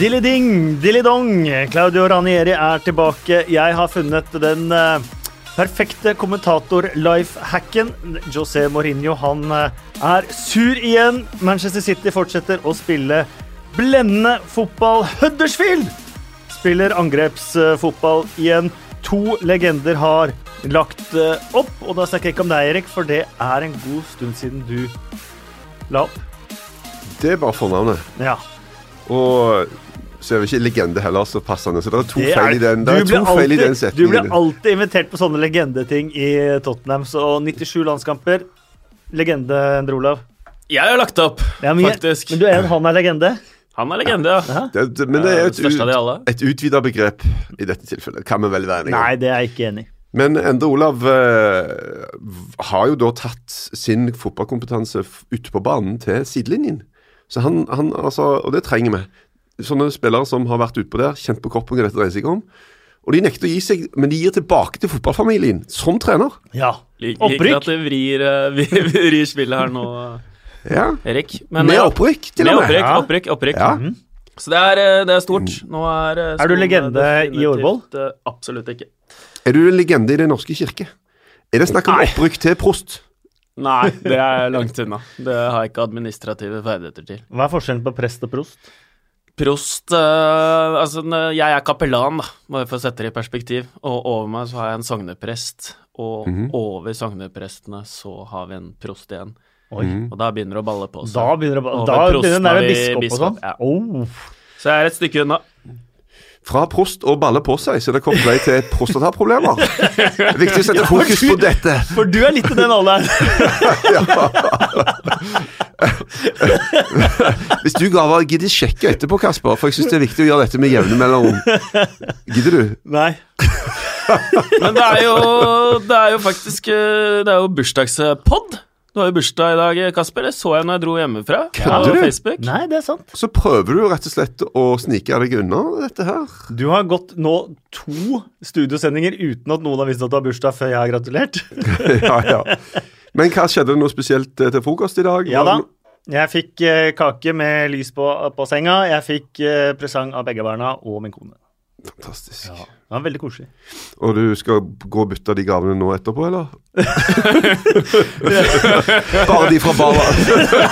Dilly-ding, dilly-dong. Claudio Ranieri er tilbake. Jeg har funnet den eh, perfekte kommentator-life-hacken. José Mourinho han eh, er sur igjen. Manchester City fortsetter å spille blendende fotball. Huddersfield spiller angrepsfotball igjen. To legender har lagt eh, opp, og da snakker jeg ikke om deg, Erik, for det er en god stund siden du la opp. Det er bare fornavnet. Ja. Og så er vi ikke legende heller så passende. Så det er to Det feil i den, det du er feil i den alltid- Du blir alltid invitert på sånne legendeting i Tottenham. Så 97 landskamper. Legende, Endre Olav. Jeg har lagt opp, Ja, men, faktisk. men du er, en han er legende? Han er legende, ja. ja. det, men det er et, alle. ut, et utvida begrep i dette tilfellet. Kan vi vel være enige. Nei, det er jeg ikke enig i. Men Endre Olav eh, har jo da tatt sin fotballkompetanse ute på banen til sidelinjen. Så han, han altså, Og det trenger vi. Sånne spillere som har vært utpå der, kjent på kroppen hva dette dreier seg om. Og de nekter å gi seg, men de gir tilbake til fotballfamilien som trener. Ja. Opprykk. Liker at det vrir, eh, vrir spillet her nå, Ja, Erik. Men, Med opprykk, til Med og med. opprykk, Ja. opprykk, opprykk. Ja. Så det er, eh, det er stort. Nå er eh, Er du legende i Årvoll? eh, Absolutt ikke. Er du en legende i Den norske kirke? Er det snakk om Nei. opprykk til prost? Nei, det er langt unna. Det har jeg ikke administrative ferdigheter til. Hva er forskjellen på prest og prost? Prost eh, Altså, jeg er kapellan, da, bare for å sette det i perspektiv. Og over meg så har jeg en sogneprest, og Mhm. over sogneprestene så har vi en prost igjen. Oi. Mhm. Og da begynner det å balle på seg. Da begynner det å da ved begynner den der har vi biskop og sånn. ja. Oh. Så jeg er et stykke unna. Fra prost og balle på seg, så er det kort vei til prostataproblemer. Det er viktig å sette fokus på dette. For du er litt i den alderen. Hvis du gaver, gidder sjekke etterpå, Kasper, for jeg syns det er viktig å gjøre dette med jevne mellomrom. Gidder du? Nei. Men det er jo, det er jo faktisk eh, Det er jo bursdagspod. Du har jo bursdag i dag, Kasper. Det så jeg når jeg dro hjemmefra. Kødder på du? Nei, det er sant. Så prøver du rett og slett å snike deg unna dette her. Du har gått nå to studiosendinger uten at noen har visst at du har bursdag før jeg har gratulert. ja, ja. Men hva skjedde noe spesielt eh, til frokost i dag? Ja da. Jeg fikk eh, kake med lys på, på senga. Jeg fikk eh, presang av begge barna og min kone. Fantastisk. Ja, Det var veldig koselig. Og du skal gå og bytte de gavene nå etterpå, eller? Bare de fra barna.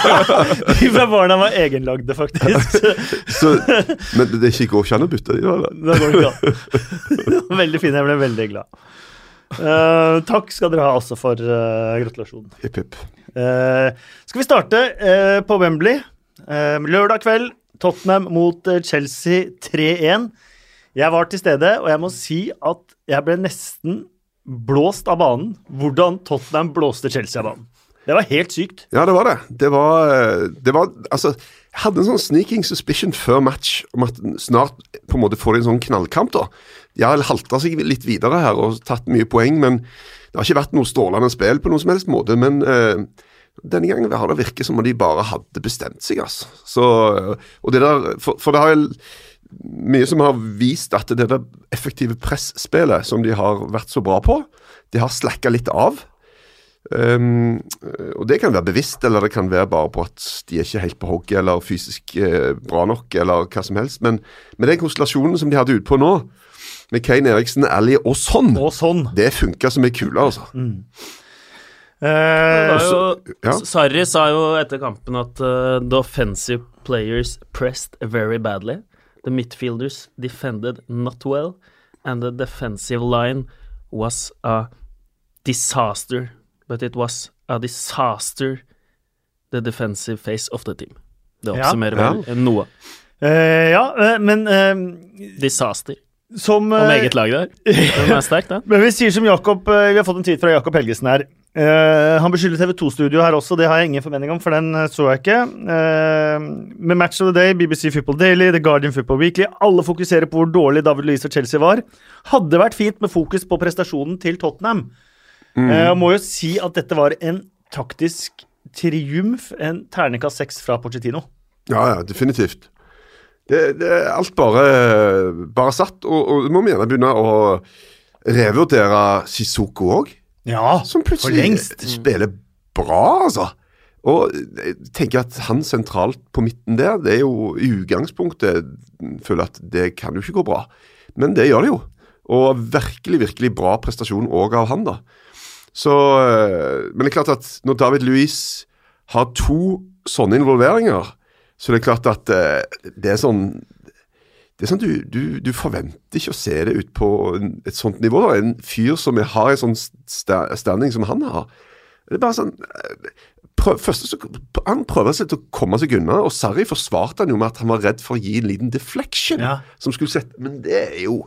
De fra barna var egenlagde, faktisk. Så, men det går ikke an å bytte de, da? Det går ikke an. Veldig fin. Jeg ble veldig glad. Eh, takk skal dere ha også for uh, gratulasjonen. Hipp, hipp. Uh, skal vi starte på Wembley? Lørdag kveld, Tottenham mot Chelsea 3-1. Jeg var til stede, og jeg må si at jeg ble nesten blåst av banen. Hvordan Tottenham blåste Chelsea av banen. Det var helt sykt. Ja, det var det. Det var, det var Altså, jeg hadde en sånn sneaking suspicion før match om at snart på en måte får de en sånn knallkamp, da. De har halta seg litt videre her og tatt mye poeng, men det har ikke vært noe strålende spill på noen som helst måte. Men eh, denne gangen har det virket som om de bare hadde bestemt seg, altså. Så, eh, og det der, for, for det har mye som har vist at det der effektive presspillet som de har vært så bra på, det har slakka litt av. Um, og det kan være bevisst, eller det kan være bare på at de er ikke helt på hogget eller fysisk eh, bra nok, eller hva som helst. Men med den konstellasjonen som de hadde utpå nå, med Kane Eriksen, Ally og sånn, Og sånn. det funka som ei kule, altså. Mm. Eh, jo, ja. Sarri sa jo etter kampen at uh, the offensive players pressed very badly. The midfielders defended not well, and the defensive line was a disaster. But it was a disaster, the defensive face of the team. Det Ja. oppsummerer vel noe. Uh, ja, uh, men uh, Disaster. som Om eget lag der. Den er sterk, den. Men vi sier som Jakob Vi har fått en tweet fra Jakob Helgesen her. Eh, han beskylder TV2-studio her også, det har jeg ingen formening om, for den så jeg ikke. Eh, med Match of the Day, BBC Football Daily, The Guardian Football Weekly, alle fokuserer på hvor dårlig David Luiz og Chelsea var. Hadde vært fint med fokus på prestasjonen til Tottenham. Eh, må jo si at dette var en taktisk triumf, en terningkast seks fra Pochettino. Ja, ja, definitivt. Det, det er alt bare, bare satt, og, og må vi gjerne begynne å revurdere Sissoko òg. Ja, Som for plutselig lengst. spiller bra, altså. Og jeg tenker at han sentralt på midten der, det er jo i utgangspunktet Føler at det kan jo ikke gå bra. Men det gjør det jo. Og virkelig, virkelig bra prestasjon òg av han, da. Så øh, Men det er klart at når David Louis har to sånne involveringer, så det er klart at øh, det er sånn det er sånn du, du, du forventer ikke å se det ut på et sånt nivå. Da. En fyr som har en sånn standing som han har. Det er bare sånn øh, prøv, første, så, Han prøver seg til å komme seg unna, og Sarri forsvarte han jo med at han var redd for å gi en liten deflection. Ja. som skulle sette, Men det er jo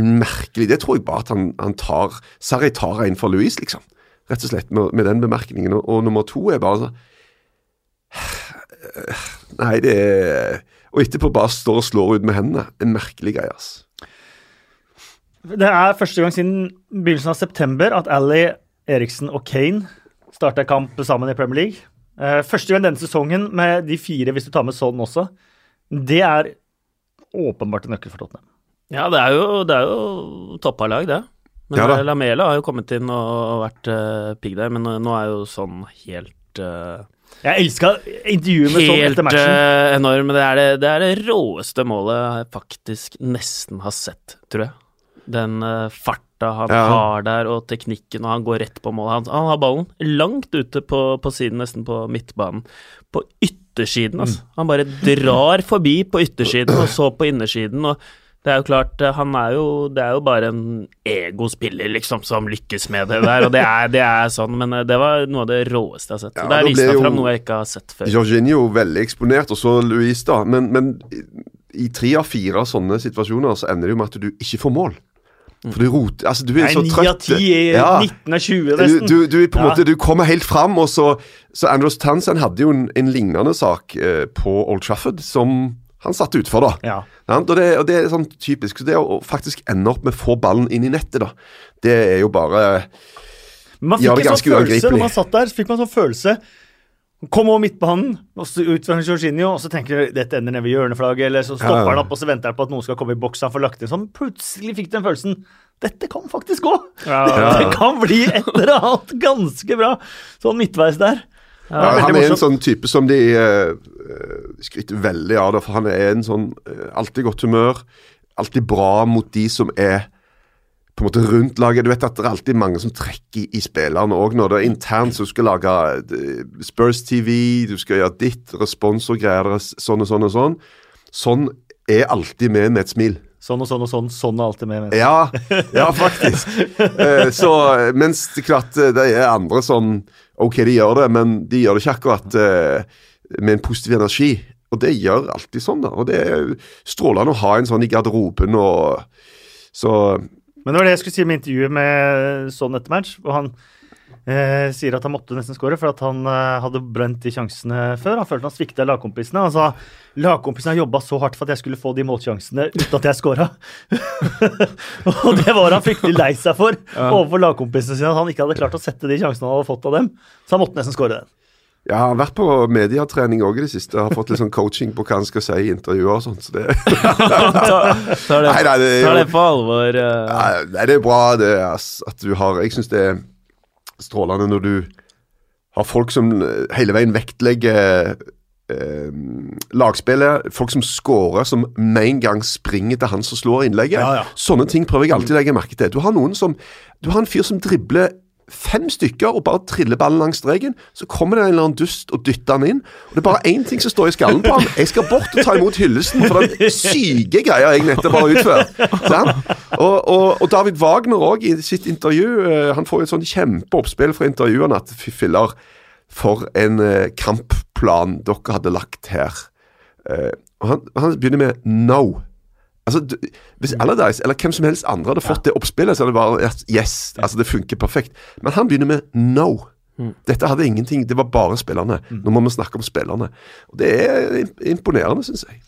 merkelig. Det tror jeg bare at han, han tar Sarri tar en for Louise, liksom. Rett og slett med, med den bemerkningen. Og, og nummer to er bare sånn Nei, det er Og etterpå bare står og slår ut med hendene. En merkelig greie, ass. Det er første gang siden begynnelsen av september at Ali, Eriksen og Kane starta kamp sammen i Premier League. Eh, Første gang denne sesongen med de fire, hvis du tar med sånn også. Det er åpenbart en nøkkel for Tottenham. Ja, det er jo, det er jo toppa lag, det. Men Ja da. eh, Lamela har jo kommet inn og vært uh, pigg der, men eh, nå er jo sånn helt uh, Jeg elska intervjuet med sånn etter matchen. Helt enorm. Det er det, det er det råeste målet jeg faktisk nesten har sett, tror jeg. Den uh, farta han Ja. har der, og teknikken, og han går rett på målet. Han, han har ballen langt ute på, på siden, nesten på midtbanen. På yttersiden, altså. Han bare drar forbi på yttersiden, og så på innersiden. og det er jo klart, eh, han er jo Det er jo bare en egospiller, liksom, som lykkes med det der, og det er, det er sånn, men eh, det var noe av det råeste jeg har sett. Ja, Der viste han fram noe jeg ikke har sett før. Jorginho veldig eksponert, og så Louise, da. Men, men i tre av fire sånne situasjoner så ender det jo med at du ikke får mål. For du roter Altså, du er Nei, så 9 trøtt. av 10 i Ja. 19 av 20, nesten. du, du, du, på en Ja. måte, du kommer helt fram, og så, så Andros Tansen hadde jo en, en lignende sak eh, på Old Trafford som han satte utfor, da. Ja. Ja, Og, det, og det er sånn typisk. Så det å faktisk ende opp med å få ballen inn i nettet, da, det er jo bare man Ja, fikk det er en sånn følelse når man satt der. så fikk man sånn følelse Kom over midtbanen, og så ut fra Jorginho, og så tenker du dette ender nede ved hjørneflagget, eller så stopper Ja. han opp, og så venter han på at noen skal komme i boks, han får lagt inn sånn. Plutselig fikk du den følelsen. Dette kan faktisk gå! Dette kan bli et eller annet ganske bra. Sånn midtveis der. Ja, ja, Han er en sånn type som de eh, skryter veldig av, Det, for han er en sånn uh, alltid godt humør. Alltid bra mot de som er på en måte rundt laget. Du vet at det er alltid mange som trekker i spillerne òg når det er internt. Så du skal lage Spurs TV, du skal gjøre ditt, responsorgreier, det er sånn og sånn og sånn. Sånn er alltid med med et smil. Sånn og sånn og sånn. Sånn er alltid med. med. Ja, ja faktisk. Eh, så, mens det klart det er andre som Ok, de gjør det, men de gjør det ikke akkurat eh, med en positiv energi. Og det gjør alltid sånn, da. Og det er strålende å ha en sånn i garderoben og Så Men det var det jeg skulle si med intervjuet med sånn etter match. Og han eh, sier at han måtte nesten skåre for at han eh, hadde brent de sjansene før. Han følte han svikta lagkompisene. Han sa lagkompisene har jobba så hardt for at jeg skulle få de målsjansene uten at jeg scora. og det var han fryktelig lei seg for overfor lagkompisene sine. At han ikke hadde klart å sette de sjansene han hadde fått av dem. Så han måtte nesten skåre den. Ja, han har vært på mediatrening òg i det siste. Har fått litt sånn coaching på hva han skal si i intervjuer og sånt. Så det, Ta, tar, det, Nei, nei, det er tar det på alvor. Uh... Nei, det er bra det, ass, at du har Jeg syns det er strålende når du har folk som eh, hele veien vektlegger eh, lagspillet. Folk som scorer, som med en gang springer til han som slår innlegget. Ja, ja. Sånne ting prøver jeg alltid å legge merke til. Du har noen som Du har en fyr som dribler fem stykker og bare triller ballen langs streken. Så kommer det en eller annen dust og dytter han inn. Og Det er bare én ting som står i skallen på han. Jeg skal bort og ta imot hyllesten for den syke greia jeg nettopp har utført. Og, og, og David Wagner òg, i sitt intervju, eh, han får jo et sånn kjempeoppspill fra intervjuene at fy filler, for en eh, kampplan dere hadde lagt her. Eh, og han, han begynner med 'no'. Altså, Hvis Allardyce eller hvem som helst andre hadde fått det oppspillet, så hadde det bare vært yes, altså det funker perfekt. Men han begynner med 'no'. Dette hadde ingenting, det var bare spillerne. Nå må vi snakke om spillerne. Og Det er imponerende, syns jeg.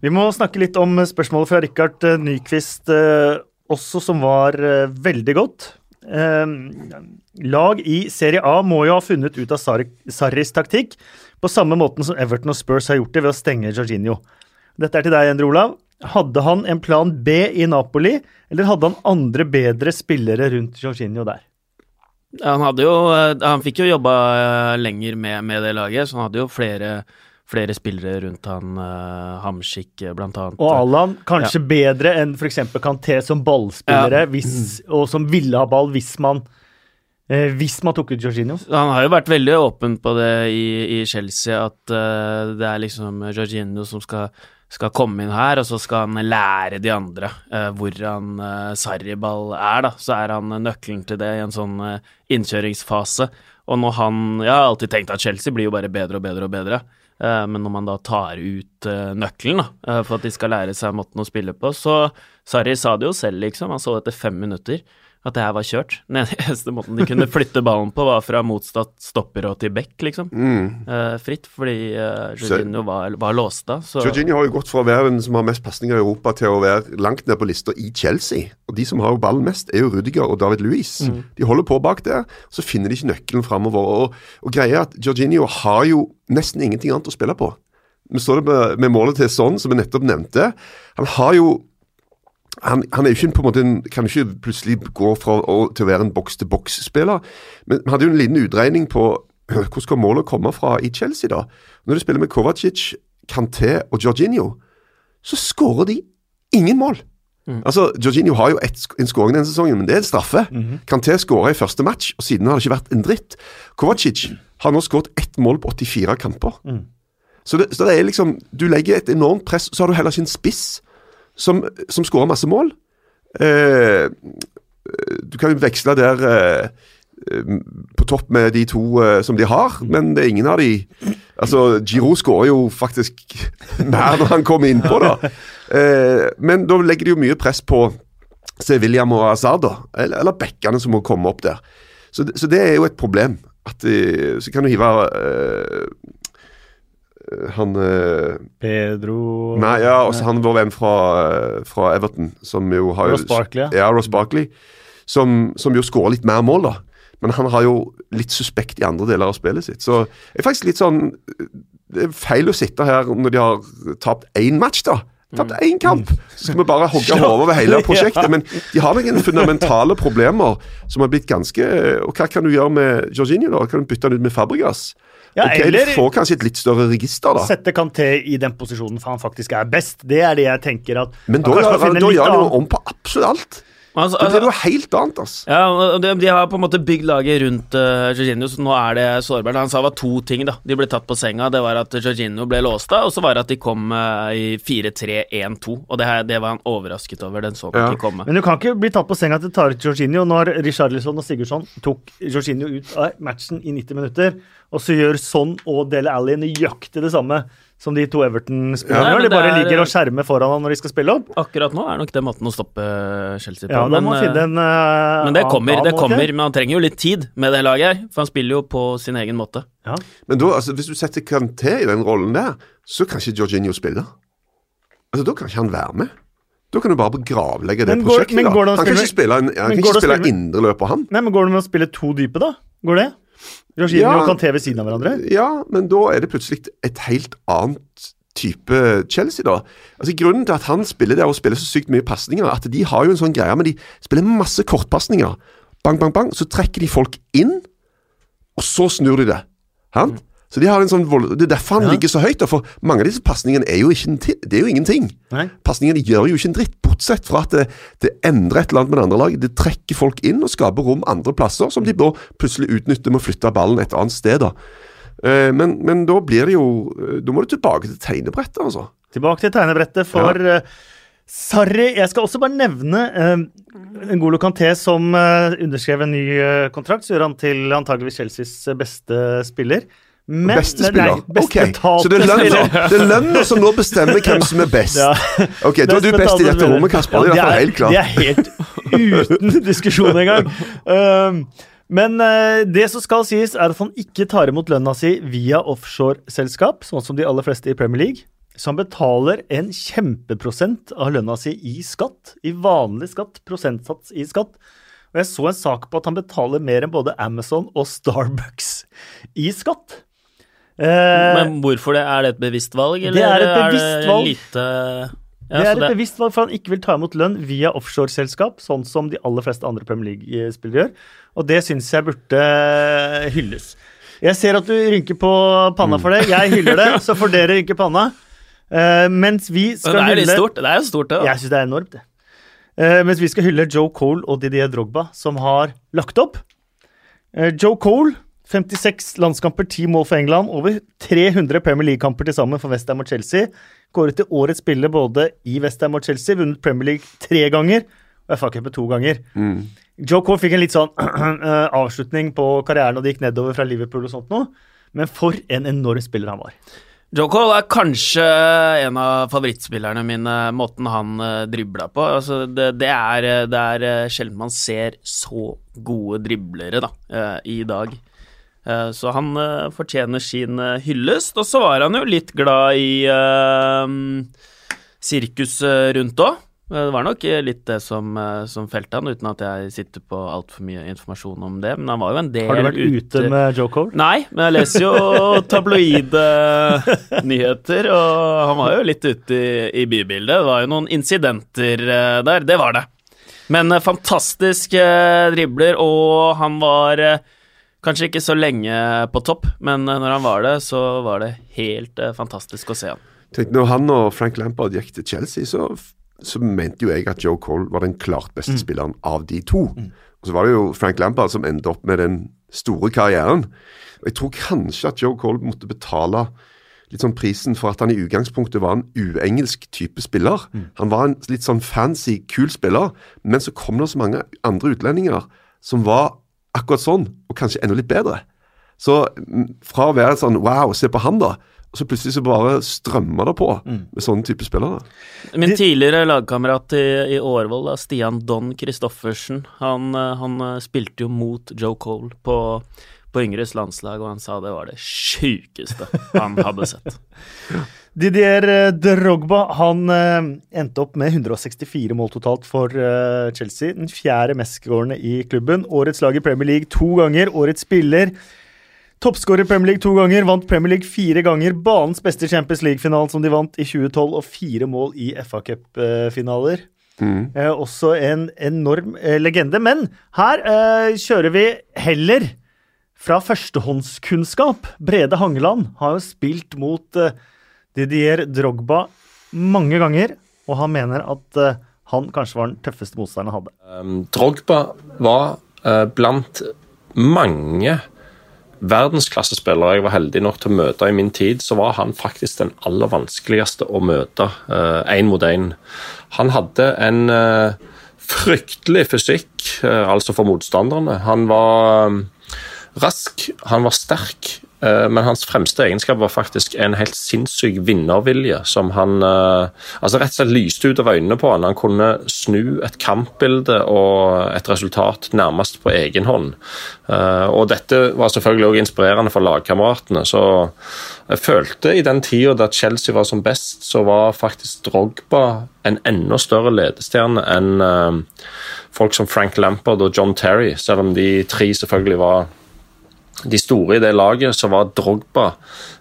Vi må snakke litt om spørsmålet fra Rikard eh, Nyquist eh, også, som var eh, veldig godt. Eh, lag i Serie A må jo ha funnet ut av Sar- Sarris taktikk på samme måten som Everton og Spurs har gjort det ved å stenge Jorginho. Dette er til deg, Endre Olav. Hadde han en plan B i Napoli, eller hadde han andre bedre spillere rundt Jorginho der? Han jo eh, Han fikk jo jobba eh, lenger med, med det laget, så han hadde jo flere, flere spillere rundt han. Uh, Hamskik, eh, blant annet. Og Allan kanskje bedre enn f.eks. Kanté som ballspillere, Ja. hvis, og som ville ha ball hvis man eh, Hvis man tok ut Jorginho. Han har jo vært veldig åpen på det i, i Chelsea, at uh, det er liksom Jorginho som skal, skal komme inn her, og så skal han lære de andre uh, hvordan uh, Sarriball er, da. Så er han nøkkelen til det i en sånn uh, innkjøringsfase. Og når han Jeg har alltid tenkt at Chelsea blir jo bare bedre og bedre og bedre. Eh, men når man da tar ut eh, nøkkelen da, eh, for at de skal lære seg måten å spille på, så Sarri sa det jo selv, liksom. Han så etter fem minutter at det her var kjørt. Den eneste måten de kunne flytte ballen på, var fra motstatt stopper og til back, liksom. Mm. Uh, fritt, fordi uh, Jorginho var, var låst da. Så Jorginho har jo gått fra å være den som har mest pasninger i Europa, til å være langt ned på lista i Chelsea. Og de som har jo ballen mest, er jo Rudiger og David Luiz. De holder på bak der, så finner de ikke nøkkelen framover. Og, og greia er at Jorginho har jo nesten ingenting annet å spille på. Vi så det med, med målet til Son, som jeg nettopp nevnte. Han har jo han, han er jo ikke på en måte en, kan jo ikke plutselig gå fra å, til å være en boks-til-boks-spiller. Men vi hadde jo en liten utregning på hvor skal målet komme fra i Chelsea, da. Når du spiller med Kovacic, Kanté og Jorginho, så skårer de ingen mål. Altså, Jorginho har jo et, en skåring denne sesongen, men det er en straffe. Kanté skåra i første match, og siden har det ikke vært en dritt. Kovacic har nå skåret ett mål på 84 kamper. Så, det, så det er liksom Du legger et enormt press, så har du heller ikke en spiss som, som skårer masse mål. Eh, du kan jo veksle der eh, på topp med de to eh, som de har, men det er ingen av de Altså, Giroud skårer jo faktisk mer når han kommer innpå, da. Eh, men da legger de jo mye press på Sevilla og Azar. Eller, eller bekkene som må komme opp der. Så, så det er jo et problem. At de, så kan du hive eh, han eh, Pedro Nei, ja, også han vår venn fra, eh, fra Everton, som jo har Ross Barkley, ja. Ross Barkley. Som, som jo skårer litt mer mål, da. Men han har jo litt suspekt i andre deler av spillet sitt. Så det er faktisk litt sånn Det er feil å sitte her når de har tapt én match, da. Tapt Mm. én kamp! Så skal vi bare hogge hodet over hele prosjektet. Men de har noen fundamentale problemer som har blitt ganske Og hva kan du gjøre med Jorginho, da? Kan du bytte han ut med Fabregas? Ja, ok, eller- Du får kanskje et litt større register, da. Sette Kanté i den posisjonen for han faktisk er best. Det er det jeg tenker at Men da, må finne da gjør de om på absolutt alt. Altså, Det blir altså, noe helt annet, altså. ja, de, de har på en måte bygd laget rundt uh, Jorginho, så nå er det sårbart. Han sa det var to ting da de ble tatt på senga. Det var at Jorginho ble låst av, og så var det at de kom uh, i 4-3-1-2. Og det, her, det var han overrasket over. Den så han Ja. ikke komme. Men du kan ikke bli tatt på senga til tar ut Jorginho når Richarlison og Sigurdsson tok Jorginho ut av matchen i 90 minutter, og så gjør Son og Dele Alli nøyaktig det samme som de to Everton-spillerne Ja, gjør. De bare er- ligger og skjermer foran han når de skal spille opp. Akkurat nå er nok det måten å stoppe Chelsea på. Ja, men, finne eh, en uh, men det kommer, det kommer. ikke? Men han trenger jo litt tid med det laget her, for han spiller jo på sin egen måte. Ja. Men da, altså, hvis du setter Kanté i den rollen der, så kan ikke Jorginho spille. Altså, Da kan ikke han være med. Da kan du bare gravlegge det Men går- prosjektet. men Han kan ikke spille, en, han men kan ikke spille spille- indreløper, han. Nei, men Går det med å spille to dype, da? Går det? Jorginho Ja. og Kanté ved siden av hverandre? Ja, men da er det plutselig et helt annet type Chelsea, da. Altså Grunnen til at han spiller der og spiller så sykt mye pasninger, at de har jo en sånn greie med de spiller masse kortpasninger. Bang, bang, bang. Så trekker de folk inn, og så snur de det. Sant? Så de har en sånn vold... Det er derfor han Ja. ligger så høyt, da, for mange av disse pasningene er jo ikke det er jo ingenting. Pasningene gjør jo ikke en dritt, bortsett fra at det, det endrer et eller annet med det andre laget. Det trekker folk inn og skaper rom andre plasser, som de da plutselig utnytter med å flytte ballen et annet sted. da. Eh, Men, men da blir det jo eh, Da må du tilbake til tegnebrettet, altså. Tilbake til tegnebrettet for ja. Sarri. Jeg skal også bare nevne En Ngolo Kanté som eh, underskrev en ny eh, kontrakt. Så gjør han til antageligvis Chelseas eh, beste spiller. Men, Beste spiller? Nei, ok, okay. så det er lønna det er som nå bestemmer hvem som er best? Ja. Ok, da er du Best i dette rommet, Kasper. Det er i hvert helt klart. Det er helt uten diskusjon engang. Um, men uh, det som skal sies, er at han ikke tar imot lønna si via offshoreselskap, sånn som de aller fleste i Premier League. Så han betaler en kjempeprosent av lønna si i skatt. I vanlig skatt. Prosentsats i skatt. Og jeg så en sak på at han betaler mer enn både Amazon og Starbucks i skatt. Eh, Men hvorfor det? Er det et bevisst valg, eller Det er et bevisst valg. lite Ja, det er et bevisst valg, for han ikke vil ta imot lønn via offshoreselskap, sånn som de aller fleste andre Premier League-spillere gjør. Og det syns jeg burde hylles. Jeg ser at du rynker på panna for det. Jeg hyller det, så får dere rynke panna. Uh, mens vi skal det er litt hylle stort. Det er jo stort, det. da. Jeg syns det er enormt, det. Uh, mens vi skal hylle Joe Cole og Didier Drogba, som har lagt opp. Uh, Joe Cole, 56 landskamper, 10 mål for England. Over 300 Premier League-kamper til sammen for Westham og Chelsea. Kåret til årets spiller både i Westham og Chelsea. Vunnet Premier League tre ganger og FA-cupen to ganger. Joe Cole fikk en litt sånn avslutning på karrieren, og det gikk nedover fra Liverpool og sånt noe. Men for en enorm spiller han var. Joe Cole er kanskje en av favorittspillerne mine, måten han uh, dribla på. Altså, det, det, er, det er uh, sjelden man ser så gode driblere da, i dag. Uh, så han uh, fortjener sin uh, hyllest. Og så var han jo litt glad i sirkuset rundt òg. Det var nok litt det som, som felte han, uten at jeg sitter på altfor mye informasjon om det. Men han var jo en del Har du vært ute, med Joe Cole? Nei, men jeg leser jo tabloide nyheter, og han var jo litt ute i, i bybildet. Det var jo noen incidenter der, det var det. Men fantastisk dribler, og han var Kanskje ikke så lenge på topp, men når han var det, så var det helt eh, fantastisk å se han. Tenk, når han og Frank Lampard gikk til Chelsea, så, så mente jo jeg at Joe Cole var den klart beste mm. spilleren av de to. Mm. Og Så var det jo Frank Lampard som endte opp med den store karrieren. Og Jeg tror kanskje at Joe Cole måtte betale litt sånn prisen for at han i utgangspunktet var en uengelsk type spiller. Mm. Han var en litt sånn fancy, kul spiller, men så kom det så mange andre utlendinger som var akkurat sånn, og kanskje enda litt bedre. Så fra å være sånn wow, se på han, da, og så plutselig så bare strømmer det på mm. med sånne type spillere. Min tidligere lagkamerat i, i Årvoll, Stian Don Christoffersen, han, han, spilte jo mot Joe Cole på, på Yngres landslag, og han sa det var det sjukeste han hadde sett. Didier eh, Drogba han uh, endte opp med 164 mål totalt for uh, Chelsea. Den fjerde mestskårende i klubben. Årets lag i Premier League to ganger. Årets spiller. Toppskårer i Premier League to ganger. Vant Premier League fire ganger. Banens beste Champions League-finalen som de vant i 2012, og fire mål i FA Cup-finaler. Mm. Eh, også en enorm legende. Men her kjører vi heller fra førstehåndskunnskap. Brede Hangeland har jo spilt mot Didier Drogba mange ganger, og han mener at uh, han kanskje var den tøffeste motstanderen han hadde. Um, Drogba var uh, blant mange verdensklassespillere jeg var heldig nok til å møte i min tid, så var han faktisk den aller vanskeligste å møte én uh, mot én. Han hadde en uh, fryktelig fysikk, uh, altså for motstanderne. Han var um, rask, han var sterk, Eh, men hans fremste egenskap var faktisk en helt sinnssyk vinnervilje som han eh, altså rett og slett lyste ut av øynene på han. Kunne snu et kampbilde og et resultat nærmest på egen hånd. Eh, og dette var selvfølgelig også inspirerende for lagkameratene. Så jeg følte i den tida da Chelsea var som best, så var faktisk Drogba en enda større ledestjerne enn folk som Frank Lampard og John Terry, selv om de tre selvfølgelig var de store i det laget, så var Drogba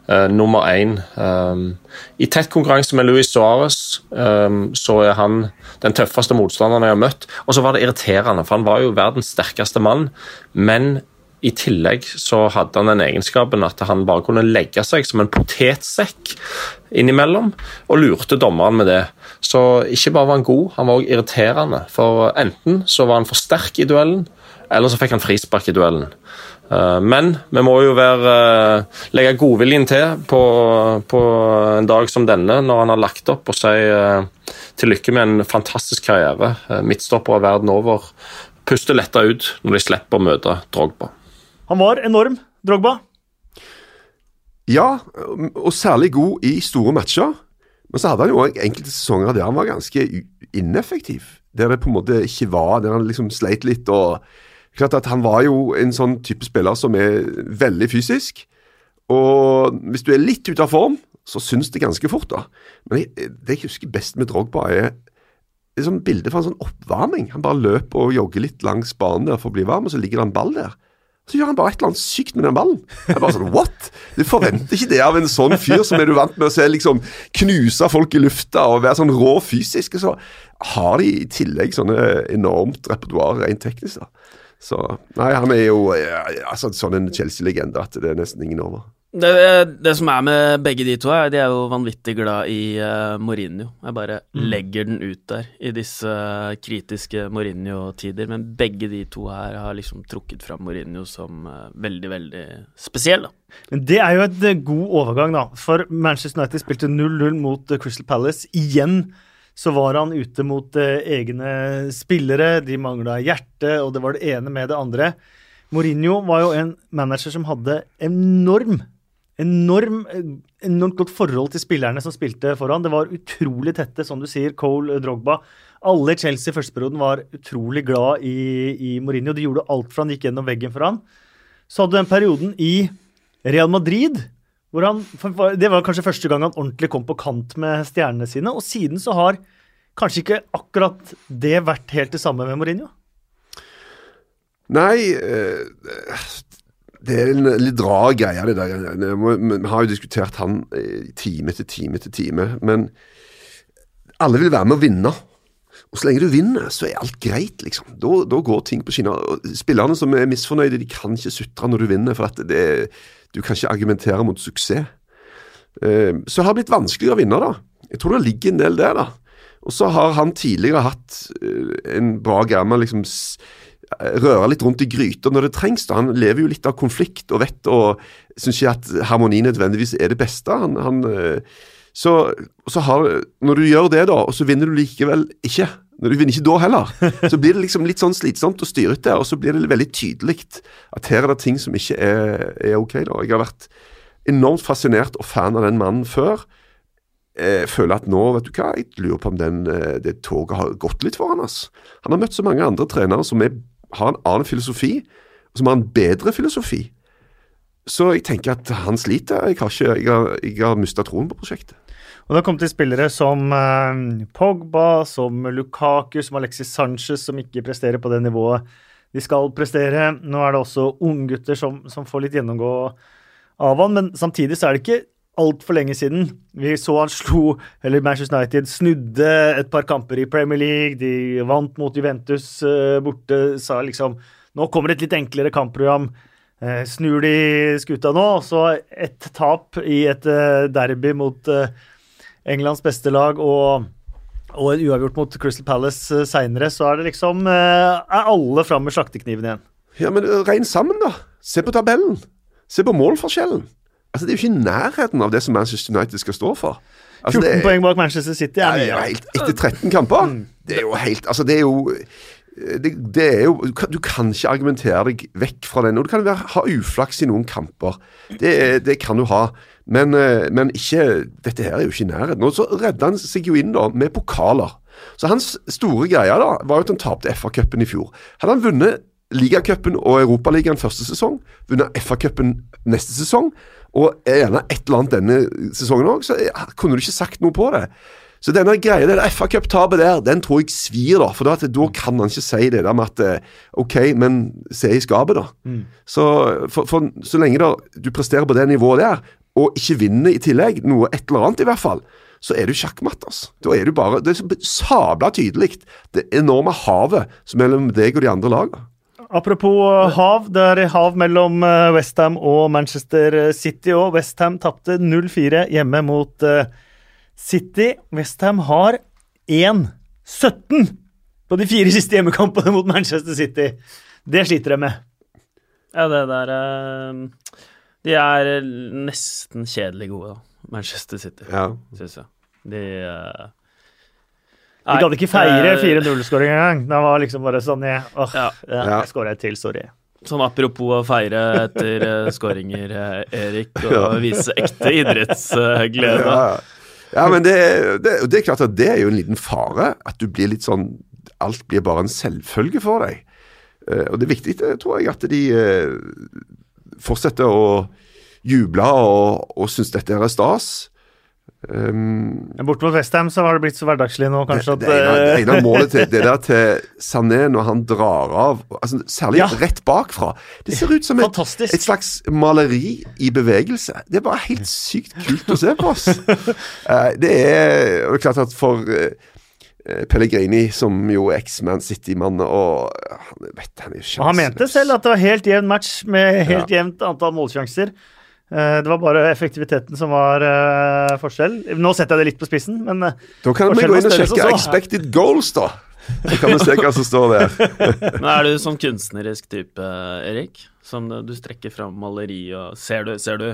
eh, nummer én. Um, I tett konkurranse med Luis Suárez um, så er han den tøffeste motstanderen jeg har møtt. Og så var det irriterende, for han var jo verdens sterkeste mann, men i tillegg så hadde han den egenskapen at han bare kunne legge seg som en potetsekk innimellom, og lurte dommeren med det. Så ikke bare var han god, han var òg irriterende. For enten så var han for sterk i duellen, eller så fikk han frispark i duellen. Eh, men vi må jo være, eh, legge godviljen til på, på, en dag som denne, når han har lagt opp, og si eh, til lykke med en fantastisk karriere. Midtstoppere verden over puster letta ut når de slipper å møte Drogba. Han var enorm, Drogba. Ja, og særlig god i store matcher. Men så hadde han jo òg enkelte sesonger der han var ganske ineffektiv. Der det på en måte ikke var Der han liksom sleit litt og Klart at Han var jo en sånn type spiller som er veldig fysisk. Og hvis du er litt ute av form, så syns det ganske fort, da. Men jeg, det jeg husker best med Drogba, er sånn bilde fra en sånn oppvarming. Han bare løper og jogger litt langs banen der for å bli varm, og så ligger det en ball der. Så gjør han bare et eller annet sykt med den ballen. Jeg bare sånn, what? Du forventer ikke det av en sånn fyr som er du vant med å se liksom knuse folk i lufta og være sånn rå fysisk. Så har de i tillegg sånne enormt repertoar rent teknisk. da. Så Nei, han er jo eh, altså, sånn en Chelsea-legende at det er nesten ingen over. Det, det som er med begge de to, er de er jo vanvittig glad i uh, Mourinho. Jeg bare legger den ut der i disse uh, kritiske Mourinho-tider. Men begge de to her har liksom trukket fram Mourinho som uh, veldig, veldig spesiell, da. Men det er jo et eh, god overgang, da. For Manchester United spilte 0-0 mot eh, Crystal Palace. Igjen så var han ute mot eh, egne spillere. De mangla hjerte, og det var det ene med det andre. Mourinho var jo en manager som hadde enorm Enorm, enormt godt forhold til spillerne som spilte foran. Det var utrolig tette, som du sier. Cole, Drogba. Alle i Chelsea i førsteperioden var utrolig glad i, i Mourinho. De gjorde alt for han gikk gjennom veggen for han. Så hadde du den perioden i Real Madrid, han, det var kanskje første gang han ordentlig kom på kant med stjernene sine, og siden så har kanskje ikke akkurat det vært helt det samme med Mourinho. Nei, eh, det er en litt rar greie, det der. Vi har jo diskutert han time etter time etter time, men alle vil være med å vinne. Og så lenge du vinner, så er alt greit, liksom. Da, da går ting på skinner. Spillerne som er misfornøyde, de kan ikke sutre når du vinner, for at det, du kan ikke argumentere mot suksess. Eh, Så det har blitt vanskeligere å vinne, da. Jeg tror det ligger en del der, da. Og så har han tidligere hatt eh, en bra å liksom s- røre litt rundt i gryta når det trengs. da. Han lever jo litt av konflikt og vet og syns ikke at harmoni nødvendigvis er det beste. Han, han, eh, så, så har, når du gjør det, da, og så vinner du likevel ikke når Du vinner ikke da heller. Så blir det liksom litt sånn slitsomt og styrete, og så blir det veldig tydelig at her er det ting som ikke er, er ok. da. Jeg har vært enormt fascinert og fan av den mannen før. Jeg føler at nå, vet du hva, jeg lurer på om den, eh, det toget har gått litt for han, ass. Han har møtt så mange andre trenere som er, har en annen filosofi, og som har en bedre filosofi. Så jeg tenker at han sliter. Jeg har, ikke, har mista troen på prosjektet. Og det har kommet til spillere som eh, Pogba, som Lukaku, som Alexis Sanchez, som ikke presterer på det nivået de skal prestere. Nå er det også unggutter som, som får litt gjennomgå av han, men samtidig så er det ikke altfor lenge siden vi så han slo, eller Manchester United snudde et par kamper i Premier League, de vant mot Juventus eh, borte, sa liksom Nå kommer det et litt enklere kampprogram. Eh, snur de skuta nå, så et tap i et derby mot eh, Englands beste lag og, og en uavgjort mot Crystal Palace uh, seinere, så er det liksom eh, Er alle fram med slaktekniven igjen. Ja, men øh, regn sammen, da. Se på tabellen. Se på målforskjellen. Altså, Det er jo ikke i nærheten av det som Manchester United skal stå for. Altså, 14 det er- poeng bak Manchester City er mye. helt, etter 13 kamper. Det er jo helt Altså, det er jo det, det er jo, du kan, du kan ikke argumentere deg vekk fra den. Og du kan være, ha uflaks i noen kamper. Det, det kan du ha. Men, eh, men ikke Dette her er jo ikke i nærheten. Og så redda han seg jo inn da med pokaler. Så hans store greie da var jo at han tapte FA-cupen i fjor. Hadde han vunnet ligacupen og Europaligaen første sesong, vunnet FA-cupen neste sesong, og gjerne et eller annet denne sesongen òg, så kunne du ikke sagt noe på det. Så denne greia, det FA-cup-tapet der, den tror jeg svir, da. For da, da kan han ikke si det der med at eh, OK, men se i skapet, da. Så, for, for så lenge da, du presterer på det nivået der, og ikke vinner i tillegg, noe et eller annet i hvert fall, så er du sjakkmatt, altså. Da er du bare Det er så sabla tydelig, det enorme havet som er mellom deg og de andre lagene. Apropos uh, hav, det er hav mellom uh, Westham og Manchester City, og Westham tapte 0-4 hjemme mot City. Westham har 1-17 på de fire siste hjemmekampene mot Manchester City. Det sliter de med. Ja, det der eh, De er nesten kjedelig gode, da. Manchester City, Ja. syns jeg. De uh, De gadd ikke feire eh, 4-0-skåring engang. Det var liksom bare sånn jeg, åh, Ja. Jeg skåra et til, sorry. Sånn apropos å feire etter uh, skåringer, uh, Erik, og Ja. vise ekte idrettsglede. Ja, ja men det, det, det er klart at det er jo en liten fare. At du blir litt sånn Alt blir bare en selvfølge for deg. Uh, og det er viktig, eh, tror jeg, at de eh, fortsetter å juble og, og synes dette her er stas. Um, Borte mot Westham så har det blitt så hverdagslig nå, kanskje, det, det, ene, det eh, ene målet til det der til Sané når han drar av, altså særlig Ja. rett bakfra Det ser ut som et, et slags maleri i bevegelse. Det er bare helt sykt kult å se på oss. uh, det er og det er klart at for eh, eh, Pellegrini, som jo er eks-Man City-mann og eh, han vet han er jo han mente selv at det var helt jevn match med helt Ja. jevnt antall målsjanser. Eh, Det var bare effektiviteten som var eh, forskjell. Nå setter jeg det litt på spissen, men eh, Da kan vi gå inn og sjekke expected goals, da. Så kan vi se hva som står der. Men er du sånn kunstnerisk type, Erik? Som du strekker fram maleri og Ser du, ser du,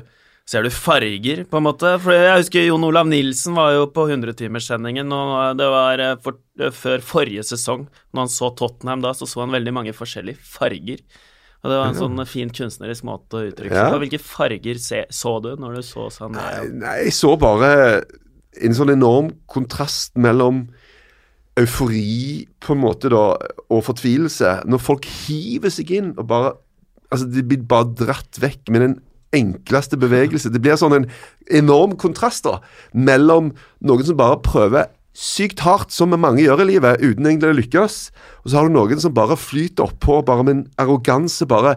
ser du farger, på en måte? For jeg husker Jon Olav Nilsen var jo på 100-timerssendingen, og det var eh, for, eh, før forrige sesong. Når han så Tottenham da, så så han veldig mange forskjellige farger. Og det var en sånn fin kunstnerisk måte å uttrykke seg Ja. på. Hvilke farger se, så du når du så Sané? Nei, jeg så bare en sånn enorm kontrast mellom eufori på en måte da, og fortvilelse. Når folk hiver seg inn og bare Altså, de blir bare dratt vekk med den enkleste bevegelse. Det blir sånn en enorm kontrast da, mellom noen som bare prøver sykt hardt, som mange gjør i livet, uten egentlig å lykkes, og så har du noen som bare flyter oppå, bare med en arroganse, bare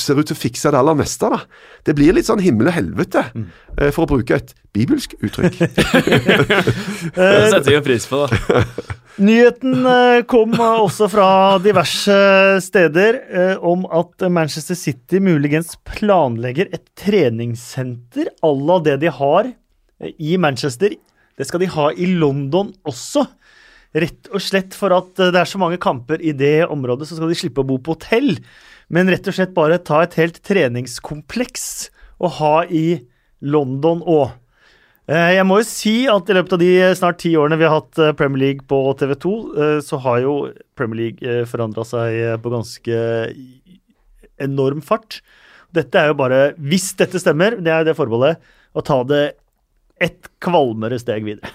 ser ut til å fikse det aller meste. da. Det blir litt sånn himmel og helvete, mm. for å bruke et bibelsk uttrykk. Det setter vi pris på, da. Nyheten eh, kom eh, også fra diverse steder eh, om at Manchester City muligens planlegger et treningssenter à la det de har eh, i Manchester. Det skal de ha i London også. Rett og slett for at eh, det er så mange kamper i det området, så skal de slippe å bo på hotell. Men rett og slett bare ta et helt treningskompleks å ha i London òg. Eh, Jeg må jo si at i løpet av de snart ti årene vi har hatt eh, Premier League på TV 2, eh, så har jo Premier League forandra seg eh, på ganske enorm fart. Dette er jo bare, hvis dette stemmer, det er jo det forbeholdet, å ta det et kvalmere steg videre.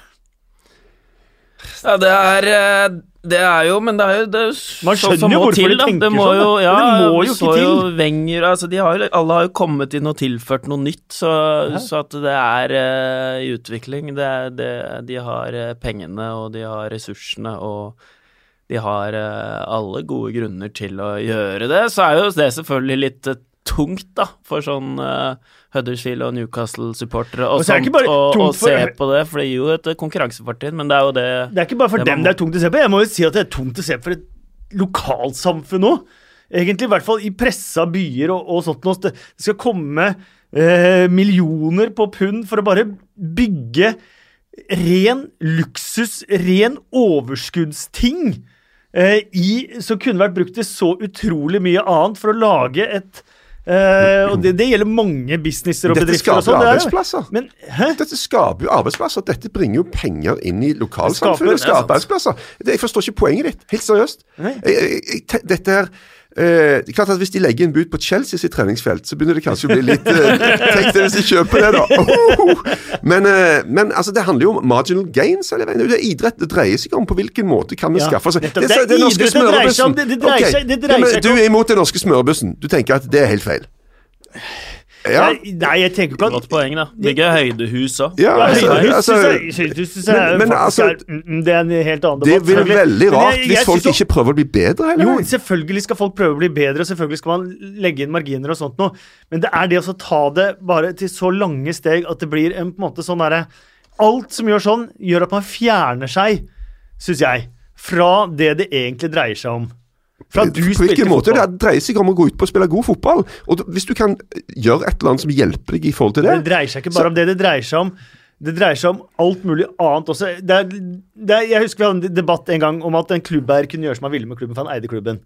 Ja, det er eh, Det er jo Men det er jo det er Man sånn skjønner jo hvorfor til, de tenker Det må sånn, jo, ja, det må jo ikke til. Wenger altså de har, Alle har jo kommet inn og tilført noe nytt, så, så at det er uh, i utvikling. Det er, det, de har eh, pengene, og de har ressursene, og de har uh, alle gode grunner til å gjøre det. Så er jo det selvfølgelig litt eh, tungt, da, for sånn uh, Huddersfield og Newcastle-supportere og Og sånt, å å for- se på det, for det gir jo et konkurransefortrinn, men det er jo det Det er ikke bare for dem man- det er tungt å se på. Jeg må jo si at det er tungt å se for et lokalsamfunn òg. Egentlig, i hvert fall i pressa byer og, og sånt noe. Det skal komme eh, millioner på pund for å bare bygge ren luksus, ren overskuddsting. Eh, i, som kunne vært brukt til så utrolig mye annet for å lage et eh, Og det, det gjelder mange businesser og Dette bedrifter. og sånt det jo- Men? Dette skaper jo arbeidsplasser. Dette bringer jo penger inn i lokalsamfunnet. Det skaper- Det skaper arbeidsplasser. Det, jeg forstår ikke poenget ditt. Helt seriøst. Jeg, jeg, jeg, dette her eh, klart at Hvis de legger inn bud på Chelsea sitt treningsfelt, så begynner det kanskje å bli litt eh, deg hvis de kjøper det, da! Oh! Men, eh, men altså, det handler jo om marginal gains. Eller, det er idrett det dreier seg om. På hvilken måte kan vi skaffe oss. Det det. Det- det norske Ok, seg- det dreier men seg Du er imot den norske smørebussen. Du tenker at det er helt feil? Ja. Nei, nei, jeg tenker ikke at Godt poeng, da. Bygge høydehus òg. Ja, altså, høydehus altså, synes jeg- jeg men- er men altså, er- mm, Det er en helt annen Det blir veldig rart jeg- hvis folk ikke prøver å bli bedre hele Jo, selvfølgelig skal folk prøve å bli bedre, og selvfølgelig skal man legge inn marginer og sånt noe, men det er det å ta det bare til så lange steg at det blir en på en måte sånn derre Alt som gjør sånn, gjør at man fjerner seg, syns jeg, fra det det egentlig dreier seg om. Fra du på hvilken måte? fotball. Det dreier seg om å gå ut på og spille god fotball. Og Hvis du kan gjøre et eller annet som hjelper deg i forhold til det Det dreier seg ikke bare om det, det dreier seg om det dreier seg om alt mulig annet også. Det er, det er, jeg husker vi hadde en debatt en gang om at en klubbeier kunne gjøre som han ville med klubben, for han eide klubben.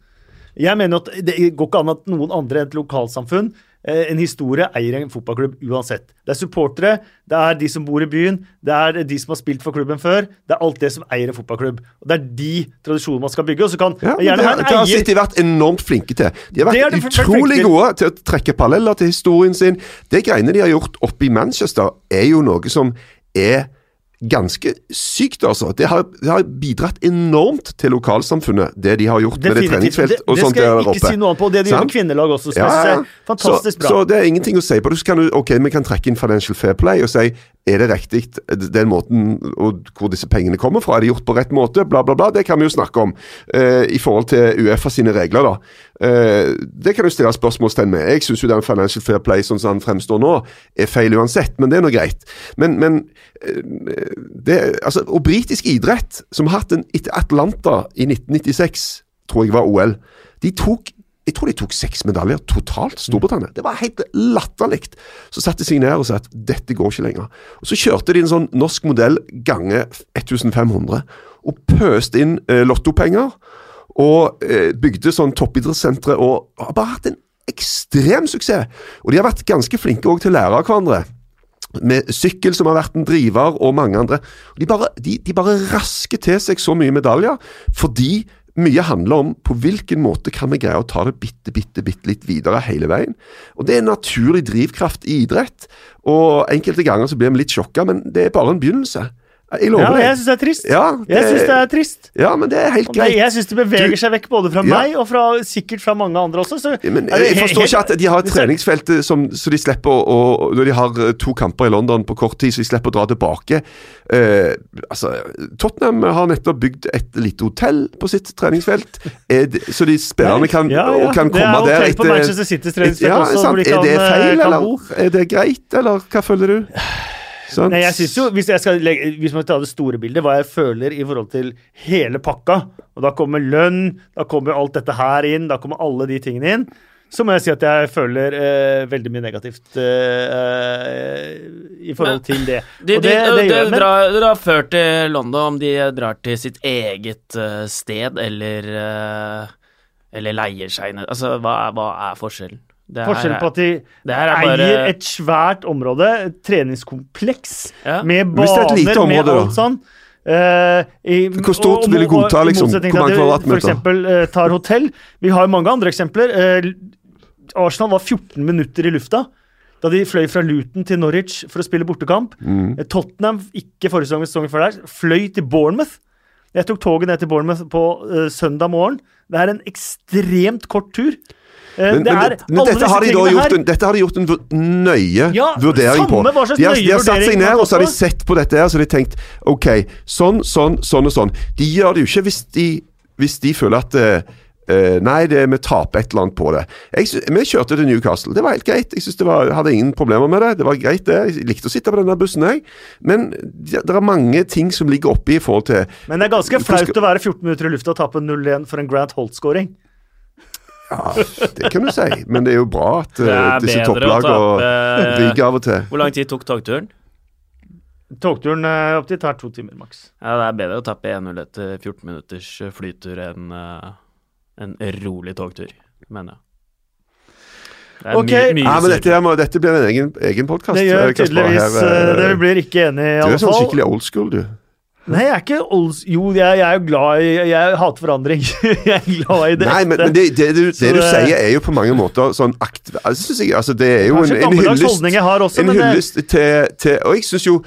Jeg mener at Det går ikke an at noen andre enn et lokalsamfunn, en historie, eier en fotballklubb uansett. Det er supportere, det er de som bor i byen, det er de som har spilt for klubben før. Det er alt det som eier en fotballklubb. Og Det er de tradisjonene man skal bygge. Og så kan Ja, gjerne det, det en har eier City vært enormt flinke til. De har vært det det utrolig gode til å trekke paralleller til historien sin. Det greiene de har gjort oppe i Manchester, er jo noe som er ganske sykt, altså. Det har, det har bidratt enormt til lokalsamfunnet, det de har gjort med det Definitivt. treningsfelt og det sånt skal jeg ikke si noe annet på. Det de gjør med kvinnelag også, så Ja, ja. fantastisk så, bra. Så det er ingenting å si på det. Så kan du, ok, vi kan trekke inn Financial Fair Play og si Er det riktig, den måten hvor disse pengene kommer fra? Er det gjort på rett måte? Bla, bla, bla. Det kan vi jo snakke om eh, i forhold til Uefa sine regler, da. Eh, det kan du stille spørsmålstegn med. Jeg syns jo den Financial Fair Play sånn som den fremstår nå, er feil uansett, men det er nå greit. Men, men eh, det, altså, Og britisk idrett, som har hatt en etter Atlanta i 1996, tror jeg var OL, de tok jeg tror de tok seks medaljer totalt, Storbritannia. Det var helt latterlig. Så satte de seg ned og sa at dette går ikke lenger. Og Så kjørte de en sånn norsk modell gange 1500, og pøste inn eh, lottopenger. Og eh, bygde sånn toppidrettssentre, og har bare hatt en ekstrem suksess. Og de har vært ganske flinke til å lære av hverandre. Med sykkel, som har vært en driver, og mange andre. De bare, de, de bare rasker til seg så mye medaljer fordi mye handler om på hvilken måte kan vi greie å ta det bitte, bitte, bitte litt videre hele veien. Og Det er en naturlig drivkraft i idrett. Og Enkelte ganger så blir vi litt sjokka, men det er bare en begynnelse. Jeg lover Ja, jeg syns det er trist. Ja, Jeg syns det er trist. ja, men det er helt det, greit. jeg syns det beveger seg vekk både fra Ja. meg og fra, sikkert fra mange andre også. Så Men jeg, jeg forstår ikke at de har et treningsfelt eh, som, så de slipper å, Når de har eh, to kamper i London på kort tid, så de slipper å dra tilbake. Eh, altså, Tottenham har nettopp bygd et lite hotell på sitt treningsfelt, er det, så de spillerne kan, Ja, ja. kan Det er komme der hotell på Manchester Citys treningsfelt ja, også, hvor de Er det feil, kan eller bo. er det greit, eller hva føler du? Sant? Nei, jeg synes jo, Hvis jeg skal legge, hvis man tar det store bildet, hva jeg føler i forhold til hele pakka, og da kommer lønn, da kommer alt dette her inn, da kommer alle de tingene inn, så må jeg si at jeg føler eh, veldig mye negativt eh, eh, i forhold Men- til det. De, og de, det, det de, gjør men, drar, drar før til London om de drar til sitt eget uh, sted eller uh, Eller leier seg ned Altså, hva er, hva er forskjellen? Det Forskjellen på at de det her er bare- eier et svært område, et treningskompleks, Ja. med er baner, lite med område, da? alt sånn. Uh, i, Hvor stort og- vil de godta, liksom? Hvor mange kvadratmeter? For eksempel eh, tar hotell. Vi har mange andre eksempler. Uh, Arsenal var 14 minutter i lufta da de fløy fra Luton til Norwich for å spille bortekamp. Mm. Tottenham, ikke forrige sesong, før der, fløy til Bournemouth. Jeg tok toget ned til Bournemouth på uh, søndag morgen. Det er en ekstremt kort tur. Eh, Men, det men, er men dette, har de her. en, dette har de gjort en nøye Ja, vurdering på. De har, de har satt seg ned og så har de sett på dette her, så har de tenkt OK, sånn, sånn, sånn og sånn. De gjør det jo ikke hvis de, hvis de føler at uh, Uh, Nei, det, vi taper et eller annet på det. Jeg, vi kjørte til Newcastle. Det var helt greit. Jeg synes det var, hadde ingen problemer med det. Det var greit, det. Jeg likte å sitte på denne bussen, jeg. Men det, det er mange ting som ligger oppi i forhold til Men det er ganske flaut å være 14 minutter i lufta og tape 0-1 for en Grant Holt-scoring. Ja, det kan du si. Men det er jo bra at uh, disse topplagene tape- ryker av og til. Hvor lang tid tok togturen? Togturen eh, opp dit tar to timer maks. Ja, det er bedre å tappe 1-0 etter 14 minutters eh, flytur enn uh, en rolig togtur, mener jeg. Det Ok. mye, mye Ja, men dette, må, dette blir en egen, egen podkast. Det gjør tydeligvis eh, Det blir ikke enig i Du er sånn fall. skikkelig old school, du. Nei, jeg er ikke old... Jo, jeg, jeg er jo glad i Jeg hater forandring. jeg er glad i det Nei, men, men det, det, du, det du sier, er jo på mange måter sånn akt... Altså, jeg, altså, det er jo en, en hyllest, også, en det- hyllest til, til Og jeg syns jo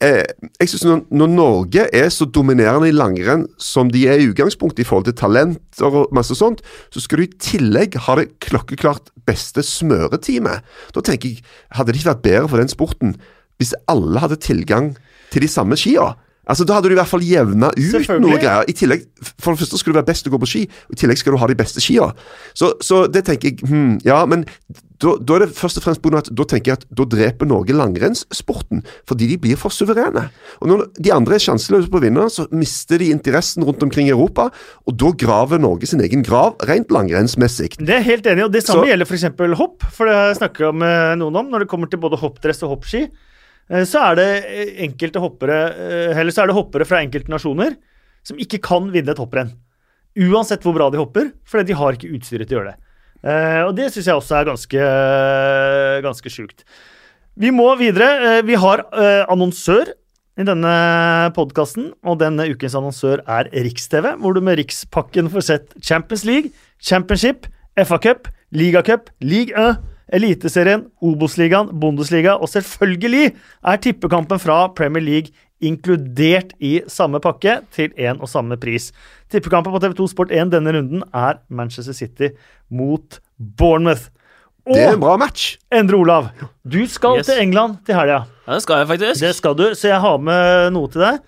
eh, jeg synes når, når Norge er så dominerende i langrenn som de er i utgangspunktet i forhold til talent og masse sånt, så skal du i tillegg ha det klokkeklart beste smøreteamet. Da tenker jeg, hadde det ikke vært bedre for den sporten hvis alle hadde tilgang til de samme skia? Altså, Da hadde du i hvert fall jevna ut noen noe greier. I tillegg, For det første skal du være best til å gå på ski, og i tillegg skal du ha de beste skia. Så, så det tenker jeg hmm, Ja, men da, da er det først og fremst på grunn av at da tenker jeg at da dreper Norge langrennssporten. Fordi de blir for suverene. Og Når de andre er sjanseløse på å vinne, så mister de interessen rundt omkring i Europa. Og da graver Norge sin egen grav, rent langrennsmessig. Det er helt enig og det samme Så- gjelder f.eks. hopp. For det har jeg snakka med noen om. Når det kommer til både hoppdress og hoppski, eh, så er det eh, enkelte hoppere heller Eller så er det hoppere fra enkelte nasjoner som ikke kan vinne et hopprenn. Uansett hvor bra de hopper, fordi de har ikke utstyret til å gjøre det. Eh, og det syns jeg også er ganske, ganske sjukt. Vi må videre. Eh, vi har eh, annonsør i denne podkasten, og denne ukens annonsør er Riks-TV, hvor du med Rikspakken får sett Champions League, Championship, FA-cup, Ligacup, Ligue 1, Eliteserien, Obos-ligaen, Bundesliga, og selvfølgelig er tippekampen fra Premier League inkludert i samme pakke til én og samme pris. Tippekampen på TV2 Sport 1 denne runden er Manchester City mot Bournemouth. Det er en bra match. Endre Olav, du skal Yes. til England til helga. Ja, det skal jeg faktisk. Det skal du, så jeg har med noe til deg.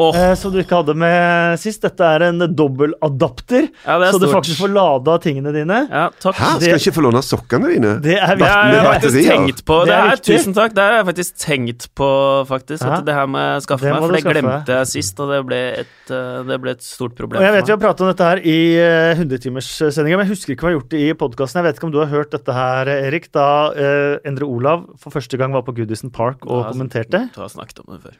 Åh, Eh, som du ikke hadde med sist. Dette er en dobbeltadapter, Ja, så stort. du faktisk får lada tingene dine. ja, takk. Hæ, skal Det- jeg ikke få låne sokkene dine? Det er vi viktig. jeg Med faktisk tenkt på. Det Det er er, tusen takk. Det har jeg faktisk tenkt på, faktisk. Ja. At det her må jeg skaffe meg, for det skaffe glemte jeg sist, og det ble et, eh, det ble et stort problem Og jeg vet vi har pratet om dette her i eh, 100-timerssendinga, men jeg husker ikke hva vi har gjort det i podkasten. Jeg vet ikke om du har hørt dette her, Erik, da uh, Endre Olav for første gang var på Goodison Park og Ja, kommenterte Du har snakket om det før.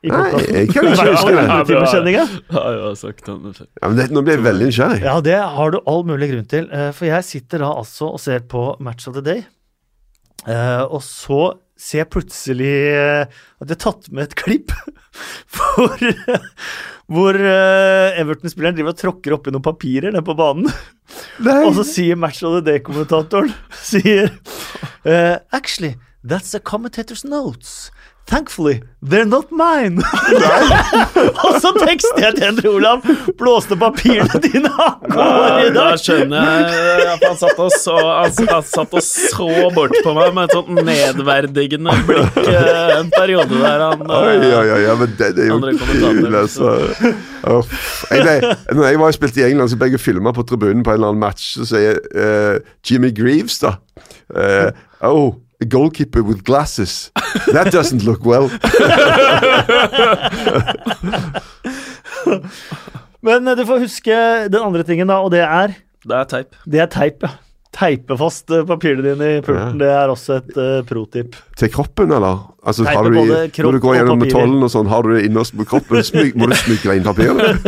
I Nei, podkasten. jeg kan ikke huske det. Ja, jeg har sagt om. Ja, men det, nå ble jeg veldig nysgjerrig. Ja, det har du all mulig grunn til. eh, For jeg sitter da altså og ser på Match of the Day, eh, og så ser jeg plutselig eh, at de har tatt med et klipp hvor, hvor Everton-spilleren driver og tråkker oppi noen papirer nede på banen. Nei. Og så sier Match of the Day-kommentatoren sier eh, Actually, that's the commentator's notes. Thankfully, they're not mine. og så tekster jeg til Endre Olav. Blåste papirene dine av gårde i Da skjønner jeg at han satt og så, han, han satt og så bort på meg med et sånt nedverdigende blikk eh, en periode der han eh, Oi, oi, oi, ja, men det, det er jo kul, altså. Uff. Jeg ble, når jeg var og spilte i England, så ble jeg filma på tribunen på en eller annen match. Så sier uh, Jimmy Greaves, da uh, Oh, a goalkeeper with glasses. That doesn't look well. Men eh, du får huske den andre tingen, da, og det er Det er teip. Det er teip, ja. Teipe fast eh, papirene dine i pulten. Det er også et uh, pro-tip. Til kroppen, eller? Altså, på du, både i- kropp når du går gjennom tollen og sånn, har du det innerst på kroppen? Smyk, må du smyge inn papiret?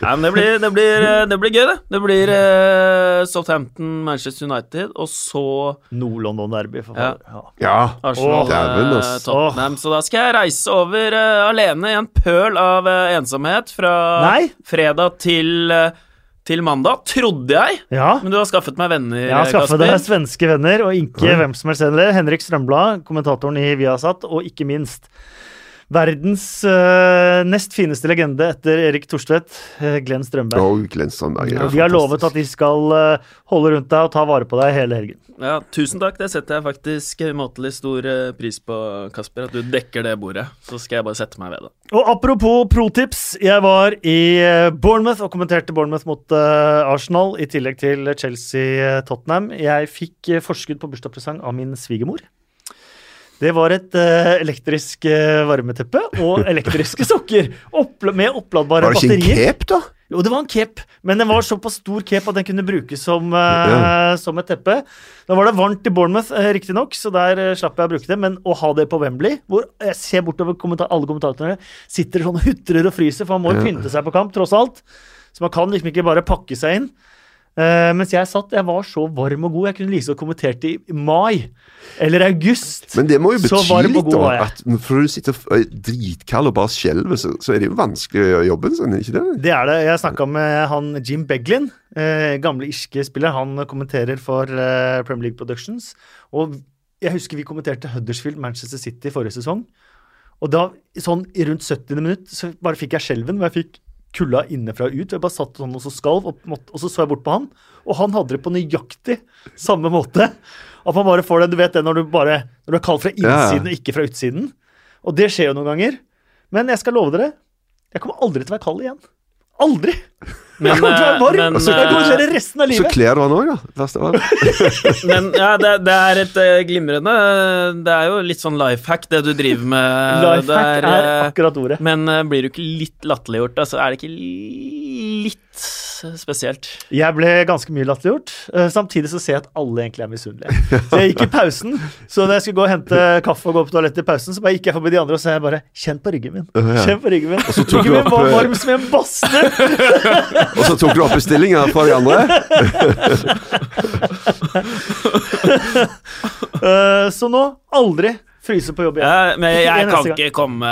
Nei, men det blir, det blir, eh, det blir gøy, det. Det blir uh, Southampton, Manchester United, og så Nord-London-derby, for Ja. Ja. Ja. Arsenal, dæven, eh. Tottenham. Så da skal jeg reise over uh, alene i en pøl av ensomhet fra Nei. fredag til, eh, til mandag, trodde jeg. ja. Men du har skaffet meg venner, Jeg har skaffet deg svenske venner, og ikke mm. hvem som helst heller. Henrik Strømblad, kommentatoren i Viasat, og ikke minst verdens eh, nest fineste legende etter Erik Thorstvedt, eh, Glenn Strømberg. Og Glenn Strømberg. ja. Vi har lovet at de skal eh, holde rundt deg og ta vare på deg hele helgen. Ja, tusen takk. Det setter jeg faktisk umåtelig stor pris på, Kasper. At du dekker det bordet. Så skal jeg bare sette meg ved det. Og apropos pro-tips, jeg var i Bournemouth og kommenterte Bournemouth mot uh, Arsenal, i tillegg til Chelsea-Tottenham. Jeg fikk forskudd på bursdagspresang av min svigermor. Det var et uh, elektrisk uh, varmeteppe og elektriske sokker oppla med oppladbare Var det ikke en batterier. cape, da? Jo, det var en cape, men den var såpass stor cape at den kunne brukes som, eh, som et teppe. Da var det varmt i Bournemouth, uh, riktignok, så der slapp jeg å bruke det. Men å ha det på Wembley, hvor jeg ser bortover kommentar alle kommentatorene sitter sånn og hutrer og fryser, for man må jo pynte seg på kamp, tross alt. Så man kan liksom ikke bare pakke seg inn. Eh, mens jeg satt, jeg var så varm og god. Jeg kunne like liksom kommentert i mai eller august. Men det må jo bety litt, da. At for du sitter er dritkald og bare skjelver, så, så er det jo vanskelig å gjøre jobben sin, ikke det? Det er det. Jeg snakka med han Jim Beglin, uh, gamle irske spiller. Han kommenterer for uh, Premier League Productions. Og jeg husker vi kommenterte Huddersfield Manchester City forrige sesong. Og da, sånn i rundt 70. minutt, så bare fikk jeg skjelven. Og jeg fikk kulda innenfra og ut. Jeg bare satt sånn og så skalv, og, og så så jeg bort på han. Og han hadde det på nøyaktig samme måte. At man bare får det, du vet det når du bare Når du er kald fra innsiden og ikke fra utsiden. Og det skjer jo noen ganger. Men jeg skal love dere, jeg kommer aldri til å være kald igjen. Aldri! Men, jeg kommer til å være varm! eh, men, jeg kommer til å eh, være resten av Så kler du han òg, da. Verst av alt. Men ja, det, det er et eh, glimrende Det er jo litt sånn life hack, det du driver med. Life hack er eh, akkurat ordet. Men eh, blir du ikke litt latterliggjort? Altså, er det ikke litt spesielt? Jeg ble ganske mye latterliggjort. eh, Samtidig så ser jeg at alle egentlig er misunnelige. Så jeg gikk i pausen. Så da jeg skulle gå og hente kaffe og gå på toalettet i pausen, så bare gikk jeg forbi de andre og så jeg bare Kjenn på ryggen min. Kjenn på ryggen min. tok Ryggen du min var eh, varm som en badstue. Og så tok du opp bestillinga fra de andre. Eh, Så nå aldri fryse på jobb igjen. Ja, men jeg, jeg kan ikke komme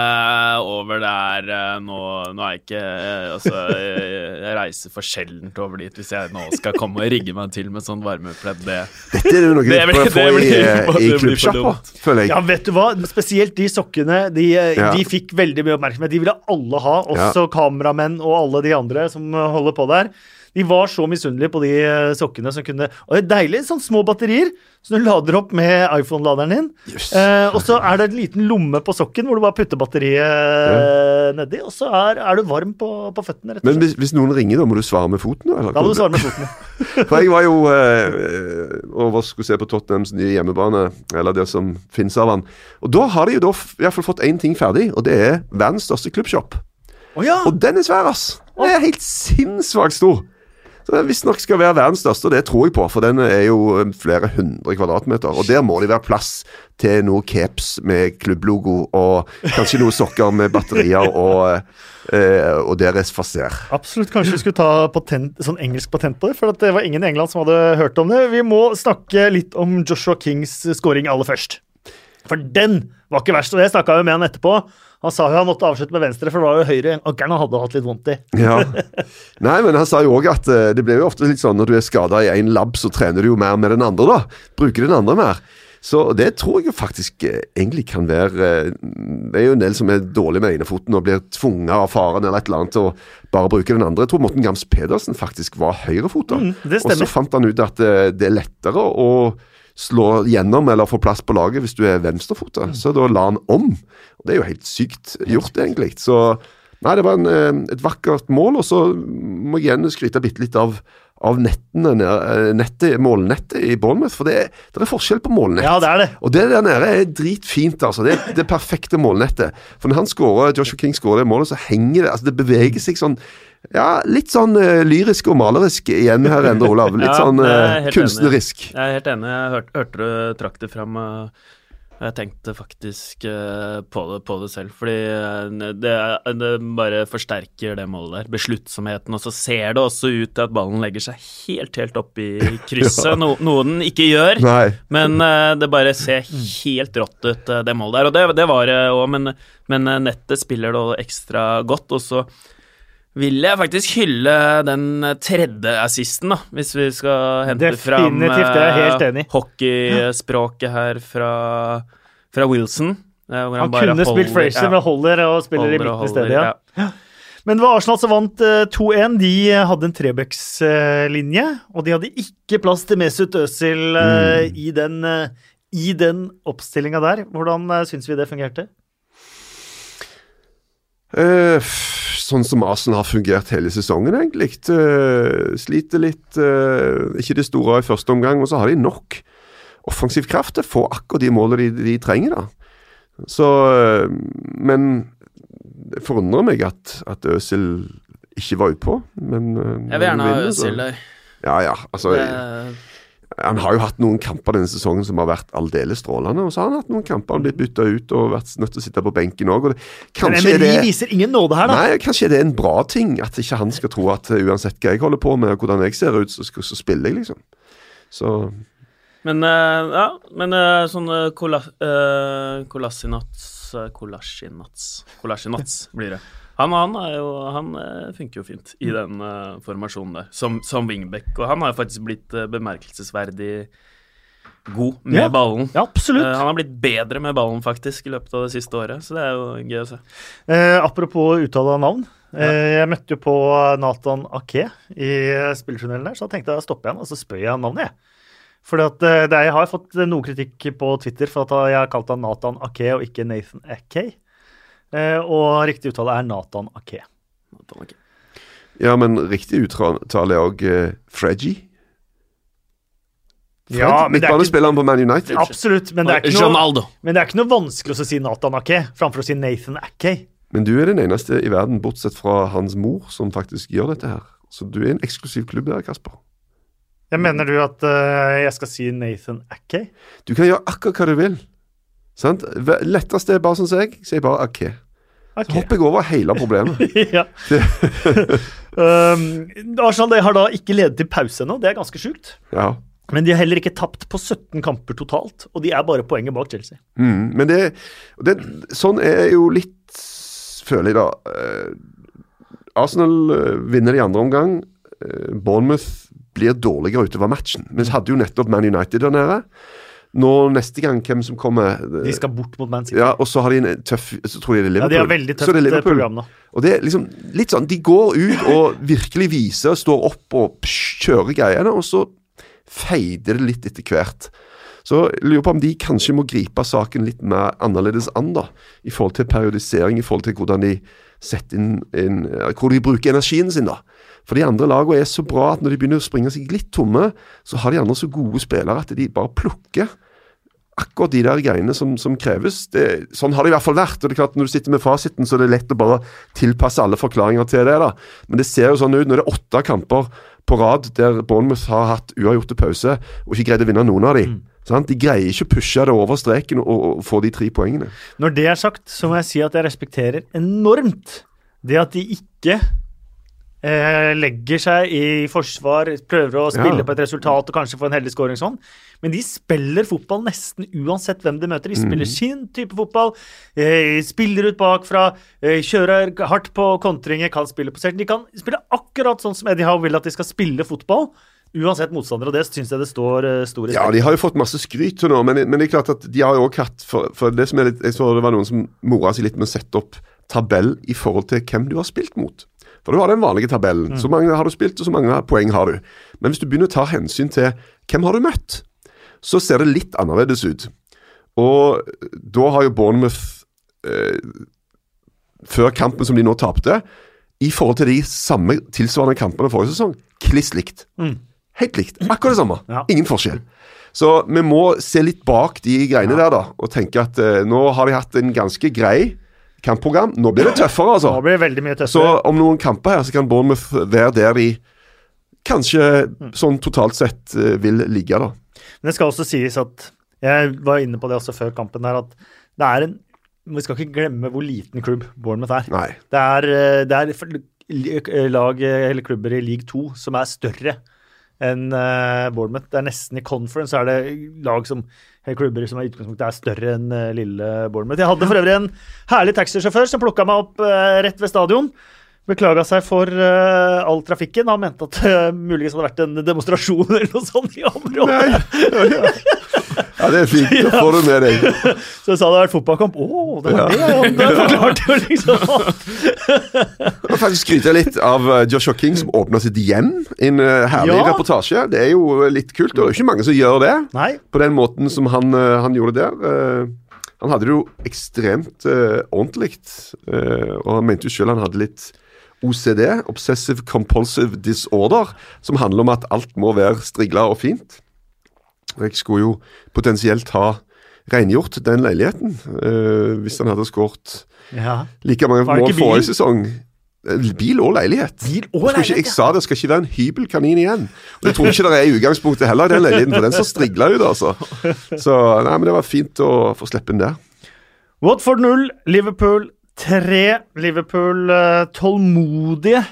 over der eh, nå. Nå er jeg ikke eh, Altså, jeg, jeg reiser for sjeldent over dit hvis jeg nå skal komme og rigge meg til med sånn varmepledd. Det Dette er jo noe Det vi blir- prøver å få det i, blir- eh, i klubbsjappa, føler jeg. Ja, vet du hva? Spesielt de sokkene. De, eh, Ja. de fikk veldig mye oppmerksomhet. De ville alle ha, også kameramenn og alle de andre som eh, holder på der. De var så misunnelige på de eh, sokkene som kunne Og det er deilig, sånn små batterier som du lader opp med iPhone-laderen din. Yes. Eh, og så er det en liten lomme på sokken hvor du bare putter batteriet ja. nedi, og så er, er du varm på, på føttene, rett og Men slett. hvis, hvis noen ringer, da må du svare med foten? Eller? Da må du svare med foten. For jeg var jo eh, over skulle se på Tottenhams nye hjemmebane, eller det som finnes av han. Og da har de jo da f- i hvert fall fått én ting ferdig, og det er verdens største klubbshop. Oh, ja! Og den er svær, ass! Den er helt sinnssvakt stor. Så visstnok skal være verdens største, og det tror jeg på, for den er jo eh, flere hundre kvadratmeter. Og der må det være plass til noe caps med klubblogo, og kanskje noen sokker med batterier og, eh, og deres faser. Absolutt. Kanskje vi skulle ta patent, sånn engelsk patent på det, for det var ingen i England som hadde hørt om det. Vi må snakke litt om Joshua Kings scoring aller først. For den var ikke verst, og jeg snakka jo med han etterpå. Han sa jo han måtte avslutte med venstre, for det var jo høyre ankelen han hadde hatt litt vondt i. Ja. Nei, men han sa jo òg at eh, det blir jo ofte litt sånn når du er skada i én lab, så trener du jo mer med den andre, da. Bruker den andre mer. Så det tror jeg jo faktisk eh, egentlig kan være eh, Det er jo en del som er dårlig med enefoten og blir tvunget av faren eller et eller annet til å bare bruke den andre. Jeg tror Morten Gams Pedersen faktisk var høyrefota. Mm, og så fant han ut at det er lettere å slå gjennom eller få plass på laget hvis du er venstrefota. Mm. Så da la han om. Og det er jo helt sykt gjort, egentlig. Så Nei, det var en, eh, et vakkert mål, og så må jeg igjen skryte bitte litt av, av nettene, eh, nettet, målnettet i Bournemouth, for det er, det er forskjell på målnett. Ja, det er det. Og det der nede er dritfint, altså. Det er det perfekte målnettet. For når han scorer, Joshua King skårer det målet, så henger det altså Det beveger seg sånn ja, litt sånn uh, lyrisk og malerisk igjen her, Endre Olav. Litt Ja, sånn uh, kunstnerisk. Enig. Jeg er helt enig. Jeg hørte, hørte du trakk det fram. eh, Jeg tenkte faktisk på det, på det selv, fordi det, det bare forsterker det målet der. Besluttsomheten. Og så ser det også ut til at ballen legger seg helt, helt opp i krysset, Ja. no, noe den ikke gjør. Nei. Men det bare ser helt rått ut, det målet der. Og det, det var det òg, men, men nettet spiller det ekstra godt. Og så vil jeg faktisk hylle den tredje assisten, da, hvis vi skal hente Definitivt, fram eh, hockeyspråket her fra, fra Wilson. eh, Han bare kunne spilt Fraser, ja, men holder og spiller i holder i midten i stedet. Ja. Men det var Arsenal som vant eh, 2-1. De hadde en Trebecks-linje, og de hadde ikke plass til Mesut Özil mm. i den, i den oppstillinga der. Hvordan syns vi det fungerte? F- sånn som Arsenal har fungert hele sesongen, egentlig. Uh, sliter litt. Uh, ikke det store i første omgang, og så har de nok offensiv kraft til å få akkurat de målene de, de trenger. da. Så Men det forundrer meg at, at Øzil ikke var utpå, men Jeg vil gjerne ha Øzil der. Ja, ja. Altså, Det- han har jo hatt noen kamper denne sesongen som har vært aldeles strålende, og så har han hatt noen kamper han har blitt bytta ut og vært nødt til å sitte på benken òg. Men Kanskje er Emery det viser ingen nåde her, da. Nei, kanskje det er en bra ting at ikke han skal tro at uh, uansett hva jeg holder på med, og hvordan jeg ser ut, så, så spiller jeg, liksom. Så Men uh, ja, men uh, sånn uh, kola, uh, Kolassinats Kolassinats blir det. Han, han, jo, han eh, funker jo fint i den uh, formasjonen der, som, som wingback. Og han har jo faktisk blitt uh, bemerkelsesverdig god med Ja, ballen. Ja, absolutt. Uh, han har blitt bedre med ballen faktisk i løpet av det siste året, så det er jo gøy å se. Apropos uttale av navn. Ja. jeg møtte jo på Nathan Ake i spillertunnelen der, så da tenkte jeg å stoppe igjen, og så spør jeg navnet, jeg. Fordi at Jeg har fått noe kritikk på Twitter for at jeg har kalt han Nathan Ake og ikke Nathan Ake. Eh, og riktig uttale er Nathan Ake. Ja, men riktig uttale er òg uh, Fredgy. Fred, Ja, er ikke, Midtbanespilleren på Man United. absolutt, men det, er ikke noe, men det er ikke noe vanskelig å si Nathan Ake framfor å si Nathan Ake. Men du er den eneste i verden, bortsett fra hans mor, som faktisk gjør dette her. Så du er en eksklusiv klubb der, Kasper. Jeg mener du at uh, jeg skal si Nathan Ake? Du kan gjøre akkurat hva du vil. Sant? Letteste er bare sånn som jeg, sier bare OK. Så hopper jeg over hele problemet. ja. um, Arsenal har da ikke ledet til pause ennå, det er ganske sjukt. Ja. Men de har heller ikke tapt på 17 kamper totalt, og de er bare poenget bak Chelsea. Mm, men det, det Sånn er jo litt Føler jeg, da. Eh, Arsenal eh, vinner i andre omgang. Eh, Bournemouth blir dårligere utover matchen. Men så hadde jo nettopp Man United der nede. Nå neste gang hvem som kommer. De skal bort mot Man City. Ja, og så har de en tøff Så tror jeg det er Liverpool. Ja, de har veldig tøft eh, program nå. Og det er liksom litt sånn De går ut og virkelig viser, står opp og kjører greiene, og så feider det litt etter hvert. Så jeg lurer på om de kanskje må gripe saken litt mer annerledes an, da. I forhold til periodisering, i forhold til hvordan de setter inn, inn Hvor de bruker energien sin, da. For de andre lagene er så bra at når de begynner å springe seg litt tomme, så har de andre så gode spillere at de bare plukker akkurat de der greiene som, som kreves. Det, sånn har det i hvert fall vært. og det er klart Når du sitter med fasiten, så er det lett å bare tilpasse alle forklaringer til det. da. Men det ser jo sånn ut når det er åtte kamper på rad der Bournemouth har hatt uavgjorte pause og ikke greid å vinne noen av de. Sant? De greier ikke å pushe det over streken og, og få de tre poengene. Når det er sagt, så må jeg si at jeg respekterer enormt det at de ikke eh, legger seg i forsvar, prøver å spille Ja. på et resultat og kanskje få en heldig scoring sånn. Men de spiller fotball nesten uansett hvem de møter. De spiller sin type fotball, eh, spiller ut bakfra, eh, kjører hardt på kontringer, kan spille på selv. De kan spille akkurat sånn som Eddie Howe vil at de skal spille fotball. Uansett motstander, og det syns jeg det står eh, stor Ja, de har jo fått masse skryt til nå, men, men det er klart at de har jo også hatt for, for det som er litt, Jeg så det var noen som mora seg litt med å sette opp tabell i forhold til hvem du har spilt mot. For du har den vanlige tabellen. Så mange har du spilt, og så mange poeng har du. Men hvis du begynner å ta hensyn til hvem har du møtt, så ser det litt annerledes ut. Og da har jo Bournemouth eh, før kampen som de nå tapte, i forhold til de samme tilsvarende kampene forrige sesong, kliss likt. Helt likt. Akkurat det samme. Ja. Ingen forskjell. Så vi må se litt bak de greiene der, da, og tenke at eh, nå har de hatt en ganske grei kampprogram. Nå blir det tøffere, altså. Nå blir det veldig mye tøffere. Så om noen kamper her, så kan Bournemouth være der de kanskje sånn totalt sett eh, vil ligge, da. Men det skal også sies at Jeg var inne på det også før kampen her, at det er en Vi skal ikke glemme hvor liten klubb Bournemouth er. Nei. Det er, eh, det er lag eh, eller klubber i league 2 som er større enn Bournemouth. Det er nesten i conference er det lag som klubber som i utgangspunktet er større enn eh, lille Bournemouth. Jeg hadde for øvrig en herlig taxisjåfør som plukka meg opp eh, rett ved stadion. Beklaga seg for uh, all trafikken. Han mente at det muligens hadde vært en demonstrasjon eller noe sånt i området. Ja, det er fint. Da får du med deg. Så jeg sa det hadde vært fotballkamp. Å, det var det, ja. Det forklarte jo liksom Jeg vil faktisk skryte litt av eh, Joshua King, som åpna sitt hjem. En eh, herlig Ja. reportasje. Det er jo litt kult. Det er jo ikke mange som gjør det Nei. på den måten som han, eh, han gjorde det der. Eh, han hadde det jo ekstremt uh, ordentlig, uh, og han mente jo selv han hadde litt OCD, Obsessive Compulsive Disorder, som handler om at alt må være strigla og fint. Jeg skulle jo potensielt ha rengjort den leiligheten eh, hvis han hadde skåret Ja. like mange mål forrige sesong. Eh, Bil og leilighet. Bil og Jeg, ikke, leilighet, jeg sa det skal ikke være en hybelkanin igjen. Og Det tror jeg ikke det er i utgangspunktet heller, den leiligheten, for den så strigla ut, altså. Så nei, men det var fint å få slippe den der. Watford 0, Liverpool 3. Liverpool eh, tålmodige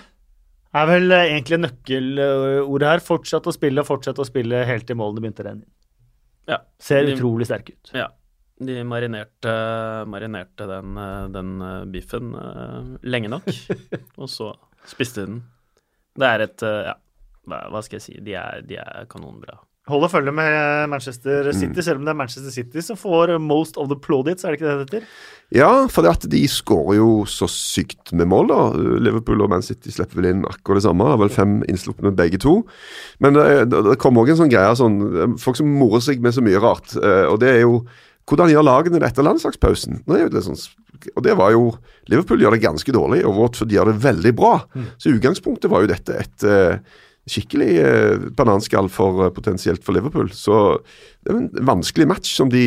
er vel eh, egentlig nøkkelordet her. Fortsett å spille og fortsett å spille helt til målene begynte å renne inn. Ja. Ser De- utrolig sterke ut. Ja. De marinerte, marinerte den, eh, den eh, biffen lenge nok, og så spiste de den. Det er et Ja, hva skal jeg si? De er, de er kanonbra. Holder følge med Manchester City, selv om det er Manchester City som får most of the plaudits, er det ikke det det heter? Ja, for det at de skårer jo så sykt med mål, da. Liverpool og Man City slipper vel inn akkurat det samme. Det er vel fem innslupne begge to. Men det, det, det kommer òg en sånn greie sånn Folk som morer seg med så mye rart. eh, Og det er jo hvordan gjør lagene det etter landslagspausen? Nå er jo det sånn, og det var jo Liverpool gjør det ganske dårlig, og Watford gjør det veldig bra. Så i utgangspunktet var jo dette et eh, skikkelig eh, bananskall for eh, potensielt for Liverpool. Så det er en vanskelig match som de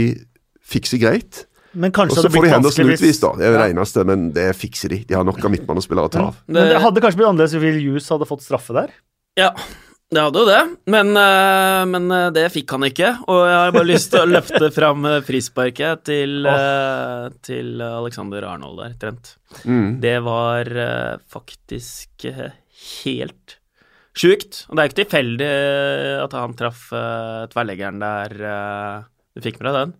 fikser greit. Men Og kanskje så får de Henderson utvist, da. Det er jo det eneste, men det fikser de. De har nok av midtbanespillere å ta av. Men det hadde kanskje blitt annerledes hvis Will Hughes hadde fått straffe der. Ja, det hadde jo det, men, eh, men eh, det fikk han ikke. Og jeg har bare lyst til å løfte fram frisparket til, oh. til Alexander Arnold der, Trent. Mm. Det var faktisk helt sjukt. Og det er ikke tilfeldig eh, at han traff uh, tverrleggeren der. uh, du fikk med deg den?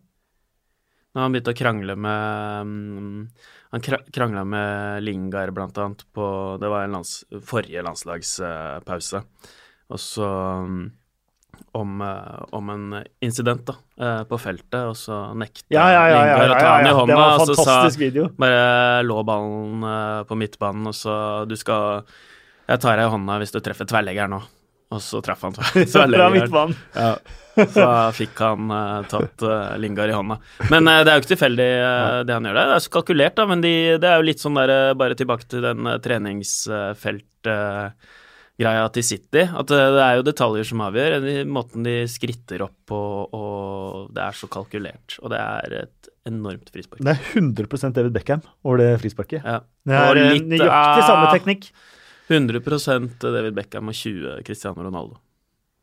Når han begynte å krangle med um, Han krangla med Lingard, blant annet, på Det var en lands forrige landslagspause. Og så um, om, eh, om en incident da, eh, på feltet, og så nekta Ja, ja, ja. Lingard å ta den i hånda. Det var en og så sa video. bare lå ballen eh, på midtbanen, og så Du skal Jeg tar deg i hånda hvis du treffer tverrleggeren nå. Og så traff han tverrleggeren. Ja. Så fikk han uh, tatt uh, Lingard i hånda. Men uh, det er jo ikke tilfeldig det han gjør der. Det er så kalkulert, da, men de, det er jo litt sånn der Bare tilbake til den treningsfeltgreia til City. At det er jo detaljer som avgjør. De, måten de skritter opp på, og det er så kalkulert. Og det er et enormt frispark. Det er 100% David Beckham over det frisparket. Ja. Det er nøyaktig samme teknikk. 100% David Beckham og 20 Cristiano Ronaldo.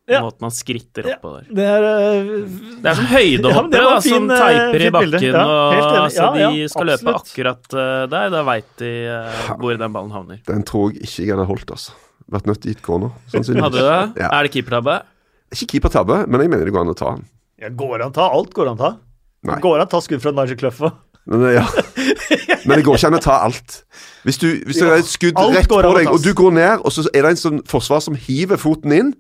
Ja. Måten han skritter opp oppå der. Det er uh, Det er som høydehoppere ja, fin, som eh, teiper i bakken. Ja, og, helt så de skal løpe akkurat uh, der. Da veit de uh, hvor den ballen havner. Den tror jeg ikke jeg hadde holdt, altså. Vært nødt til å gitt corner. Hadde du det? Ja. Er det keepertabbe? Ikke keepertabbe, men jeg mener det går an å ta den. ja, Går an å ta alt? Går an å ta. Nei. Går an å ta skudd fra Nigel Clough òg. Men, eh, ja. men det går ikke an å ta alt. Hvis, du, hvis det er et skudd alt rett på deg, og du går ned, og så er det en sånn forsvar som hiver foten inn,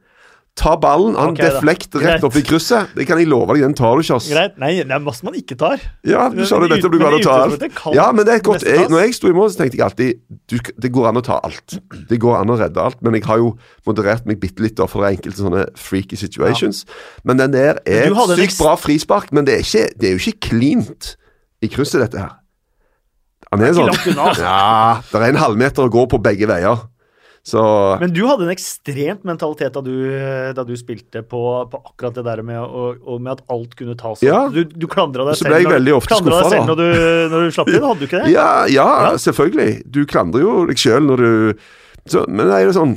Ta ballen, han okay, deflekter deflekt rett opp i krysset, det kan jeg love deg, den tar du ikke, ass. Greit. Nei, det er masse man ikke tar. Ja, du sa det nettopp, du går an å ta alt. Ja, men det er godt jeg. Når jeg sto i mål, så tenkte jeg alltid du, det går an å ta alt. Det går an å redde alt, men jeg har jo moderert meg bitte litt for det er enkelte sånne freaky situations. Men den der er et sykt bra frispark, men det er, ikke, det er jo ikke cleant i krysset, dette her. Han er sånn. Ja, det er en halvmeter å gå på begge veier. Så Men du hadde en ekstremt mentalitet da du, da du spilte på, på akkurat det der med, og, og med at alt kunne tas. Ja. Du, du klandra deg selv, når- klandra deg selv når du, når du slapp inn, hadde du ikke det? Ja, ja, selvfølgelig. Du klandrer jo deg sjøl når du så, Men det er jo sånn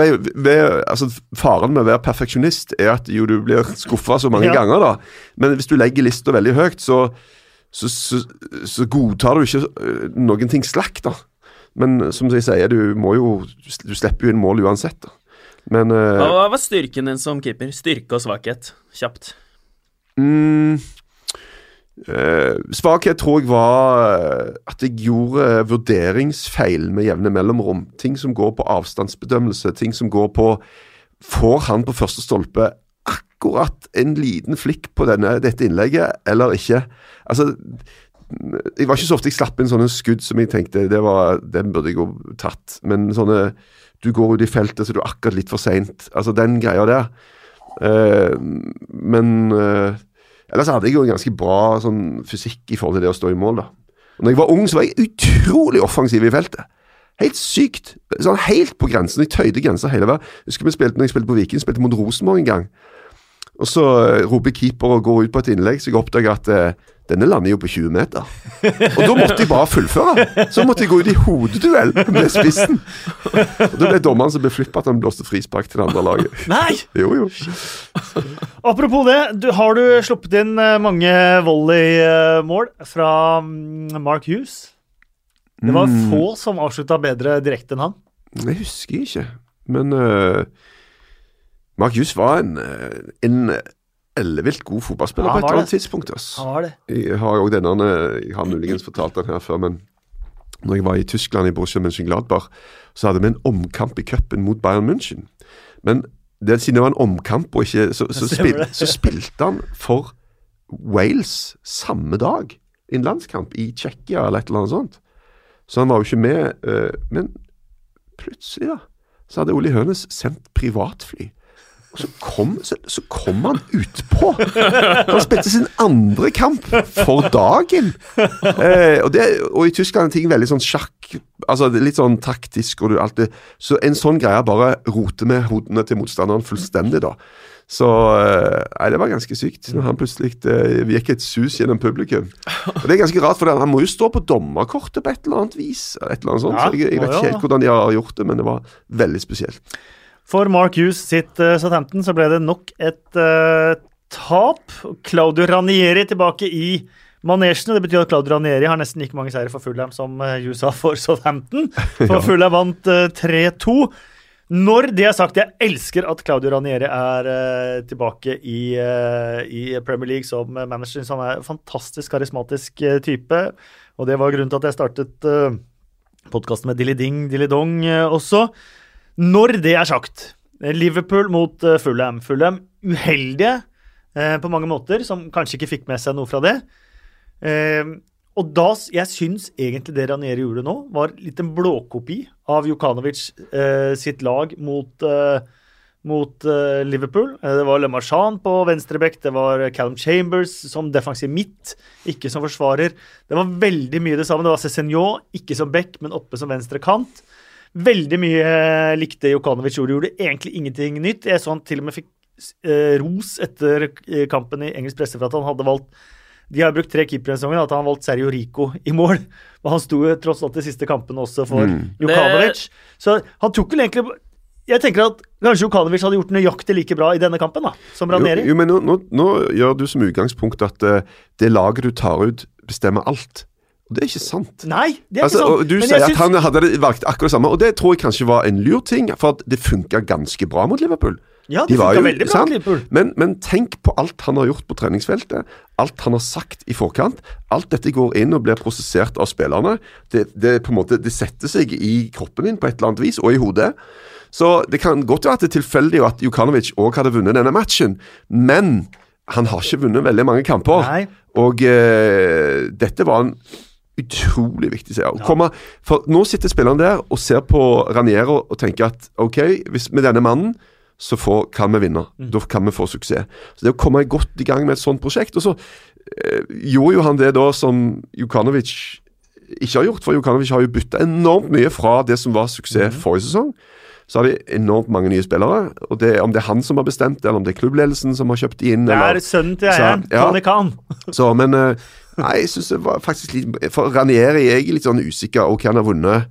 er jo, ved, altså, Faren med å være perfeksjonist er at jo du blir skuffa så mange Ja. ganger, da. Men hvis du legger lista veldig høyt, så, så, så, så godtar du ikke øh, noen ting slakk, da. Men som jeg sier, du må jo Du slipper jo inn mål uansett, da. Men øh, hva var styrken din som keeper? Styrke og svakhet. Kjapt. Mm, eh, svakhet tror jeg var eh, at jeg gjorde eh, vurderingsfeil med jevne mellomrom. Ting som går på avstandsbedømmelse, ting som går på Får han på første stolpe akkurat en liten flikk på denne, dette innlegget, eller ikke? Altså Jeg var ikke så ofte jeg slapp inn sånne skudd som jeg tenkte det var, den burde jeg jo tatt. Men sånne Du går ut i feltet, så du er akkurat litt for seint. Altså den greia der. Uh, men eh, ellers hadde jeg jo en ganske bra sånn, fysikk i forhold til det å stå i mål. da. Og når jeg var ung, så var jeg utrolig offensiv i feltet. Helt sykt. Sånn Helt på grensen. Jeg tøyde grenser hele veien. Husker vi spilte når jeg spilte på Viking, spilte mot Rosenborg en gang. Og så eh, roper keeper og går ut på et innlegg, så jeg oppdager at eh, denne lander jo på 20 meter. Og da måtte jeg bare fullføre. Så måtte jeg gå ut i hodeduell med spissen. Og da ble dommeren så beflippa at han blåste frispark til det andre laget. Nei! Jo, jo. Apropos det, du, har du sluppet inn eh, mange volleymål fra mm, Mark Hughes? Det var Mm. få som avslutta bedre direkte enn han. Jeg husker ikke, men uh, Mark Hughes var en, eh, en ellevilt god fotballspiller Ja, på et eller annet tidspunkt. ass. Han var det. Jeg har jo denne, jeg har muligens fortalt den her før, men når jeg var i Tyskland, i Borussia Mönchengladbach, så hadde vi en omkamp i cupen mot Bayern München. Men det, siden det var en omkamp, og ikke, så, så, spil, så spilte han for Wales samme dag. I en landskamp i Tsjekkia eller et eller annet sånt. Så han var jo ikke med. eh, men plutselig, da, så hadde Oli Hønes sendt privatfly. Og så kom, så, så kom han utpå. Han spilte sin andre kamp for dagen. Eh, og, det, og i Tyskland er ting veldig sånn sjakk Altså litt sånn taktisk og alt det. Så en sånn greie bare roter med hodene til motstanderen fullstendig, da. Så eh, Nei, det var ganske sykt. Når han plutselig eh, gikk et sus gjennom publikum. Og det er ganske rart, for han må jo stå på dommerkortet på et eller annet vis. Et eller annet sånt. Ja, så jeg, jeg vet ikke helt hvordan de har gjort det, men det var veldig spesielt. For Mark Hughes sitt uh, Southampton så ble det nok et uh, tap. Claudio Ranieri tilbake i manesjene. Det betyr at Claudio Ranieri har nesten like mange seire for Fulham som uh, Hughes har for Southampton. For Fulham vant eh, 3-2. Når det er sagt, jeg elsker at Claudio Ranieri er uh, tilbake i, uh, i Premier League som manager. Han er en fantastisk karismatisk uh, type, og det var grunnen til at jeg startet uh, podkasten med Dilly Ding, Dilly Dong eh, også. Når det er sagt, Liverpool mot uh, Fulham. Fulham uheldige eh, på mange måter, som kanskje ikke fikk med seg noe fra det. Eh, og da, Jeg syns egentlig det Ranieri gjorde nå, var litt en blåkopi av Jukanovic sitt lag mot, mot Liverpool. det var Le Marchand på venstrebekk, det var Callum Chambers som defensiv midt, ikke som forsvarer. Det var veldig mye det samme. Det var Cézinho, ikke som back, men oppe som venstre kant. Veldig mye eh, likte Jokanovic gjorde. Gjorde egentlig ingenting nytt. Jeg så han til og med fikk eh, ros etter eh, kampen i engelsk presse for at han hadde valgt De har brukt tre keepere i sesongen, at han har valgt Sergio Rico i mål. Og han sto tross alt de siste kampene også for mm. Jokanovic. Så han tok vel egentlig jeg tenker at kanskje Jokanovic hadde gjort nøyaktig like bra i denne kampen da, som Ranieri. Jo, jo men nå, nå, nå, gjør du som utgangspunkt at uh, det laget du tar ut, bestemmer alt. Og det er ikke sant. Nei, det er altså, ikke sant. Du Men sier jeg at synes- han hadde valgt akkurat det samme, og det tror jeg kanskje var en lur ting, for det funka ganske bra mot Liverpool. Ja, De det var funka veldig bra mot Liverpool. Men, men tenk på alt han har gjort på treningsfeltet. Alt han har sagt i forkant. Alt dette går inn og blir prosessert av spillerne. Det, det, måte, det setter seg i kroppen din på et eller annet vis, og i hodet. Så det kan godt være at det er tilfeldig at Jukanovic òg hadde vunnet denne matchen, men han har ikke vunnet veldig mange kamper. Nei. Og eh, dette var en utrolig viktig seier. Komme- For nå sitter spilleren der og ser på Raniero og tenker at ok, hvis med denne mannen så får, kan vi vinne. Da kan vi få suksess. Så det å komme godt i gang med et sånt prosjekt Og så eh, gjorde jo han det da som Jukanovic ikke har gjort, for Jukanovic har jo bytta enormt mye fra det som var suksess forrige sesong. Så har de enormt mange nye spillere. og det, Om det er han som har bestemt det, eller om det er klubbledelsen som har kjøpt de inn Det eller, er sønnen til eieren, ja. Tony Khan. så, men eh, Nei, jeg syns det var faktisk litt For Ranieri er jeg litt sånn usikker. Ok, han har vunnet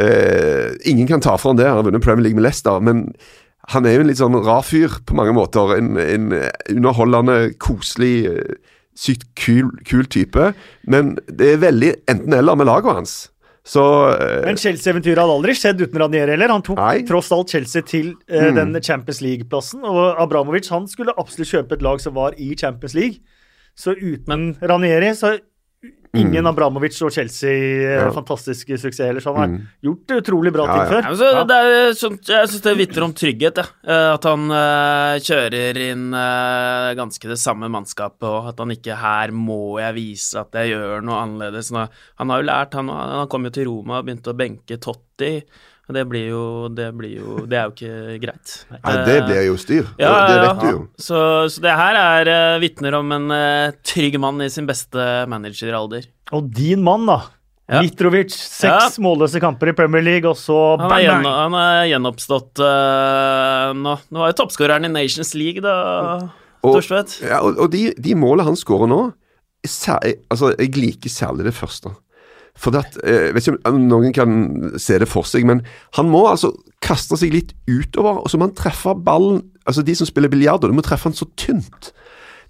eh, Ingen kan ta fra han det. Han har vunnet Premier League med Leicester, men han er jo en litt sånn rar fyr på mange måter. En, en underholdende, koselig, eh, sykt kul, kul type. Men det er veldig enten-eller med laget hans. Så eh, Men Chelsea-eventyret hadde aldri skjedd uten Ranieri heller. Han tok Nei. tross alt Chelsea til eh, den Champions League-plassen. Og Abramovic han skulle absolutt kjøpe et lag som var i Champions League. Så uten Ranieri så Ingen ingen Abramovic og Chelsea eh, Ja. fantastiske suksess eller sånn. Mm. gjort utrolig bra Ja, ting ja. før. Ja, så, det er, sånt, jeg syns det vitner om trygghet, jeg. Eh, At han uh, kjører inn uh, ganske det samme mannskapet, og at han ikke her må jeg vise at jeg gjør noe annerledes. Nå, han har jo lært, han, han kom jo til Roma og begynte å benke Totti. Og det blir jo Det, blir jo, det er jo ikke greit. Nei, det blir jo styr. Ja, det, vet du jo. Så, så det her er uh, vitner om en eh, trygg mann i sin beste manageralder. Og din mann, da. Ja. Mitrovic, seks Ja. målløse kamper i Premier League, og så Han er, bang, bang. han er gjenoppstått uh, nå. Nå var jo toppskåreren i Nations League, da, Og-. Ja, og, og de, de målene han skårer nå sær, altså, Jeg liker særlig det første. For det at, eh, Jeg vet ikke om noen kan se det for seg, men han må altså kaste seg litt utover, og så må han treffe ballen Altså De som spiller biljard, du må treffe han så tynt.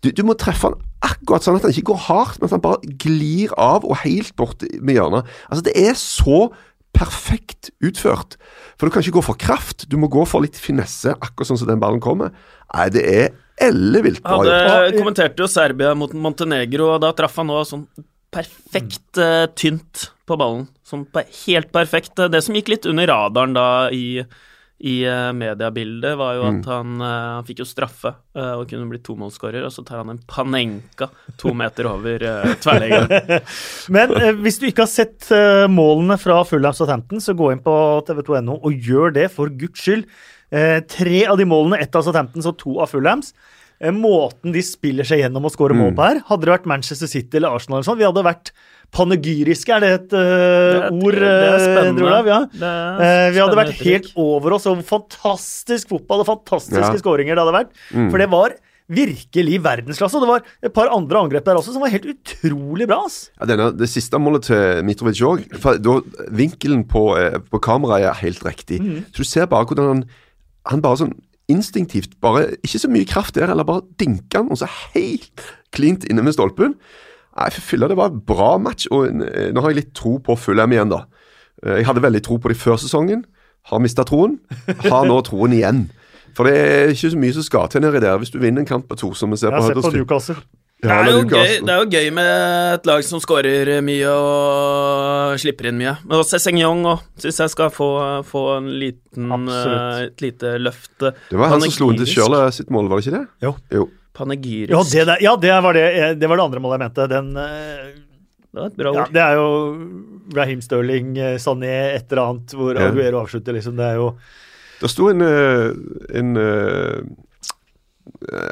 Du, du må treffe han akkurat sånn at han ikke går hardt, men at han bare glir av og helt bort med hjørnet. Altså Det er så perfekt utført. For du kan ikke gå for kraft, du må gå for litt finesse, akkurat sånn som den ballen kommer. Nei, det er ellevilt bra gjort. Hadde kommenterte jo Serbia mot Montenegro, og da traff han nå sånn perfekt uh, tynt på ballen. Sånn helt perfekt. Det som gikk litt under radaren da i, i uh, mediebildet, var jo at han, uh, han fikk jo straffe eh, og kunne blitt tomålsskårer, og så tar han en panenka to meter over tverrleggeren. Men eh, hvis du ikke har sett eh, målene fra Fulham Southampton, så gå inn på tv2.no og gjør det, for guds skyld. Eh, tre av de målene, ett av Southamptons og to av Fulhams. Eh, måten de spiller seg gjennom og skårer mål på her, hadde det vært Manchester City eller Arsenal eller sånn, vi hadde vært panegyriske, er det et eh, Det ord, det er eh, spennende. Olav, Ja. Det er uh, vi hadde vært helt over oss, og fantastisk fotball og fantastiske Ja. skåringer det hadde vært. For det var virkelig verdensklasse, og det var et par andre angrep der også som var helt utrolig bra. ass. Ja, denne, det siste målet til Mitrovic òg. Vinkelen på, på kameraet er helt riktig. Så du ser bare hvordan han Han bare sånn instinktivt bare Ikke så mye kraft der, eller bare dinker han, og så helt klint inne med stolpen. Nei, for fylla, det var en bra match, og eh, nå har jeg litt tro på Fulham igjen, da. Eh, Jeg hadde veldig tro på det før sesongen. Har mista troen. Har nå troen igjen. For det er ikke så mye som skal til nedi der hvis du vinner en kamp på to, som vi ser Jeg på har sett på. Newcastle. Det er, jo gøy, det er jo gøy med et lag som skårer mye og slipper inn mye. Men også Sengyon syns jeg skal få, få en liten, eh, et lite løft. Det var han som slo inn til Panegyrisk. Sitt mål, var det ikke det? Jo. jo. Panegyrisk. Ja, det, der, ja det, var det, det var det andre målet jeg mente. Den eh, Det var et bra ja, ord. Det er jo Raheem Sterling, eh, Sané, et eller annet, hvor Ja. Aguero avslutter, liksom. Det er jo Det sto en, eh, en eh,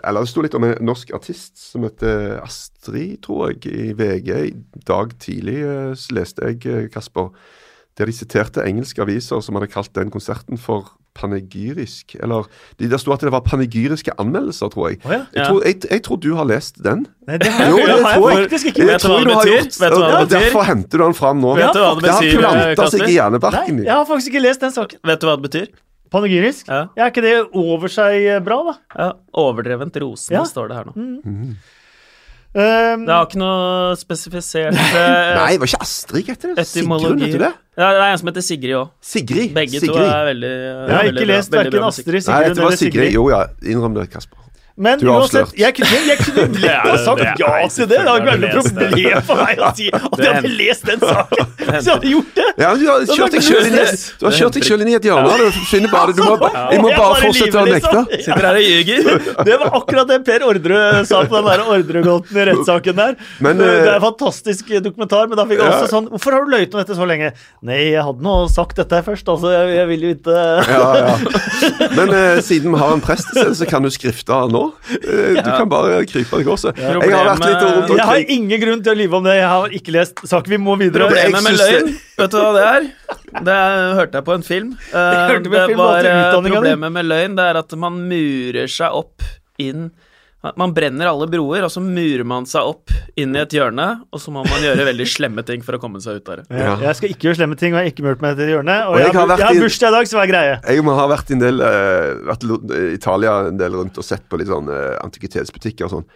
Eller det sto litt om en norsk artist som heter Astrid, tror jeg, i VG. I dag tidlig eh, leste jeg, eh, Kasper, der de siterte engelske aviser som hadde kalt den konserten for panegyrisk. Eller de, Der sto at det var panegyriske anmeldelser, tror jeg. Oh, ja. Jeg, tror, jeg, jeg tror du har lest den. Nei, det har, Jo, det det har jeg faktisk ikke. Vet du hva det betyr? og? Derfor henter du den fram nå. Vet du hva det det har planta seg i hjernebarken. Nei, jeg har faktisk ikke lest den saken. Vet du hva det betyr? Panegyrisk? Ja. Ja, er ikke det over seg eh, bra, da? Ja, overdrevent rosende Ja. står det her nå. Um, Det har ikke noe spesifisert uh, Nei, var ikke Astrid etter det? Sigrun, heter det? Ja, det er en som heter Sigrid òg. Sigrid. Begge Sigrid. to er veldig jeg har ikke lest verken Astrid, Nei, Sigrun dette var eller Sigrid. Sigrid. Jo ja, innrøm det, Kasper. Men Du uansett, jeg kunne, jeg kunne lett ha sagt ja til det. Det hadde ikke vært noe problem for meg å si at jeg hadde lest den saken. Så jeg hadde gjort det. Ja, du har kjørt deg selv inn i, du har kjørt deg selv inn i et hjørne. Du finner bare, du må, jeg må bare fortsette å nekte. Sitter her og ljuger. Det var akkurat det Per Ordre sa på den der Ordregåten i rettssaken der. Men, det er eh, en fantastisk dokumentar, men da fikk jeg også sånn Hvorfor har du løyet om dette så lenge? Nei, jeg hadde nå sagt dette først, altså. Jeg, jeg vil jo ikke Ja, ja. Men eh, siden vi har en prest så kan du skrifte nå. Eh, du kan bare krype deg også. Jeg har vært litt rundt Jeg har ingen grunn til å lyve om det. Jeg har ikke lest saken. Vi må videre. Problemet med løgn, vet du hva det er? Det hørte jeg på en film. Eh, det var eh. Problemet med løgn det er at man murer seg opp inn Man brenner alle broer, og så murer man seg opp inn i et hjørne, og så må man gjøre veldig slemme ting for å komme seg ut av det. Ja, Jeg skal ikke gjøre slemme ting, og jeg har ikke murt meg til hjørnet. Og, Og jeg, jeg har har, jeg har bursdag i dag, så hva er greie? Jeg må ha vært i del i Italia en del rundt og sett på litt sånn uh, antikvitetsbutikker og sånn.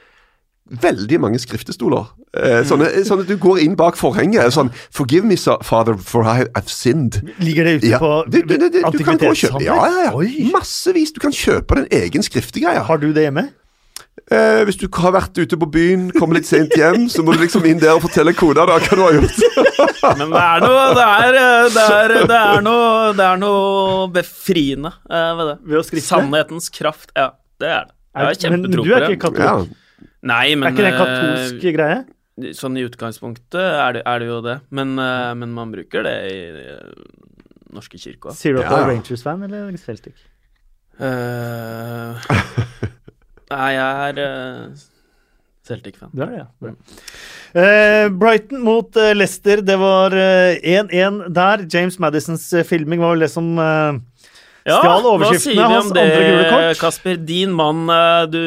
Veldig mange skriftestoler. Eh, sånne, sånn at du går inn bak forhenget. Sånn 'Forgive me, father, for I have sinned'. Ligger det ute Ja, på antikvitetshandel? Ja, ja, ja. Oi. Massevis. Du kan kjøpe din egen skriftegreie. Har du det hjemme? Eh, hvis du har vært ute på byen, kommer litt sent hjem, så må du liksom inn der og fortelle koda da, hva du har gjort. Men det er noe Det er, eh, det er, det er, noe, det er noe befriende eh, ved det. Ved å skrifte? Sannhetens kraft. Ja, det er det. Jeg har men du er ikke ikke Ja. Nei, men Er ikke det en eh, katolsk greie? Sånn i utgangspunktet er det, er det jo det, men, eh, men man bruker det i i norske kirke òg. Sier du at du er. Rangers-fan eller Celtic? nei, jeg er uh, Celtic-fan. Det er det, ja. Eh, Brighton mot uh, Leicester, det var eh, 1-1 der. James Madisons filming var vel det som Stjal overskriftene, vi hans det, andre gule kort? Kasper? Din mann, du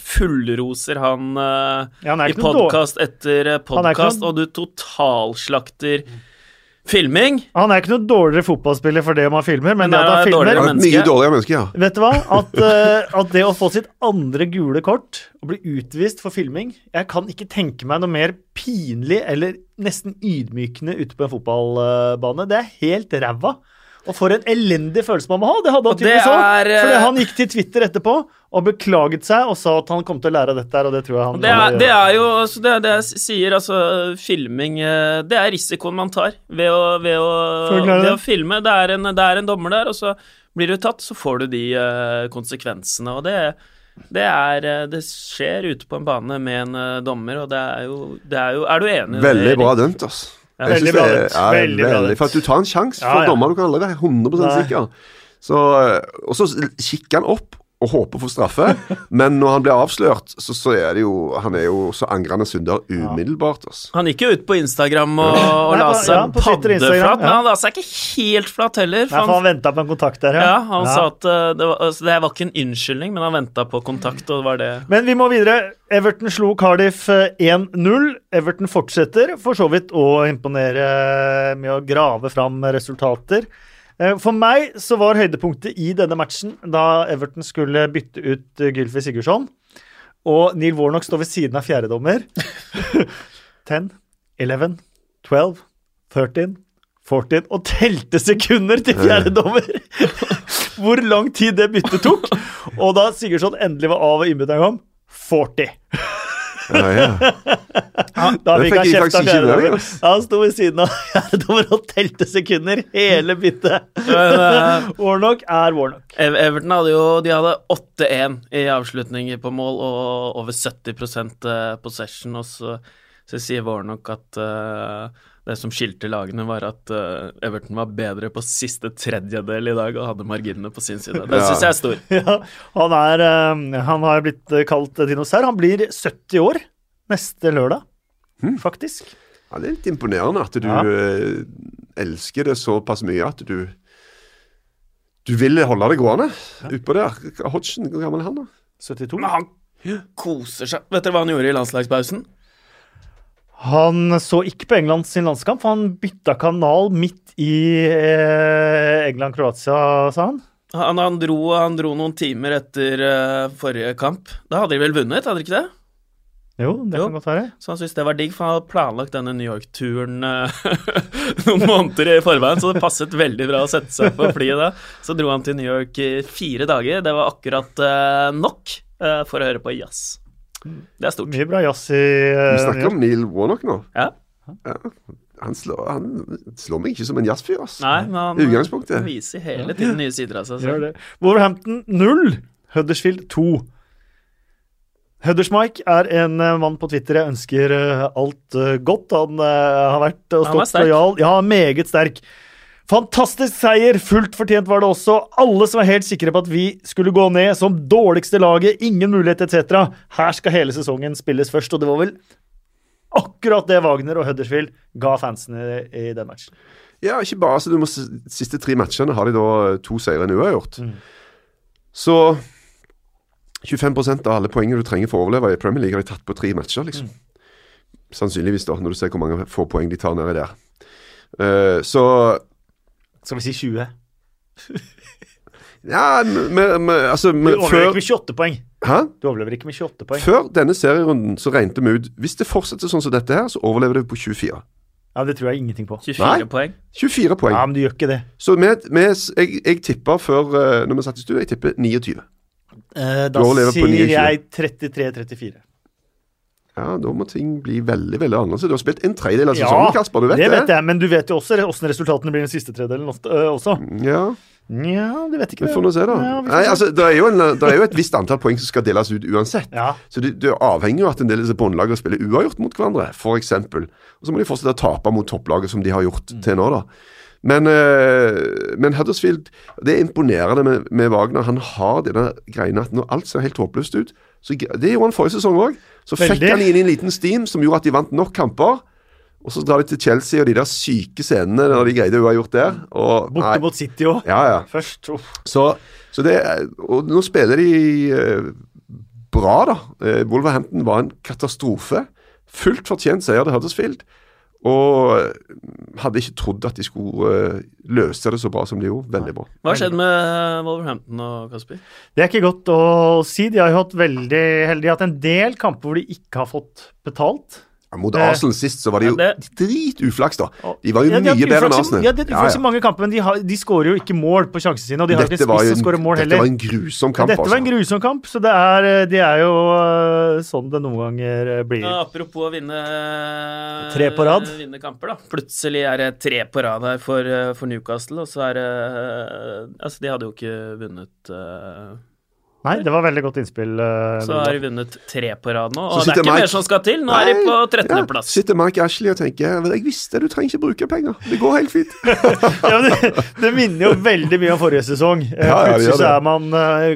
fullroser han Ja, han i podkast etter er podkast, og du totalslakter filming. Han er ikke noe dårligere fotballspiller for det om han filmer, men Men det at han filmer menneske? Mye dårligere menneske, ja. Vet du hva? At, uh, at det å få sitt andre gule kort og bli utvist for filming Jeg kan ikke tenke meg noe mer pinlig eller nesten ydmykende ute på en fotballbane. Det er helt ræva. Og for en elendig følelse man må ha. Det hadde han tydeligvis òg. eh, han gikk til Twitter etterpå og beklaget seg og sa at han kom til å lære av dette her, og det tror jeg han Det er, det er jo altså det, er det jeg sier, altså Filming eh, Det er risikoen man tar ved å, ved å, For ved å filme. Det er, en, det er en dommer der, og så blir du tatt, så får du de eh, konsekvensene. Og det, det er Det skjer ute på en bane med en dommer, og det er jo, det er, jo er du enig i det? Veldig bra dømt, ass. Jeg Veldig bra det Ja, Veldig bra dømt. For at du tar en sjanse for ja. dommeren, du kan aldri være 100 Nei. sikker. Så, eh, og så kikker han opp og håper på straffe, men når han blir avslørt, så, så er det jo Han er jo så angrende synder umiddelbart, Altså. Han gikk jo ut på Instagram og, og Nei, la seg ja, på Twitter, Instagram, paddeflat, men ja. han la seg ikke helt flat heller. Nei, for han venta på en kontakt der, ja, han sa at eh, det var, altså, det var ikke en unnskyldning, men han venta på kontakt, og det var det Men vi må videre. Everton slo Cardiff eh, 1-0. Everton fortsetter for så vidt å imponere med å grave fram resultater. Eh, For meg så var høydepunktet i denne matchen da Everton skulle bytte ut eh, Gylfi Sigurdsson. Og Neil Warnock står ved siden av fjerdedommer. 10, 11, 12, 13, 14 Og telte sekunder til fjerdedommer! Hvor lang tid det byttet tok. Og da Sigurdsson endelig var av og innbytteren kom 40. Ja, ja. Da fikk han kjeft av fjerdedommer. Han sto ved siden av fjerdedommer og telte sekunder hele byttet. Men, Warnock er Warnock. Everton hadde jo De hadde 8-1 i avslutninger på mål og over 70 eh, possession, og så, så sier Warnock at eh, det som skilte lagene, var at uh, Everton var bedre på siste tredjedel i dag og hadde marginene på sin side. Det Ja. syns jeg er stor. Ja, han, er, uh, han har blitt eh, kalt dinosaur. Han blir 70 år neste lørdag, faktisk. ja, det er litt imponerende at du Ja. elsker det såpass mye at du Du vil holde det gående utpå der. Hodgson, hvor gammel er han, da? 72. Men han koser seg. Vet dere hva han gjorde i landslagspausen? Han så ikke på England sin landskamp, for han bytta kanal midt i eh, England-Kroatia, sa han. Han, han, dro, han dro noen timer etter uh, forrige kamp. Da hadde de vel vunnet, hadde de ikke det? Jo, det Jo. kan godt være. Så han syntes det var digg, for han hadde planlagt denne New York-turen uh, noen måneder i forveien, så det passet veldig bra å sette seg på flyet da. Så dro han til New York i fire dager. Det var akkurat uh, nok for å høre på jazz. Det er stort. Mye bra jazz i Vi eh, snakker om Neil Warnock nå. Ja. Han slår, han slår meg ikke som en jazzfyr, ass. Nei, men han utgangspunktet. viser hele tiden nye sider av seg selv. Wolverhampton 0, Huddersfield 2. Huddersmike er en eh, mann på Twitter jeg ønsker eh, alt godt. Han har vært og stått lojal. Ja, meget sterk. Fantastisk seier, fullt fortjent var det også. Alle som var helt sikre på at vi skulle gå ned som dårligste laget, ingen mulighet etc. Her skal hele sesongen spilles først, og det var vel akkurat det Wagner og Huddersfield ga fansene i den matchen. Ja, ikke bare. Så du må, siste tre matchene har de da eh, to seire enn uavgjort. Mm. Så 25% av alle poengene du trenger for å overleve i Premier League, har de tatt på tre matcher, liksom. Sannsynligvis, da, når du ser hvor mange få poeng de tar nedi der. Uh, så Skal vi si 20? Ja, men, men altså Du overlever før, ikke med 28 poeng. Hæ? Du overlever ikke med 28 poeng. før denne serierunden så regnet vi ut Hvis det fortsetter sånn som dette her, så overlever du på 24. Ja, Det tror jeg ingenting på. 24 Nei. poeng. 24 poeng. Ja, men du gjør ikke det. Så med, med, jeg, jeg tippa før eh, Når vi satt i studio, jeg tipper 29. Eh, da sier jeg 33-34. Ja, da må ting bli veldig veldig annerledes. Du har spilt en tredjedel av Ja, Kasper. Du vet det det? vet jeg, men du vet jo også åssen resultatene blir den siste tredelen også. Ja, Nja, du vet ikke vi det. får nå se, da. Ja, vi Nei, altså, det er, en, det er jo et visst antall poeng som skal deles ut uansett. Ja, Så det, du avhenger jo av at en del av disse båndlagene spiller uavgjort mot hverandre, f.eks. Og så må de fortsette å tape mot topplaget, som de har gjort Mm. til nå, da. Men, men Huddersfield Det er imponerende med, med Wagner. Han har denne greiene at når alt ser helt håpløst ut så, Det gjorde han forrige sesong òg. Så fikk han inn i en liten steam som gjorde at de vant nok kamper. Og så drar de til Chelsea og de der syke scenene når de greide uavgjort der. Og, Borte nei, mot City òg. ja, ja. Først. Uff. Så, så det Og nå spiller de eh, bra, da. Eh, Wolverhampton var en katastrofe. Fullt fortjent seier til Huddersfield. Og hadde ikke trodd at de skulle eh, løse det så bra som de gjorde. Veldig bra. Hva har skjedd med Wolverhampton og Kasper? Det er ikke godt å si. De har jo hatt veldig heldige hatt en del kamper hvor de ikke har fått betalt. Ja, mot Det- Arsenal sist så var de jo Ja, det- drituflaks, da. De var jo Ja, de mye bedre enn Arsenal. Ja, de har uflaks i mange kamper, men de, har, de skårer jo ikke mål på sjansene sine. Og de har Dette ikke var spiss som skårer mål en, dette heller. var en grusom kamp, dette var en altså. grusom kamp, så det er, det er jo øh, sånn det noen ganger øh, blir. Ja, apropos å vinne Tre på rad. Vinne kamper, da. Plutselig er det tre på rad her for, eh, for Newcastle, og så er det Altså, de hadde jo ikke vunnet eh, Nei, det var veldig godt innspill. Uh, Så har de vunnet tre på rad nå, og det er ikke Mike- mer som skal til. Nå er de på 13.-plass. Ja, sitter Mike Ashley og tenker Jeg visste du trenger ikke bruke penger. Det går helt fint. ja, men det, det minner jo veldig mye om forrige sesong. Eh, Ja, Plutselig så er man eh,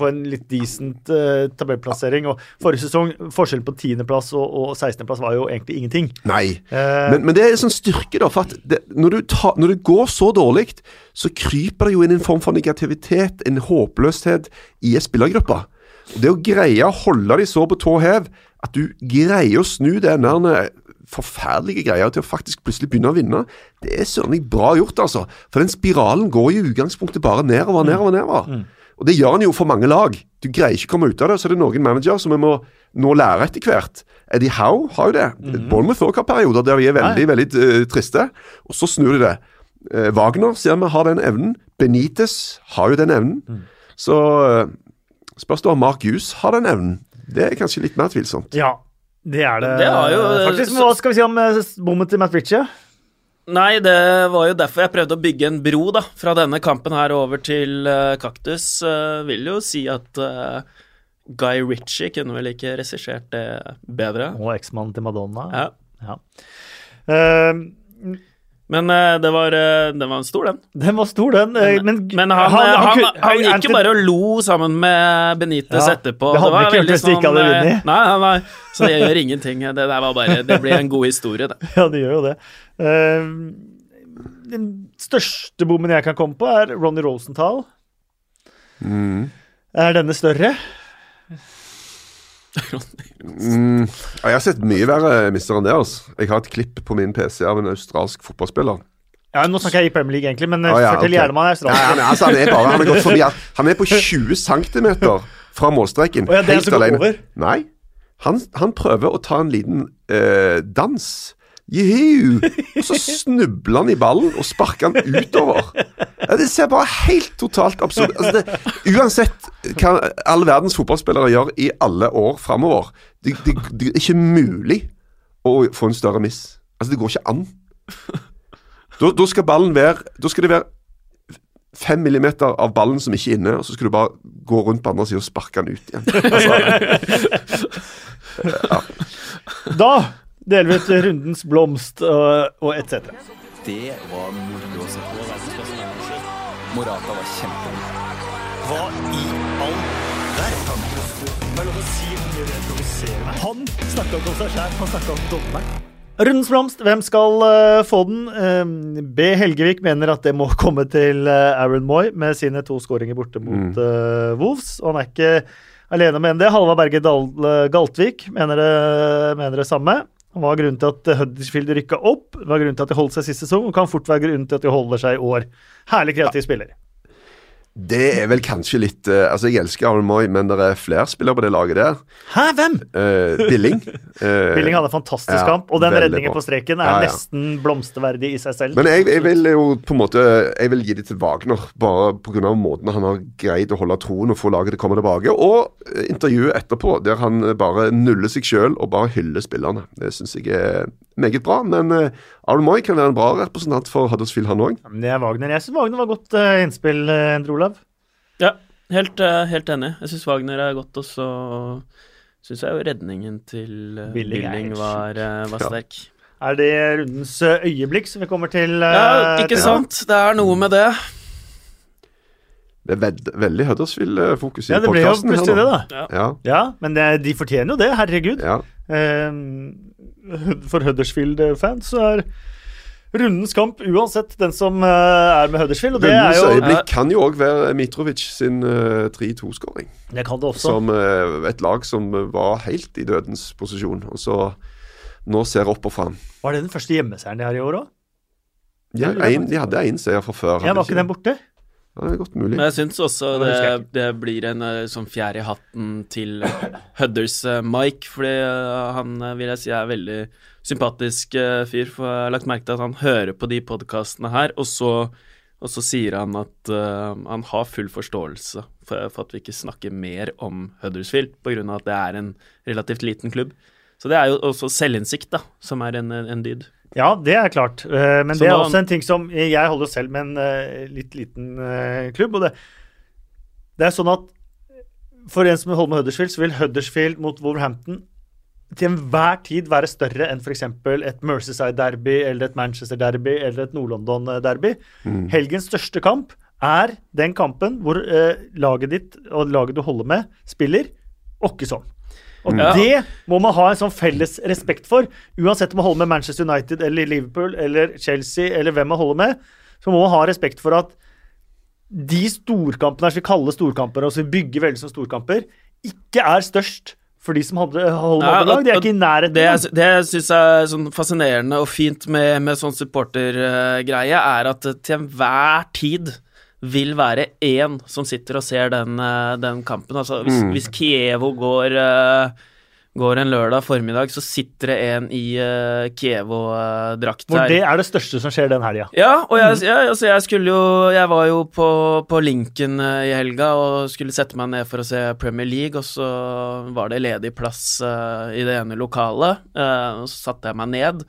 på en litt decent uh, tabellplassering. Og forrige sesong, forskjellen på 10.-plass og, og 16.-plass var jo egentlig ingenting. Nei. uh, Men, men det er en sånn styrke, da. For at det, når, du ta, når det går så dårlig, så kryper det jo inn en form for negativitet, en håpløshet, i en spillergruppe. Og Det å greie å holde de så på tå hev, at du greier å snu den der forferdelige greia til å faktisk plutselig begynne å vinne, det er søren bra gjort, altså. For den spiralen går i utgangspunktet bare nedover, nedover, nedover. Og det gjør han jo for mange lag. Du greier ikke å komme ut av det. Så er det noen manager som vi må nå lære etter hvert. Eddie Howe har jo det. Bournemouth også har perioder der vi er veldig, veldig uh, triste, og så snur de det. Uh, Wagner ser vi har den evnen. Benitez har jo den evnen. Så uh, spørs det om Mark Hughes har den evnen. Det er kanskje litt mer tvilsomt. ja. Det er det, Det er jo- faktisk. Men hva skal vi si om bommen til Matt Ritchie? Nei, det var jo derfor jeg prøvde å bygge en bro da, fra denne kampen her over til uh, Kaktus. Uh, vil jo si at uh, Guy Ritchie kunne vel ikke regissert det bedre. Og eksmannen til Madonna. Ja. Ja. Eh, Men eh, det, var, eh, det var en stor, den. den var stor, den. eh, Men, Men han, han, han, han, gikk jo bare og lo sammen med Benitez Ja, etterpå. det hadde var ikke gjort hvis de ikke hadde vunnet. Nei, nei, nei. Så det gjør ingenting. Det, der var bare, det blir en god historie, det. Ja, det gjør jo det. Uh, den største bommen jeg kan komme på, er Ronny Rosenthal. Mm. Er denne større? Mm. Jeg har sett mye verre mister enn det. altså. Jeg har et klipp på min PC av en australsk fotballspiller. Ja, Nå snakker jeg i Premier League, egentlig, men ah, ja, fortell ok. gjerne om han er australsk. han, er- altså, han er bare, han er gått forbi. Han er på 20 cm fra målstreken. Oh, ja, det er helt alene. over? Nei. Han, han prøver å ta en liten eh, dans. Juhu! Og så snubler han i ballen og sparker han utover. Ja, det ser bare helt totalt absurd altså det, Uansett hva all verdens fotballspillere gjør i alle år framover, det, det, det er ikke mulig å få en større miss. Altså, det går ikke an. Da, da skal ballen være Da skal det være fem millimeter av ballen som ikke er inne, og så skal du bare gå rundt på andre sida og sparke den ut igjen. Altså, Da deler ut rundens blomst og, og etc. Det var moro å se på. Morata var kjempegod. Hva i all verden? Er. Han snakka ikke om seg sjæl, han snakka om dommeren. Rundens blomst, hvem skal uh, få den? Uh, B. Helgevik mener at det må komme til uh, Aaron Moy med sine to skåringer borte mot eh, Wolves. Og han er ikke alene med det. Halvard Berge Dal Galtvik mener det, mener det samme. Hva er grunnen til at Huddersfield rykka opp? Hva er grunnen til at de holdt seg sist sesong? Og kan fort være grunnen til at de holder seg i år. Herlig kreativ spiller. Det er vel kanskje litt uh, Altså, jeg elsker Aaron Moy, men det er flere spillere på det laget der. Hæ, hvem? Uh, Billing. Uh, Billing hadde en fantastisk ja, kamp, og den redningen bra. på streken er Ja, ja. nesten blomsterverdig i seg selv. Men jeg, jeg vil jo på en måte Jeg vil gi det til Wagner, bare pga. måten han har greid å holde troen og få laget til å komme tilbake. Og eh, intervjuet etterpå, der han bare nuller seg sjøl og bare hyller spillerne. Det syns jeg er meget bra. Men uh, Aaron Moy kan være en bra representant for Huddersfield, han òg. Men det er Wagner. Jeg syns Wagner var godt uh, innspill, uh, Endre Olav. Ja, helt, uh, helt enig. Jeg syns Wagner er godt, og så syns jeg jo redningen til uh, Billing Billing var, eh, var Ja. Er det rundens eh, øyeblikk som vi kommer til? eh, Ja, ikke til- sant? Det er noe med det. Det er veld, veldig Huddersfield-fokus i Ja, det ble jo podkasten. plutselig det, da. Ja, Ja, men det, de fortjener jo det, herregud. ja. Eh, for Huddersfield-fans så er rundens kamp uansett den som eh, er med Huddersfield, og det er jo øyeblikk kan jo òg være Mitrovic sin eh, 3-2-skåring. Det kan det også. Som eh, et lag som var helt i dødens posisjon, og så nå ser opp og fram. Var det den første hjemmeseieren de har i år òg? Ja, de hadde én seier fra før. Ja, var ikke den borte? Ja, det er godt mulig. Men jeg syns også Det det, det blir en eh, sånn fjær i hatten til Hudders eh, Mike, fordi eh, han vil jeg si er veldig sympatisk fyr. For jeg har lagt merke til at han hører på de podkastene her, og så, og så sier han at uh, han har full forståelse for, for at vi ikke snakker mer om Huddersfield, pga. at det er en relativt liten klubb. Så det er jo også selvinnsikt, da, som er en, en dyd. Ja, det er klart. Eh, Men Så det er da- også en ting som Jeg holder selv med en eh, litt liten eh, klubb, og det, det er sånn at for en som holder med Huddersfield, så vil Huddersfield mot Wolverhampton til enhver tid være større enn f.eks. et Merceside-derby eller et Manchester-derby eller et Nord-London-derby. Helgens største kamp er den kampen hvor eh, laget ditt og laget du holder med, spiller åkke sånn. Og Ja. det må man ha en sånn felles respekt for. Uansett om man holder med Manchester United eller Liverpool eller Chelsea eller hvem man holder med, så må man ha respekt for at de storkampene som vi kaller storkamper, og som vi bygger veldig som storkamper, ikke er størst for de som hadde, holder med Ja, andre lag. De er ikke i nærheten. Det, det jeg syns er sånn fascinerende og fint med, med sånn supportergreie, er at til enhver tid vil være én som sitter og ser den, eh, den kampen. Altså hvis, hvis Kievo går, eh, går en lørdag formiddag, så sitter det en i uh, Kievo-drakt Hvor her. det er det største som skjer den helga. Ja, og jeg, jeg, altså jeg skulle jo Jeg var jo på, på Lincoln eh, i helga og skulle sette meg ned for å se Premier League, og så var det ledig plass uh, i det ene lokalet, Uh, og så satte jeg meg ned.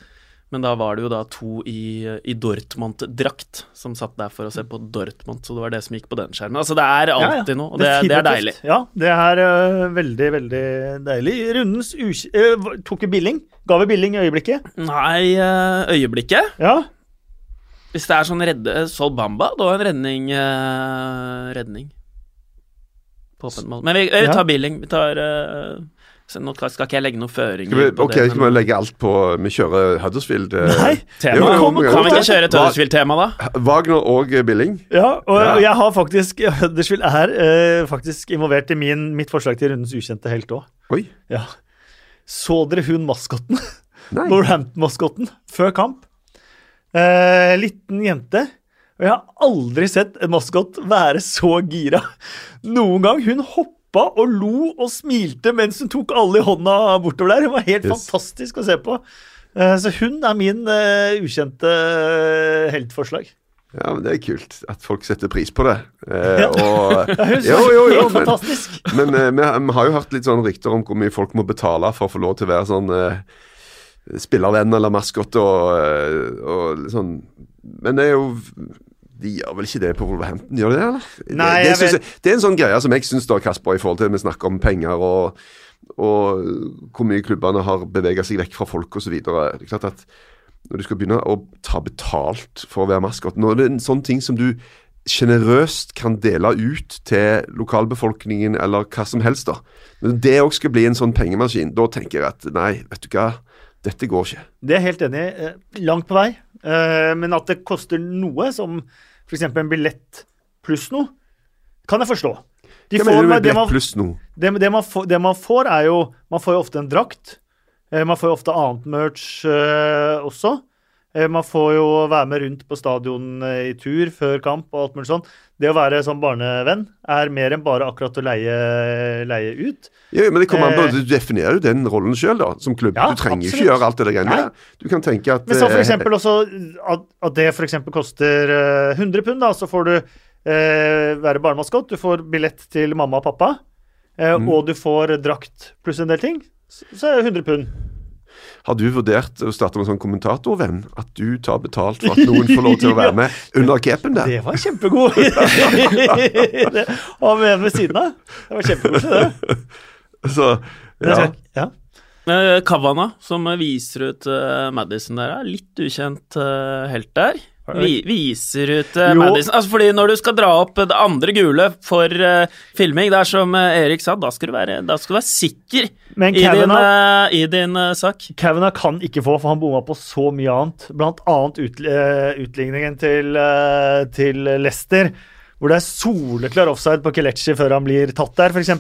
Men da var det jo da to i, i Dortmund-drakt som satt der for å se på Dortmund, så det var det som gikk på den skjermen. Altså, det er alltid noe, og det, det er deilig. Ja, det er uh, veldig, veldig deilig. Rundens øh, tok vi Billing? Ga vi Billing i øyeblikket? Nei, uh, øyeblikket Ja. Hvis det er sånn redde Sol Bamba, da er en redning Redning. På åpent mål. Men vi, vi Ja. tar billing. Vi tar så Nå skal skal ikke jeg legge noen føringer vi, på okay, det. skal vi legge alt på Vi kjører Huddersfield. eh, Nei. tema. Jo, Kom- Kan vi ikke kjøre et Huddersfield-tema, da? Wagner og eh, Billing. Ja, og, Ja. og jeg har faktisk Huddersfield er øh, faktisk involvert i min, mitt forslag til rundens ukjente helt òg. Oi. Ja. Så dere hun maskotten? Northampton-maskotten før kamp? Eh, liten jente. Og jeg har aldri sett en maskot være så gira noen gang. Hun hoppa og lo og smilte mens hun tok alle i hånda bortover der. Hun var helt Yes. fantastisk å se på. Eh, så hun er min uh, ukjente eh, heltforslag. Ja, men Det er kult at folk setter pris på det. Eh, og, jo, jo, jo, men, men eh, vi, vi har jo hørt litt sånn rykter om hvor mye folk må betale for å få lov til å være sånn eh, spillervenn eller maskot og, og sånn. Men det er jo De gjør vel ikke det på Wolverhampton, gjør de det? eller? Nei, det, det, jeg det er en sånn greie som jeg syns, Kasper, i forhold til vi snakker om penger og, og hvor mye klubbene har beveget seg vekk fra folk osv. Er at når du skal begynne å ta betalt for å være maskot Nå er det en sånn ting som du sjenerøst kan dele ut til lokalbefolkningen eller hva som helst. da. Når det òg skal bli en sånn pengemaskin, da tenker jeg at nei, vet du hva, dette går ikke. Det er jeg helt enig i. eh, Langt på vei. Eh, Men at det koster noe, som f.eks. en billett pluss noe, kan jeg forstå. De Hva får- mener du med billett pluss noe? det, det, man får, det man får, er jo Man får jo ofte en drakt. Eh, Man får jo ofte annet merch eh, også. Eh, Man får jo være med rundt på stadion i tur før kamp og alt mulig sånn. Det å være sånn barnevenn er mer enn bare akkurat å leie, leie ut. Ja, men det kommer an på, Eh, Du definerer jo den rollen sjøl, som klubb. Ja, du trenger absolutt. ikke gjøre alt det der greiene der. Du kan tenke at Men så for eh, eksempel også at, at det eksempel koster eh, 100 pund, da, så får du eh, være barnemaskot, du får billett til mamma og pappa, eh, Mm. og du får drakt pluss en del ting, så, så er det 100 pund. Har du vurdert å starte med sånn kommentatorvenn? At du tar betalt for at noen får lov til å være med under capen der? Det var kjempegod! idé! Og med en ved siden av. Det var kjempekoselig, det. Så, ja. ja. Eh, Kavana, som viser ut uh, Madison der, er litt ukjent eh, helt der. Vi, viser ut uh, Madison Altså fordi når du skal dra opp det andre gule for uh, filming, det er som uh, Erik sa, da skal du være, skal du være sikker Men i din, i din sak. Kavanagh kan ikke få, for han bomma på så mye annet. Blant annet ut, utligningen til, til Lester, hvor det er soleklar offside på Kelechi før han blir tatt der, f.eks.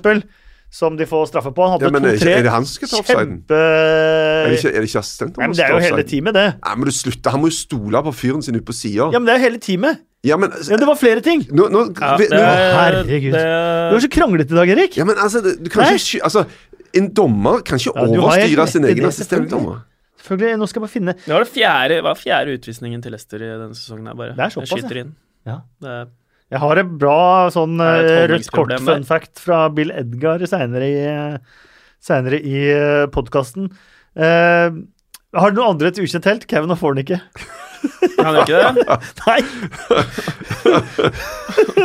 Som de får straffe på. Han hadde Ja, men to-tre er det han som skal ta offsiden? kjempe... Er det ikke, er det ikke assistent? Nei, men det er jo hele teamet, det. Nei, men du slutter. Han må jo stole på fyren sin ute på sida. Ja, men det er jo hele teamet. Ja, men, Ja, det var flere ting. nå, nå, Ja, vi- det, nå- herregud. det- Du er så kranglete i dag, Erik. ja, men altså, du kan Nei. ikke altså, En dommer kan ikke Ja, overstyre sin egen assistentdommer. Selvfølgelig. Nå skal jeg bare finne Det var det fjerde, var fjerde utvisningen til Lester i denne sesongen. her bare. Det er såpass, Jeg skyter inn. Ja. Det er, Jeg har et bra sånn Er eh, rødt kort-fun fact fra Bill Edgar seinere i, senere i podkasten. har du noen andre et ukjent helt? Kevin og Fornicke. kan du ikke det? Nei!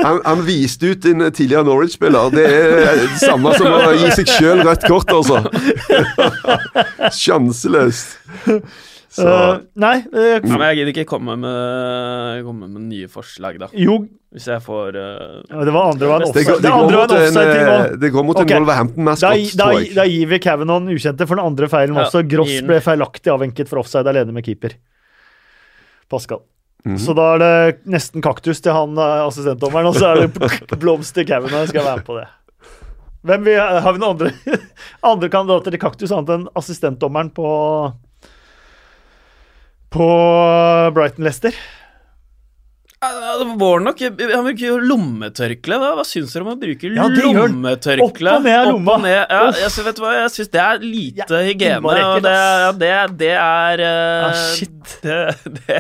Han, han viste ut en tidligere Norwich-spiller. Det er det samme som å gi seg sjøl rødt kort, altså. Sjanseløst. Så Eh, nei. jeg, Ja, men jeg gidder ikke komme med, komme med nye forslag, da. jo, Hvis jeg får uh, ja, det var andre var en det, det, Det går mot en en, offside-ting eh, òg. det går mot en Wolverhampton-maskot, Da, da, tror jeg. da gir vi Kevin ukjente for den andre feilen Ja, også. Gross gir ble feilaktig avvenket for offside alene med keeper. Pascal. Mhm. Så da er det nesten kaktus til han eh, assistentdommeren, og så er det blomst til Kevin. Skal være med på det. Hvem vi, har vi noen andre, andre kandidater til kaktus annet enn assistentdommeren på på Brighton-Lester? Ja, det var nok Han bruker jo lommetørkle. Da. Hva syns dere om å bruke Ja, lommetørkle? Opp og ned av lomma. Opp og ned. Ja, jeg, synes vet du hva, jeg syns det er lite Ja, hygiene. Og det, ja, det, det er uh, Ah, shit. Det, det,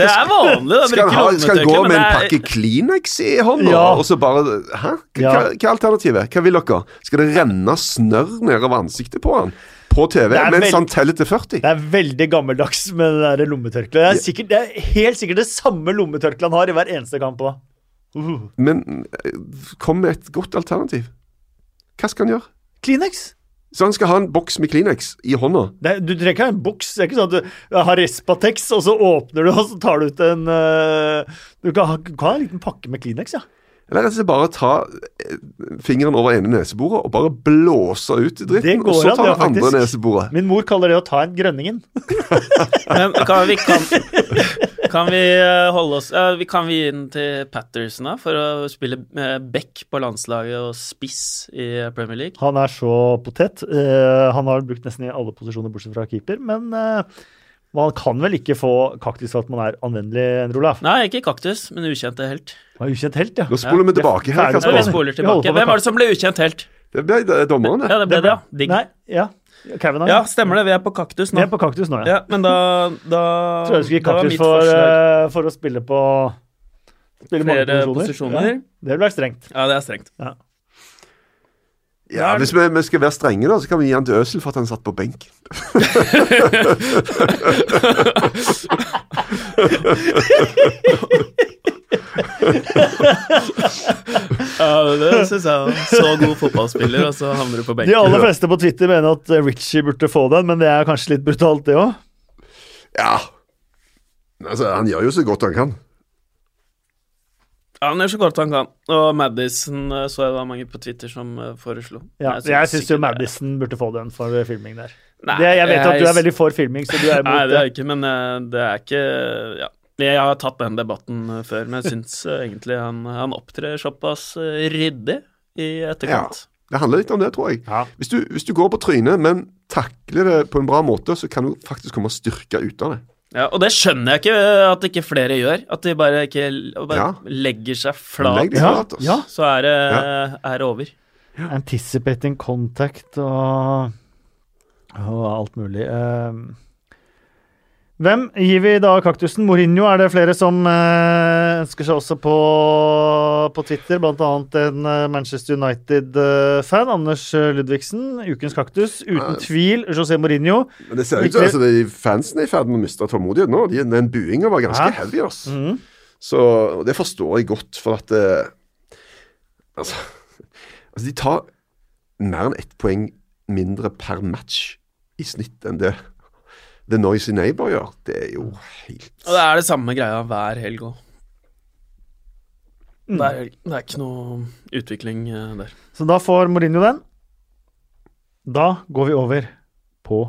det er vanlig å bruke lommetørkle. skal han gå med en pakke Kleenex i hånda, Ja. og så bare Hæ? Hva, hva, hva er alternativet? Hva vil dere? Skal det renne snørr nedover ansiktet på han? På TV, mens han teller til 40? Det er veldig gammeldags med det der lommetørkleet. Det, det er helt sikkert det samme lommetørkleet han har i hver eneste kamp òg. Uh. Men eh, kom med et godt alternativ. Hva skal han gjøre? Kleenex. Så han skal ha en boks med Kleenex i hånda? Det du trenger ikke ha en boks. Det er ikke sånn at du har Respatex, og så åpner du, og så tar du ut en uh, Du kan ha, kan ha en liten pakke med Kleenex, ja. Eller rett og slett bare ta eh, fingeren over ene neseboret og bare blåse ut Det dritten, og så ta det, andre faktisk. neseboret. Min mor kaller det å ta en grønningen. Men kan vi, kan, kan vi eh, holde oss ja, Kan vi gi den til Patterson da, for å spille eh, back på landslaget og spiss i Premier League? Han er så potet. Eh, han har brukt nesten i alle posisjoner bortsett fra keeper, men eh, man kan vel ikke få kaktus for at man er anvendelig, Endre Olaf? Nei, ikke kaktus, men ukjente helt. Ja, ukjent helt, ja. Nå spoler vi tilbake her. Ja, vi spoler tilbake. Hvem var det som ble ukjent helt? Det ble er dommeren, det. Ja, det ble det, ja. Digg. Nei, ja. Kevin Ja, stemmer det. Vi er på kaktus nå. Vi er på kaktus nå, ja. Ja, men da, da Tror jeg du skulle gi kaktus for, eh, for å spille på Spille mange flere posisjoner. posisjoner. Ja, det ville vært strengt. Ja, det er strengt. Ja, Hvis vi, vi skal være strenge, da, så kan vi gi han til Øsel for at han satt på benk. Ja, det syns jeg. Så god fotballspiller, og så havner du på benken. De aller fleste på Twitter mener at Richie burde få den, men det er kanskje litt brutalt, det òg. Ja. Altså, han gjør jo så godt han kan. Ja, han gjør så godt han kan. Og Madison eh, så jeg det var mange på Twitter som eh, foreslo. Ja, Men jeg syns jo Madison burde få den for filming der. Nei, Det, jeg vet at du er veldig for filming, så du er Nei, imot det er det. jeg ikke, men eh, det er ikke Ja. Jeg har tatt den debatten eh, før, men jeg syns eh, egentlig han, han opptrer såpass eh, ryddig i etterkant. Ja, Det handler litt om det, tror jeg. Ja. Hvis, du, hvis du går på trynet, men takler det på en bra måte, så kan du faktisk komme styrka ut av det. Ja, og det skjønner jeg ikke eh, at ikke flere gjør. At de bare ikke bare Ja. legger seg flat, Legg flat, ja. så er det, er det over. Anticipating contact og, og alt mulig. Eh, hvem gir vi da kaktusen? Mourinho er det flere som eh, ønsker seg også på, på Twitter, annet en eh, Manchester United-fan, Anders eh, Ludvigsen. Ukens kaktus, uten tvil José Mourinho. Men det ser ut som altså, de fansen er i ferd med å miste tålmodigheten nå. De, den buinga var ganske Ja. heavy, Altså. Mm. Så og det forstår jeg godt, for at altså, altså, de tar mer enn ett poeng mindre per match i snitt enn det The Noisy Neighbor gjør. Det er jo helt Og det er det samme greia hver helg òg. Mm. Det. Det er ikke noe utvikling eh, der. Så da får Mourinho den. Da går vi over på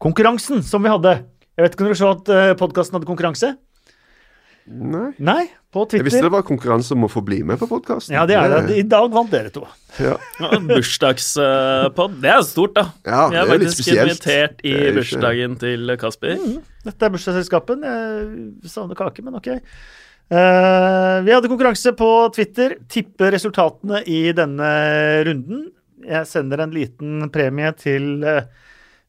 konkurransen som vi hadde. Jeg vet ikke om dere så at podkasten hadde konkurranse? Nei. Nei, på Jeg visste det var konkurranse om å få bli med på podkasten. Ja, det er det. I dag vant dere to. Ja, Bursdagspod, det er stort, da. ja det Jeg er er litt faktisk invitert i bursdagen til Kasper. Dette er bursdagsselskapen. Jeg savner kake, men ok. Uh, vi hadde konkurranse på Twitter. Tippe resultatene i denne runden. Jeg sender en liten premie til uh,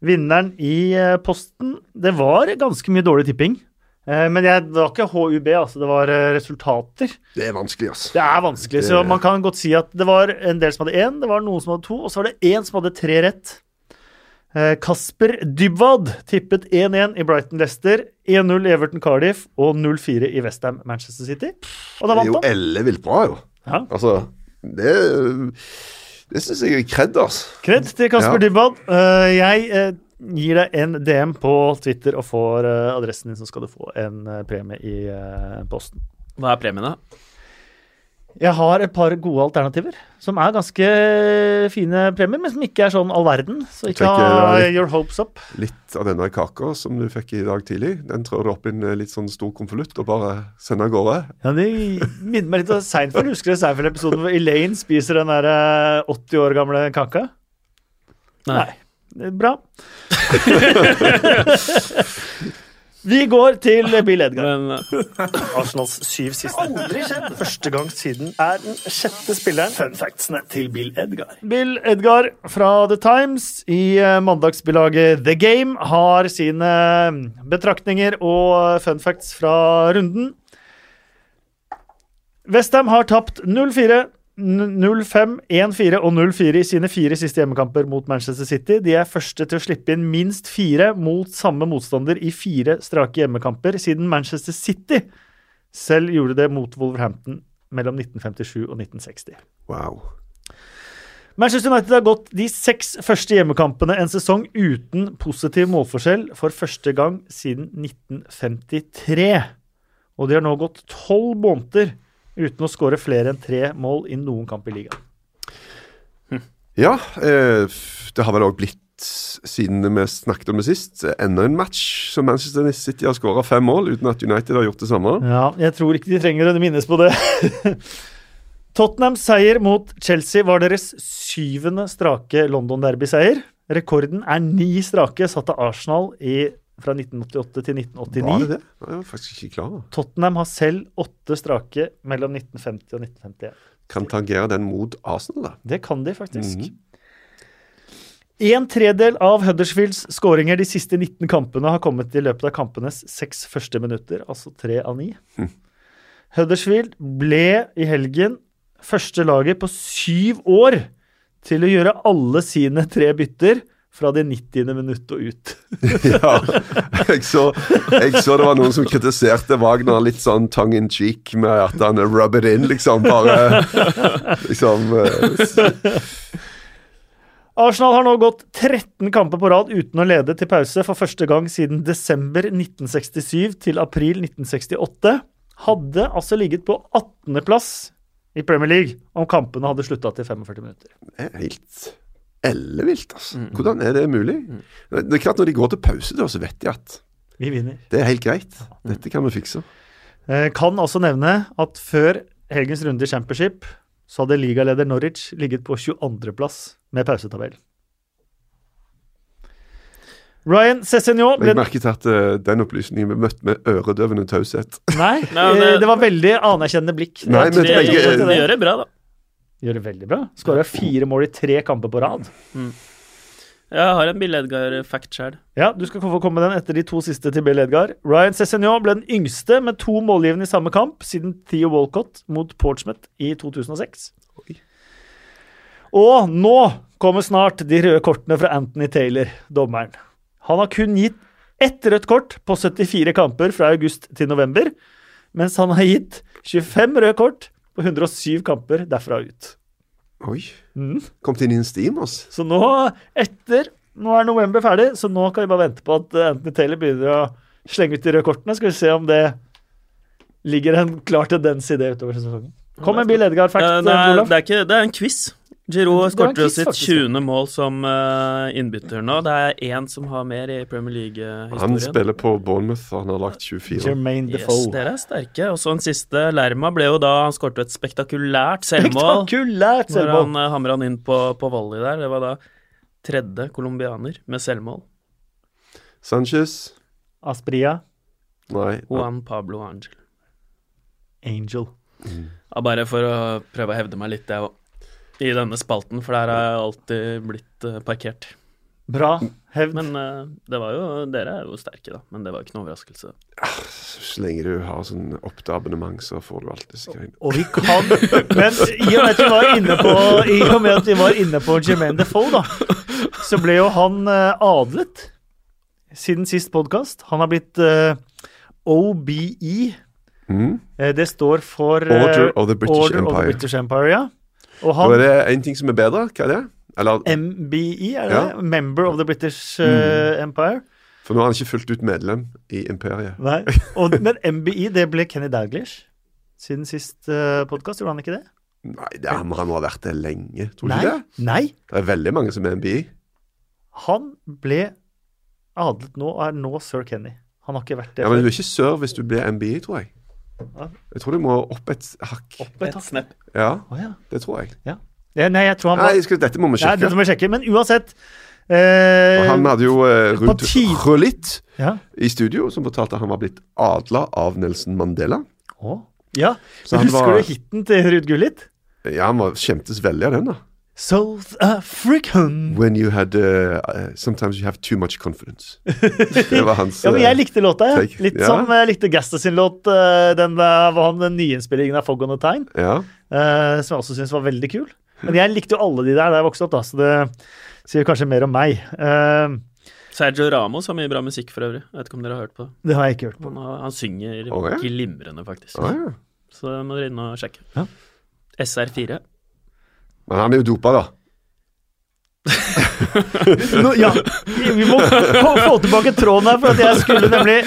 vinneren i uh, posten. Det var ganske mye dårlig tipping. Eh, men jeg, det var ikke HUB, altså. Det var eh, resultater. Det er vanskelig, altså. Det er vanskelig, så man kan godt si at det var en del som hadde én, det var noen som hadde to, og så var det én som hadde tre rett. Eh, Kasper Dybwad tippet 1-1 i Brighton Leicester, 1-0 i Everton Cardiff og 0-4 i Westham Manchester City. Og da vant han. Det er jo ellevilt bra, jo. Ja. Altså, det Det syns jeg er kred, altså. Kred til Kasper Ja. Dybwad. Jeg gir deg en DM på Twitter og får eh, adressen din, så skal du få en eh, premie i eh, posten. Hva er premien, da? Jeg har et par gode alternativer, som er ganske fine premier, men som ikke er sånn all verden. Så ikke ha your hopes up. Litt av denne kaka som du fikk i dag tidlig, den trår du opp i en litt sånn stor konvolutt og bare sender av gårde. Ja, Det minner meg litt om Seinfeld. Husker du Seinfeld-episoden hvor Elaine spiser den der eh, 80 år gamle kaka? Nei. Er Bra. Vi går til Bill Edgar. Men eh, Arsenals syv siste. Aldri skjedd. Første gang siden er den sjette spilleren. Fun factsene til Bill Edgar. Bill Edgar fra The Times i eh, mandagsbilaget The Game har sine eh, betraktninger og fun facts fra runden. Westham har tapt 0-4, n- 0-5, 1-4 og 0-4 i sine fire siste hjemmekamper mot Manchester City. De er første til å slippe inn minst fire mot samme motstander i fire strake hjemmekamper siden Manchester City selv gjorde det mot Wolverhampton mellom 1957 og 1960. Wow. Manchester United har gått de seks første hjemmekampene en sesong uten positiv målforskjell for første gang siden 1953. Og de har nå gått tolv måneder uten å skåre flere enn tre mål i noen kamp i ligaen. Ja, eh, det har vel òg blitt, siden vi snakket om det sist, enda en match som Manchester City har skåra fem mål, uten at United har gjort det samme. Ja, jeg tror ikke de trenger å minnes på det. Tottenhams seier mot Chelsea var deres syvende strake London-derbyseier. Rekorden er ni strake, satt av Arsenal i, fra 1988 til 1989. Var det det? Jeg var faktisk ikke klar over. Tottenham har selv åtte strake mellom 1950 og 1951. Kan tangere den mot Arsenal, da. Det kan de faktisk. Mhm. En tredel av Huddersfields skåringer de siste 19 kampene har kommet i løpet av kampenes seks første minutter, altså tre av ni. Hm. Huddersfield ble i helgen første laget på syv år til å gjøre alle sine tre bytter fra det 90. minutt og ut. ja, jeg så, jeg så det var noen som kritiserte Wagner litt sånn tongue in cheek med at han rub it in, liksom. Bare liksom eh, Arsenal har nå gått 13 kamper på rad uten å lede til pause for første gang siden desember 1967 til april 1968. Hadde altså ligget på 18.-plass i Premier League om kampene hadde slutta til 45 minutter. Det er helt ellevilt, altså. Hvordan er det mulig? Det er klart Når de går til pause, da, så vet de at Vi vinner. det er helt greit. Dette kan vi fikse. Jeg kan også nevne at før helgens runde i Championship så hadde ligaleder Norwich ligget på 22.-plass med pausetabell. Ryan Cessignon ble Jeg merket at uh, den opplysningen ble møtt med øredøvende taushet. Nei, Nei, eh, det- det var veldig anerkjennende blikk. Nei, men Jeg jeg, de, det de gjør det bra, da. Gjør det veldig bra. Skåra fire mål i tre kamper på rad. Jeg har en Bill Edgar-fact sjøl. Ja, Du skal få komme med den etter de to siste til Bill Edgar. Ryan Cessignon ble den yngste med to målgivende i samme kamp siden Theo Walcott mot Portsmouth i 2006. Oi. Og nå kommer snart de røde kortene fra Anthony Taylor, dommeren. Han har kun gitt ett rødt kort på 74 kamper fra august til november, mens han har gitt 25 røde kort på 107 kamper derfra ut. Oi. Mm. Kom til din steam, altså. Så nå, etter Nå er november ferdig, så nå kan vi bare vente på at eh, Anthony Taylor begynner å slenge ut de røde kortene. Skal vi se om det ligger en klar tendens i det utover sesongen. Kom med Bill Edgar-fact, Ja, det, er, det, er det er en quiz. Giroud skåret jo sitt 20. mål som uh, innbytter nå. Det er én som har mer i Premier League-historien. Han spiller på Bournemouth, og han har lagt 24. Jermaine Yes, Defoe. dere er sterke. Og så en siste. Lerma ble jo da Han skåret et spektakulært selvmål. Spektakulært selvmål! Når han uh, hamra han inn på, på volley der. Det var da tredje colombianer med selvmål. Sanchez? Aspria. Nei. Juan Pablo Angel. Angel. Ja, bare for å prøve å hevde meg litt, jeg òg. I denne spalten, for der har jeg alltid blitt eh, parkert. Bra. Hevd. Men eh, det var jo Dere er jo sterke, da. Men det var ikke noe overraskelse. Så lenge du har sånn opptil-abonnement, så får du alltid disse greiene. Og vi kan Men i og med at vi var inne på I og med at vi var inne på Jermaine Defoe, da, så ble jo han eh, adlet siden sist podkast. Han har blitt uh, OBE. Mm. Eh, det står for uh, Order of the British Order of the British Empire, ja. Og han, det er én ting som er bedre. Hva er det? Eller, MBE, er det Ja. Member of the British eh, Empire. for nå er han ikke fullt ut medlem i imperiet. Nei. Og, men MBE, det ble Kenny Daglish siden sist uh, podkast, gjorde han ikke det? Nei, det er, han har vært det lenge. Tror du ikke det? Nei. Det er veldig mange som er MBI. Han ble adlet nå og er nå sir Kenny. Han har ikke vært det Ja, men du er ikke sir hvis du blir MBI, tror jeg. Jeg tror du må opp et hakk. Opp et Et hakk. Ja, oh, ja. det tror jeg. Ja, nei, jeg tror han Nei, skal, dette må vi ja, sjekke. Dette må vi sjekke. Men uansett, Eh, Og han hadde jo eh, rundt Rølitt ja. i studio, som fortalte at han var blitt adla av Nelson Mandela. Oh. ja. Så han Husker var- du hiten til Ruud Gullit? Ja, han var, kjentes veldig av den, da. South African. When you had uh, uh, Sometimes you have too much confidence. Det var hans Ja, men jeg likte låta, ja. Litt ja. som jeg likte Gaster sin låt. Den var han den nyinnspillingen av Fog on a Time, Ja. eh, som jeg også syns var veldig kul. Men jeg likte jo alle de der da jeg vokste opp, da, så det sier kanskje mer om meg. Sergio Ramos har mye bra musikk for øvrig. Jeg vet ikke om dere har hørt på det. det har jeg ikke hørt på. Han, han synger oh, ja. glimrende, faktisk. Oh, ja. Så må dere inn og sjekke. Ja. SR4. Men han er jo dopa, da. Nå, ja, vi må få, få tilbake tråden her, for at jeg skulle nemlig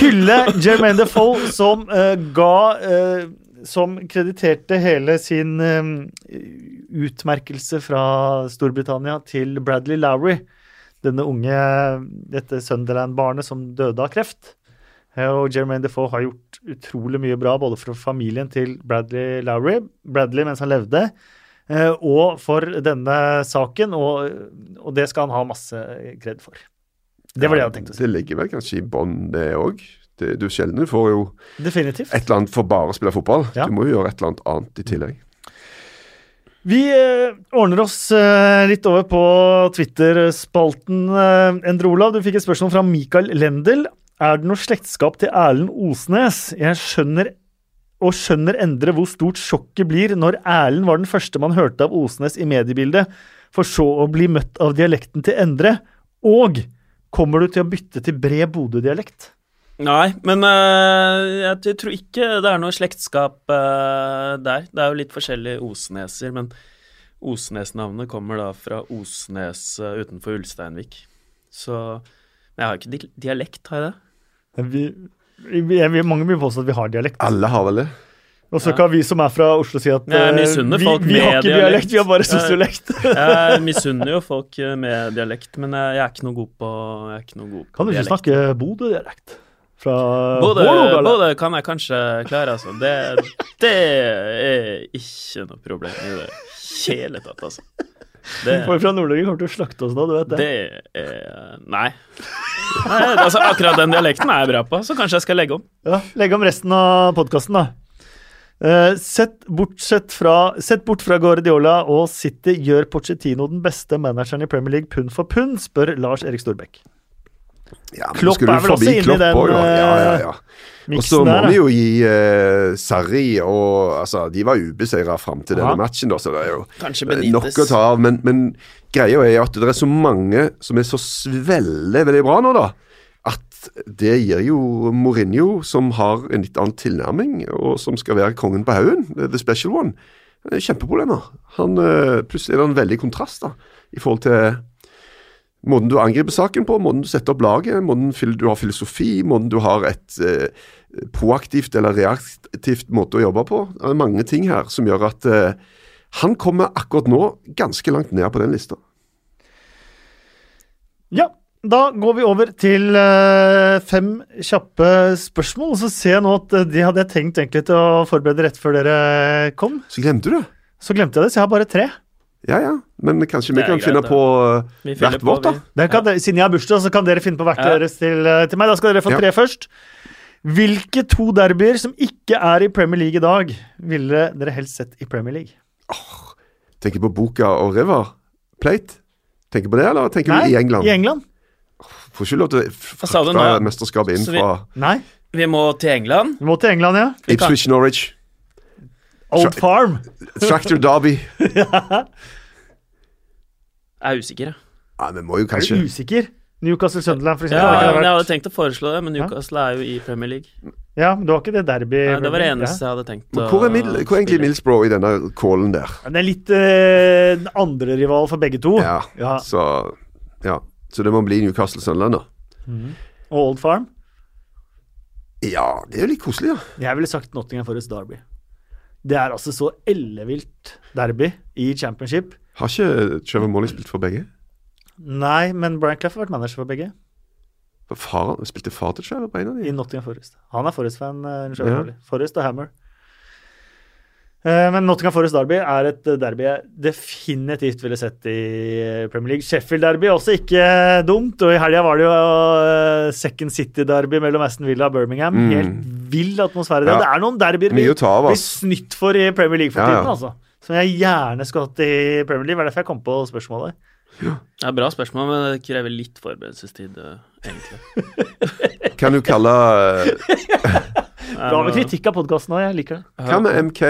hylle Jermaine Defoe, som uh, ga uh, Som krediterte hele sin eh, utmerkelse fra Storbritannia til Bradley Lowry. Denne unge, dette Sunderland-barnet som døde av kreft. Og Jermaine Defoe har gjort utrolig mye bra, både for familien til Bradley Lowry, Bradley mens han levde, og for denne saken, og, og det skal han ha masse kred for. Det var det jeg hadde tenkt å si. Det ligger vel kanskje i bånn, det òg. Du sjelden får jo Definitivt. et eller annet for bare å spille fotball. Ja. Du må jo gjøre et eller annet annet i tillegg. Vi eh, ordner oss eh, litt over på Twitter-spalten. Eh, Endre Olav, du fikk et spørsmål fra Mikael Lendel. Er det noe slektskap til Erlend Osnes? Jeg skjønner og skjønner Endre hvor stort sjokket blir når Erlend var den første man hørte av Osnes i mediebildet, for så å bli møtt av dialekten til Endre. Og kommer du til å bytte til bred Bodø-dialekt? Nei, men eh, jeg tror ikke det er noe slektskap eh, der. Det er jo litt forskjellige Osneser, men Osnes-navnet kommer da fra Osnes eh, utenfor Ulsteinvik. Så Men jeg har ikke dialekt, har jeg det? Vi, vi, vi, mange vil påstå at vi har dialekt. Alle har vel det. Og så kan vi som er fra Oslo si at uh, vi, vi har ikke dialekt. dialekt, vi har bare sosiolekt. Jeg misunner jo folk eh, med dialekt, men jeg, jeg er ikke noe god på, jeg er noe god på Kan du ikke dialekt. snakke Bodø-dialekt? Fra Bodø, kan jeg kanskje klare, altså. Det, det er ikke noe problem i det hele tatt, altså. Det, Folk fra Nord-Norge kommer til å slakte oss nå, du vet det. det er Nei. nei altså, akkurat den dialekten er jeg bra på, så kanskje jeg skal legge om. Ja, Legge om resten av podkasten, da. Eh, sett, fra, sett bort fra Guardiola og City, gjør Pochettino den beste manageren i Premier League pund for pund, spør Lars Erik Storbekk. Ja, men Klopp skulle er vel også inne i den, også, jo. Ja, ja, eh, ja. Og så må der, vi jo gi uh, Sarri og Altså, de var ubeseira fram til Aha. denne matchen, da, så det er jo eh, nok å ta av. Men, men greia er at det er så mange som er så veldig, veldig bra nå, da. At det gir jo Mourinho, som har en litt annen tilnærming, og som skal være kongen på haugen, the special one, kjempeproblemer. Han, uh, plutselig er det en veldig kontrast da, i forhold til Måten du angriper saken på, måten du setter opp laget, måten du har filosofi, måten du har et eh, proaktivt eller reaktivt måte å jobbe på. Det er mange ting her som gjør at eh, han kommer akkurat nå ganske langt ned på den lista. Ja, da går vi over til eh, fem kjappe spørsmål. Så ser jeg nå at eh, de hadde jeg tenkt egentlig til å forberede rett før dere kom. Så glemte du det. Så glemte jeg det, så jeg har bare tre. Ja ja, men kanskje vi kan greit, finne da. på eh, hvert vårt, da. Dere kan, Siden jeg har bursdag, så kan dere finne på hvert Ja. deres til, eh, til meg. Da skal dere få Ja. tre først. Hvilke to derbyer som ikke er i Premier League i dag, ville dere helst sett i Premier League? Tenker på Boka og River Plate. Tenker på det, eller tenker Nei, du i England? I England? Får ikke lov til å frakte mesterskapet inn vi- fra Nei. Vi må til England. Vi må til England, ja. Ipswich Norwich. Old Farm. Tractor Derby. Jeg er usikker, jeg. Ja, men må jo Er du usikker? Newcastle Sunderland, for eksempel. Ja, men jeg hadde tenkt å foreslå det, men Newcastle er jo i Premier League. Ja, men det var ikke det derby Nei, det var det Ja. eneste jeg hadde tenkt Men hvor, er Mil hvor er egentlig Millsbrough i denne callen der? Den Det er litt eh, den andre rival for begge to. Ja, Ja. Så, ja. så det må bli Newcastle Sunderland, da. Og Old Farm. Ja, det er jo litt koselig, da. Jeg ville sagt Nottingham Forest Derby. Det er altså så ellevilt derby i championship. Har ikke Trevor Molly spilt for begge? Nei, men Brian Clough har vært manager for begge Far, spilte far til Trevor på en av i? Nottingham Forest. Han er Forest-fan. Uh, Ja. Forest og Hammer. Eh, Men Nottingham Forest Derby er et eh, derby jeg definitivt ville sett i eh, Premier League. Sheffield Derby er også ikke dumt, og i helga var det jo eh, Second City Derby mellom Aston Villa og Birmingham. Mm. Helt vill atmosfære. Ja. Det er noen derbyer vi blir snytt for i Premier League for Ja, ja. tiden, altså. Som jeg gjerne skulle hatt i Premier League. Det er derfor jeg kom på spørsmålet. Ja, bra spørsmål, men det krever litt forberedelsestid, eh, egentlig. Kan du kalle eh, Bra med kritikk av podkasten òg, jeg liker det. Hva med MK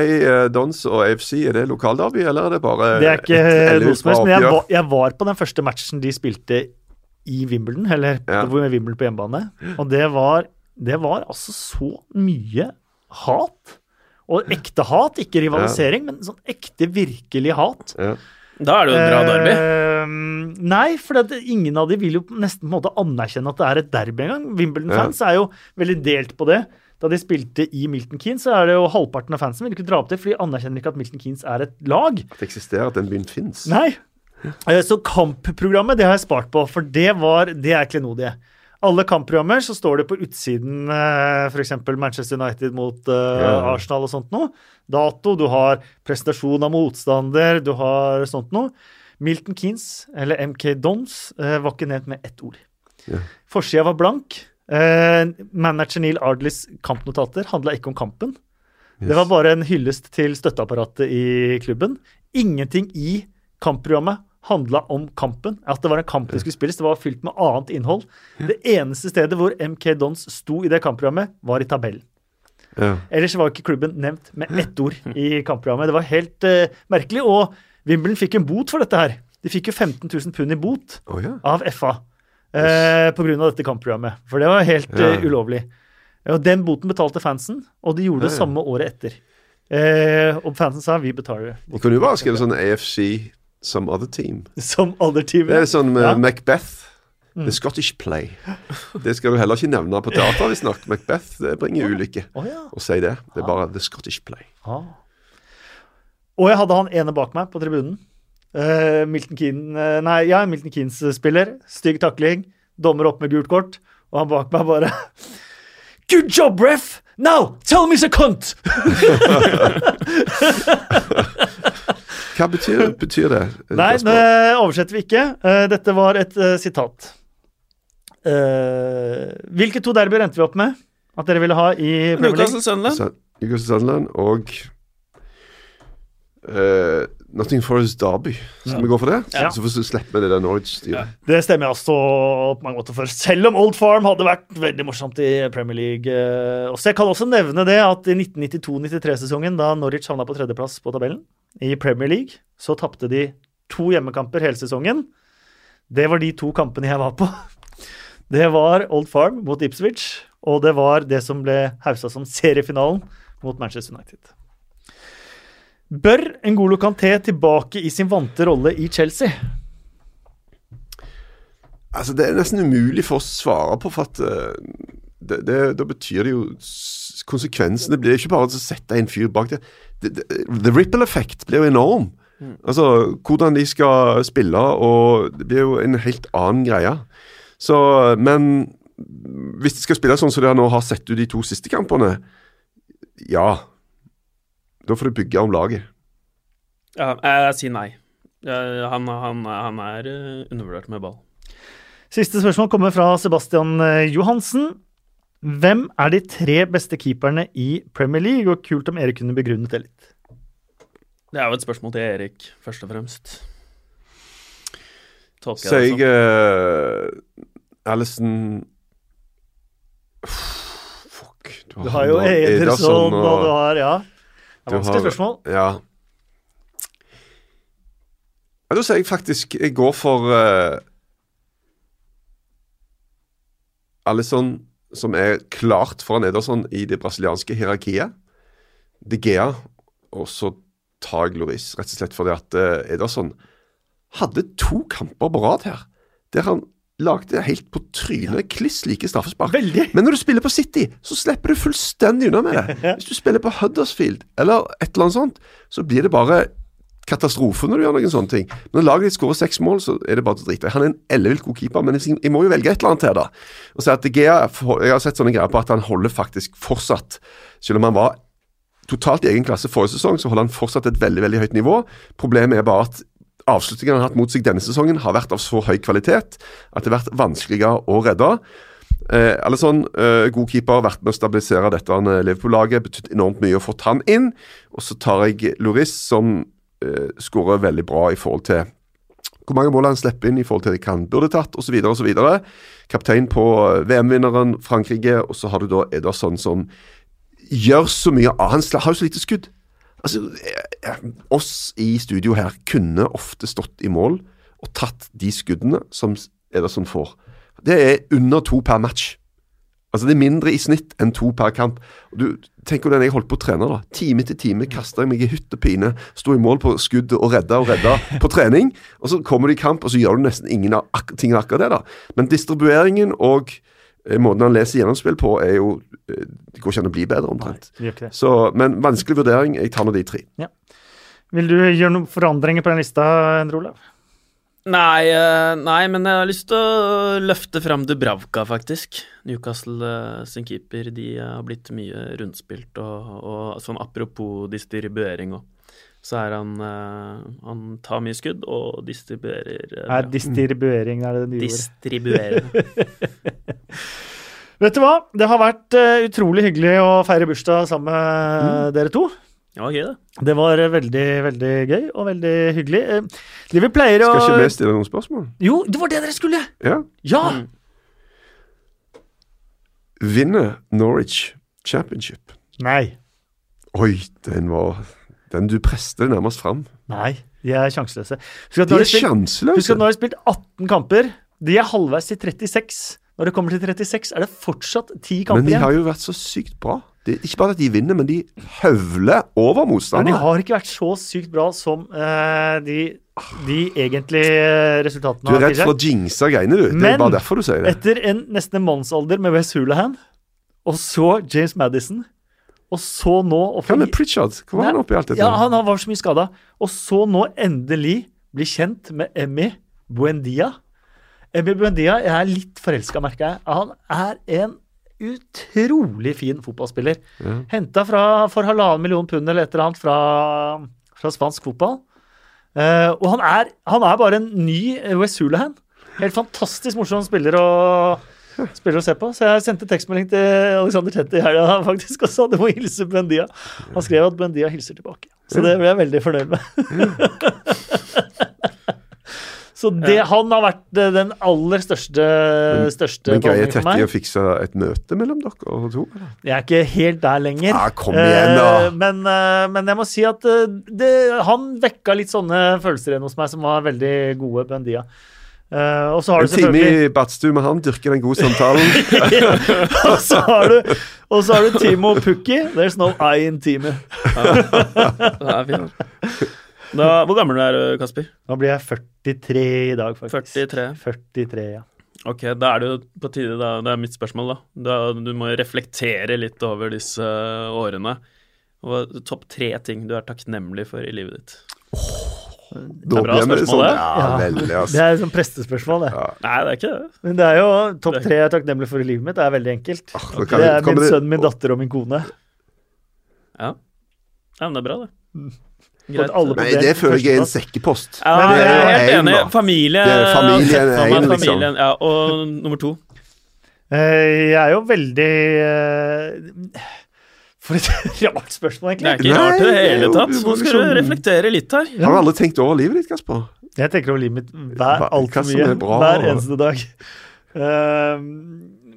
Dons og AFC? Er det lokalderby, eller er det bare Det er ikke noe som helst, men jeg var, jeg var på den første matchen de spilte i Wimbledon, eller Ja. med Wimbledon på hjemmebane, og det var, det var altså så mye hat. Og ekte hat, ikke rivalisering, men sånn ekte, virkelig hat. Ja. Da er det jo et bra derby. Eh, nei, for det, ingen av de vil jo nesten på en måte anerkjenne at det er et derby engang. Wimbledon-fans er jo veldig delt på det. Da de spilte i Milton Keynes, så er det jo halvparten av fansen vil ikke dra opp det, for de anerkjenner ikke at Milton Keynes er et lag. At det eksisterer, at den byen fins. Nei. Eh, Så kampprogrammet det har jeg spart på, for det var det er klenodie. Alle kampprogrammer så står det på utsiden f.eks. Manchester United mot uh. Arsenal og sånt noe. Dato, du har presentasjon av motstander, du har sånt noe. Milton Keynes, eller MK Dons, eh, var ikke nevnt med ett ord. Ja. Forsida var blank. Eh, manager Neil Ardleys kampnotater handla ikke om kampen. Det var bare en hyllest til støtteapparatet i klubben. Ingenting i kampprogrammet handla om kampen. At det var en kamp det skulle spilles. Det var fylt med annet innhold. Det eneste stedet hvor MK Dons sto i det kampprogrammet, var i tabellen. Ja. Ellers var ikke klubben nevnt med ett ord i kampprogrammet. Det var helt uh, merkelig. Og Wimbledon fikk en bot for dette her. De fikk jo 15 000 pund i bot oh, ja. av FA eh, pga. dette kampprogrammet. For det var helt Ja. uh, ulovlig. Og den boten betalte fansen, og de gjorde det Ja, ja. samme året etter. Eh, og fansen sa vi betaler De kunne jo bare skrevet sånn AFC some other team. som alle Det er sånn med Ja. Mm. Macbeth. The Scottish Play. Det skal du heller ikke nevne på teater, visstnok. Macbeth det bringer ulykke Å ja. å si det. Det er bare The Scottish Play. Ah. Og jeg hadde han ene bak meg på tribunen. Eh, Milton Keen, eh, nei, ja, Milton Keanes spiller. Stygg takling. Dommer opp med gult kort. Og han bak meg bare Good job, ref! Now, tell me he's a cunt! Hva betyr, betyr det? Nei, det oversetter vi ikke. Eh, dette var et sitat. Eh, hvilke to derbyer endte vi opp med at dere ville ha i Newcastle Sunderland. Newcastle Sunderland og Nottingham Forest Derby. Skal vi gå for det? Ja. Så får vi slippe vi det der Norwich-styret. Det stemmer jeg også på mange måter for. Selv om Old Farm hadde vært veldig morsomt i Premier League. eh, Også jeg kan også nevne det at i 1992-93-sesongen, da Norwich havna på tredjeplass på tabellen i Premier League, så tapte de to hjemmekamper hele sesongen. Det var de to kampene jeg var på. Det var Old Farm mot Ipswich, og det var det som ble hausa som seriefinalen mot Manchester United. Bør Ngolo Kanté tilbake i sin vante rolle i Chelsea? Altså, det er nesten umulig for oss å svare på, for at eh, det, det, da betyr det jo Konsekvensene blir ikke bare å sette en fyr bak det. det, det the ripple effect blir jo enorm. Altså, hvordan de skal spille, og det blir jo en helt annen greie. Så, men hvis de skal spille sånn som de nå har sett ut de to siste kampene, ja Da får du bygge om laget. Ja, jeg sier nei. Han, han, han er eh, undervurdert med ball. Siste spørsmål kommer fra Sebastian eh, Johansen. Hvem er de tre beste keeperne i Premier League? Og kult om Erik kunne begrunnet det litt. Det er jo et spørsmål til Erik, først og fremst. Tolker Så jeg jeg uh, Alison Fuck. Du har jo han og Ederson, og du har Ja. Det er vanskelig har- spørsmål. Ja. ja da sier jeg faktisk Jeg går for uh, Alison, som er klart foran Ederson i det brasilianske hierarkiet. De Gea, og så tar jeg Loris, rett og slett fordi at uh, Ederson hadde to kamper på rad her, der han lagde helt på trynet kliss like straffespark. Veldig. Men når du spiller på City, så slipper du fullstendig unna med det. Hvis du spiller på Huddersfield eller et eller annet sånt, så blir det bare katastrofe når du gjør noen sånne ting. Når laget ditt skårer seks mål, så er det bare til å drite. Han er en ellevilt god keeper, men jeg må jo velge et eller annet her, da. Og si at Gea, Jeg har sett sånne greier på at han holder faktisk fortsatt, selv om han var totalt i egen klasse forrige sesong, så holder han fortsatt et veldig veldig høyt nivå. Problemet er bare at avslutningene han har hatt mot seg denne sesongen, har vært av så høy kvalitet at det har vært vanskeligere å redde. Eh, Alisson, eh, god keeper, vært med å stabilisere dette eh, Liverpool-laget. Betydd enormt mye å få han inn. Og så tar jeg Loris, som eh, skårer veldig bra i forhold til hvor mange mål han slipper inn i forhold til hva han burde tatt, osv. osv. Kaptein på eh, VM-vinneren Frankrike, og så har du da Ederson som gjør så mye annet. Han har jo så lite skudd. Altså, Oss i studio her kunne ofte stått i mål og tatt de skuddene som Ederson får. Det er under to per match. Altså Det er mindre i snitt enn to per kamp. Du Tenk hvordan jeg holdt på å trene. da Time etter time kasta jeg meg i hytt og pine. Sto i mål på skudd og redda og redda på trening. Og så kommer du i kamp, og så gjør du nesten ingen av ak tingene akkurat det. da Men distribueringen og eh, måten han leser gjennomspill på, er jo Det går ikke an å bli bedre, omtrent. Nei, gjør ikke det. Så, Men vanskelig vurdering. Jeg tar nå de tre. Vil du gjøre noen forandringer på den lista, Endre Olav? Nei, eh, nei, men jeg har lyst til å løfte fram Dubravka, faktisk. Newcastle eh, sin keeper. De har blitt mye rundspilt, og, og sånn apropos distribuering òg. Så er han eh, Han tar mye skudd og distribuerer Er distribuering er det det nye ordet? Distribuere. Vet du hva? Det har vært uh, utrolig hyggelig å feire bursdag sammen med dere to. Det var gøy, det. Det var eh, veldig, veldig gøy og veldig hyggelig. Eh, Det vi pleier å Skal ikke vi stille noen spørsmål? Jo, det var det dere skulle! Ja. Ja! Mm. Vinner Norwich Championship? Nei. Oi, den var Den du preste nærmest fram. Nei, de er sjanseløse. Husk at De har er spilt, sjanseløse. husk at nå har de spilt 18 kamper. De er halvveis til 36. Når det kommer til 36, er det fortsatt 10 Men de igjen. har jo vært så sykt bra. Det er ikke bare at de vinner, men de høvler over Men de har ikke vært så sykt bra som eh, de, de egentlige resultatene Du er redd for å jinxe greiene, du. Det er bare derfor du sier det. Etter en nesten en mannsalder med West Hulahan, og så James Madison, og så nå Hva med Pritchard? Hvor var han oppi alt dette? Ja, han var så mye skada. Og så nå endelig bli kjent med Emmy Buendia. Emmy Buendia, jeg er litt forelska, merker jeg. Han er en utrolig fin fotballspiller. Ja. Henta for halvannen million pund eller et eller annet fra, fra spansk fotball. Uh, og han er, han er bare en ny West Hulahan. Helt fantastisk morsom spiller å, spiller å se på. Så jeg sendte tekstmelding til Alexander Tette i helga faktisk og sa du må hilse Buendia. Han skrev at Buendia hilser tilbake. Så det ble jeg veldig fornøyd med. Så det, han har vært den aller største, største Men greier meg. å fikse et møte mellom dere og to? Jeg er ikke helt der lenger. Ja, kom igjen, da. Eh, men, eh, men jeg må si at eh, det, han vekka litt sånne følelser igjen hos meg som var veldig gode på en dia. Uh, og så har En du time i badstue med han, dyrker den gode samtalen. og, så har du, og så har du Timo Pukki. There's no I in Timo. Det er fint. Da, hvor gammel er du, Kasper? Nå blir jeg 43 i dag, faktisk. 43. 43, ja. Ok, da er det jo på tide, da. Det er mitt spørsmål, da. da du må reflektere litt over disse årene. Og topp tre ting du er takknemlig for i livet ditt. Oh. bra er bra spørsmål, det. Ja, Ja. veldig, Det altså. er et sånt prestespørsmål, det. Ja. Nei, det er ikke det. Men det er jo topp tre jeg er takknemlig for i livet mitt. Det er veldig enkelt. Ah, da Det er min sønn, min datter og min kone. Ja. ja, men det er bra, det. Alle Nei, det føler jeg er en sekkepost. Ja, det er er helt en, enig. Familie, Det er familien er en, liksom. familien, Ja, og nummer to. Eh, Jeg er jo veldig eh, For et rart spørsmål, Det er ikke Nei, rart i det hele tatt. du Nå skal du reflektere litt her. Har du aldri tenkt over livet ditt, Kasper? Jeg tenker over livet mitt hver, altfor mye. er bra, hver eneste dag. Eh,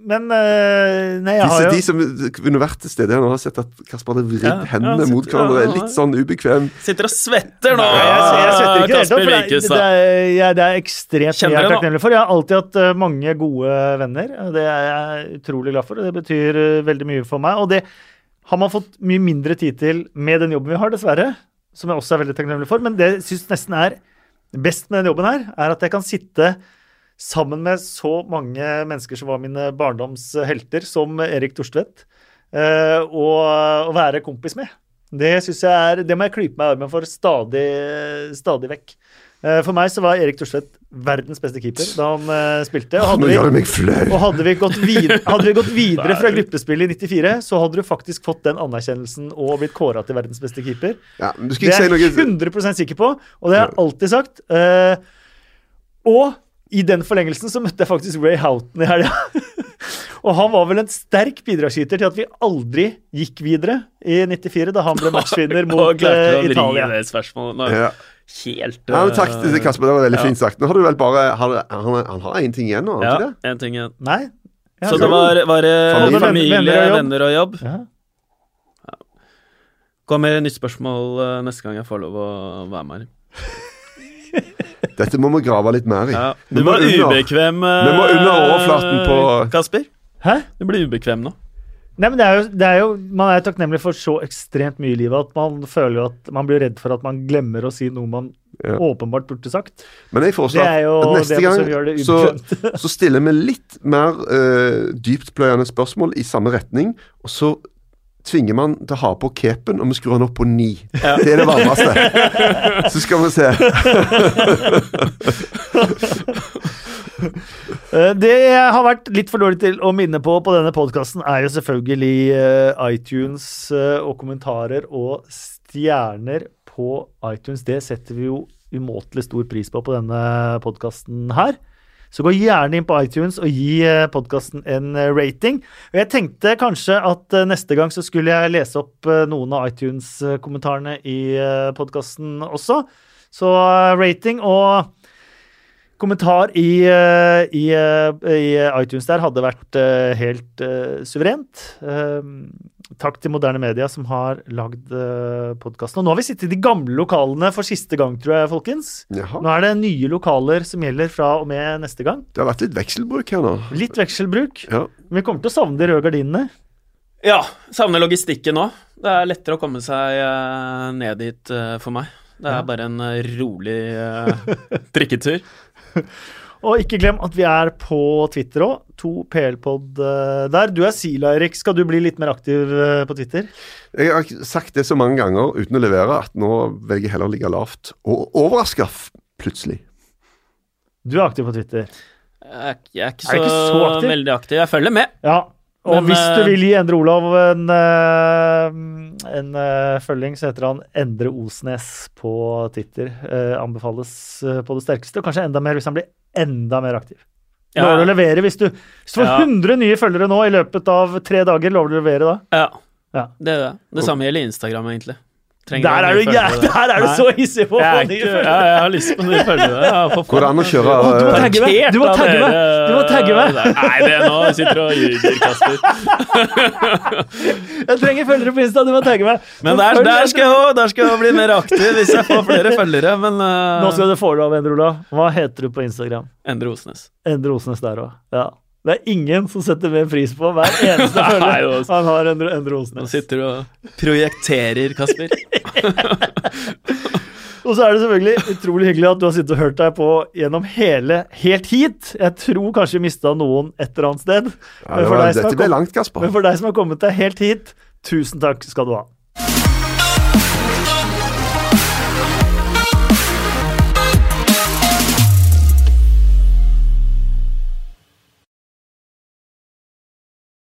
men eh, Nei, jeg har jo de som kunne vært til stede her nå, har sett at Kasper hadde vridd Ja, hendene sitter- mot hverandre. ja, er Litt sånn ubekvem. Sitter og svetter nå, Nei, jeg, jeg svetter ikke det Kasper for det, det, er, jeg, det er ekstremt mye jeg er takknemlig for. Jeg har alltid hatt eh, mange gode venner. og Det er jeg utrolig glad for, og det betyr eh, veldig mye for meg. Og det har man fått mye mindre tid til med den jobben vi har, dessverre. Som jeg også er veldig takknemlig for. Men det jeg syns nesten er best med den jobben her, er at jeg kan sitte sammen med så mange mennesker som var mine barndomshelter, som Erik Torstvedt, å, og, og være kompis med. Det synes jeg er, det må jeg klype meg i armen for stadig, stadig vekk. Eh, For meg så var Erik Torstvedt verdens beste keeper da han eh, spilte. Og hadde, vi, og hadde, vi gått videre, hadde vi gått videre fra gruppespillet i 94, så hadde du faktisk fått den anerkjennelsen og blitt kåra til verdens beste keeper. Ja, du skal Det er jeg 100% sikker på, og det har jeg alltid sagt. Eh, og i den forlengelsen så møtte jeg faktisk Ray Houghton i helga. og han var vel en sterk bidragsyter til at vi aldri gikk videre i 94, da han ble matchvinner mot uh, eh, Italia. det spørsmålet. Ja. Helt Ja, men takk til øh, Kasper, det var veldig ja. fint sagt. Nå har du vel bare Han, han, han har én ting igjen nå, har Ja, han ikke det? en ting igjen. Nei? Ja, Så det var, var det Familie. familie, venner og jobb. ja. Kom med nytt spørsmål neste gang jeg får lov å være med. her. Dette må vi grave litt mer i. Ja. Du var under- ubekvem, vi må under overflaten på- Kasper. Hæ? Du blir ubekvem nå. Nei, men det er, jo, det er jo Man er jo takknemlig for så ekstremt mye i livet at man føler jo at man blir redd for at man glemmer å si noe man Ja. åpenbart burde sagt. Men jeg Det foreslår at neste gang så, så stiller vi litt mer uh, dyptpløyende spørsmål i samme retning, og så tvinger man til å ha på capen, og vi skrur den opp på ni. Det er det varmeste. Så skal vi se. Eh, Det jeg har vært litt for dårlig til å minne på på denne podkasten, er jo selvfølgelig eh, iTunes eh, og kommentarer og stjerner på iTunes. Det setter vi jo umåtelig stor pris på på denne podkasten her. Så gå gjerne inn på iTunes og gi podkasten en eh, rating. Og jeg tenkte kanskje at eh, neste gang så skulle jeg lese opp eh, noen av iTunes-kommentarene i podkasten også. Så eh, rating og kommentar i, eh, i, eh, i iTunes der hadde vært eh, helt eh, suverent. Eh, takk til Moderne Media som har lagd podkasten. Og nå har vi sittet i de gamle lokalene for siste gang, tror jeg, folkens. Jaha. Nå er det nye lokaler som gjelder fra og med neste gang. Det har vært litt vekselbruk her nå. Litt vekselbruk. Ja. Men vi kommer til å savne de røde gardinene. Ja, savner logistikken nå. Det er lettere å komme seg eh, ned dit eh, for meg. Det er bare en eh, rolig eh, trikketur. Og ikke glem at vi er på Twitter òg. To PL-pod eh, der. Du er Sila, Erik. Skal du bli litt mer aktiv eh, på Twitter? Jeg har sagt det så mange ganger uten å levere at nå velger jeg heller å ligge lavt. Og overraske plutselig. Du er aktiv på Twitter. Jeg er, ikke så, er ikke så aktiv? veldig aktiv. Jeg følger med. Ja, og Men, hvis du eh, vil gi Endre Olav en, eh, en eh, følging, så heter han Endre Osnes på Twitter. Eh, anbefales på det sterkeste, og kanskje enda mer hvis han blir enda mer aktiv. Ja. Lover du å levere hvis du Hvis du får Ja. 100 nye følgere nå i løpet av tre dager, lover du å levere da? Ja, Ja. det gjør jeg. Det samme gjelder Instagram, egentlig. Trenger Der er du, ja, der. er du så hissig på å få nye ikke, ja, følgere! jeg har lyst på nye følgere. Går det an å kjøre Å, du må eh, tagge meg! Du må tagge meg! Du må tagge meg! Nei, det er nå sitter og ljuger, Kasper. Jeg trenger følgere på Insta, du må tagge meg! Men der, der, skal jeg, der skal jeg bli mer aktiv hvis jeg får flere følgere. Men uh, Nå skal du få det av Endre Olav. Hva heter du på Instagram? Endre Osnes. Endre Osnes der òg. Ja. Det er ingen som setter mer pris på hver eneste følger. Han har Endre, Endre Nå sitter du og projekterer, Kasper. Og så er det selvfølgelig utrolig hyggelig at du har sittet og hørt deg på gjennom hele helt hit. Jeg tror kanskje vi mista noen et eller annet sted. ja, det var, Dette ble langt, Kasper. Men for deg som har kommet deg helt hit, tusen takk skal du ha.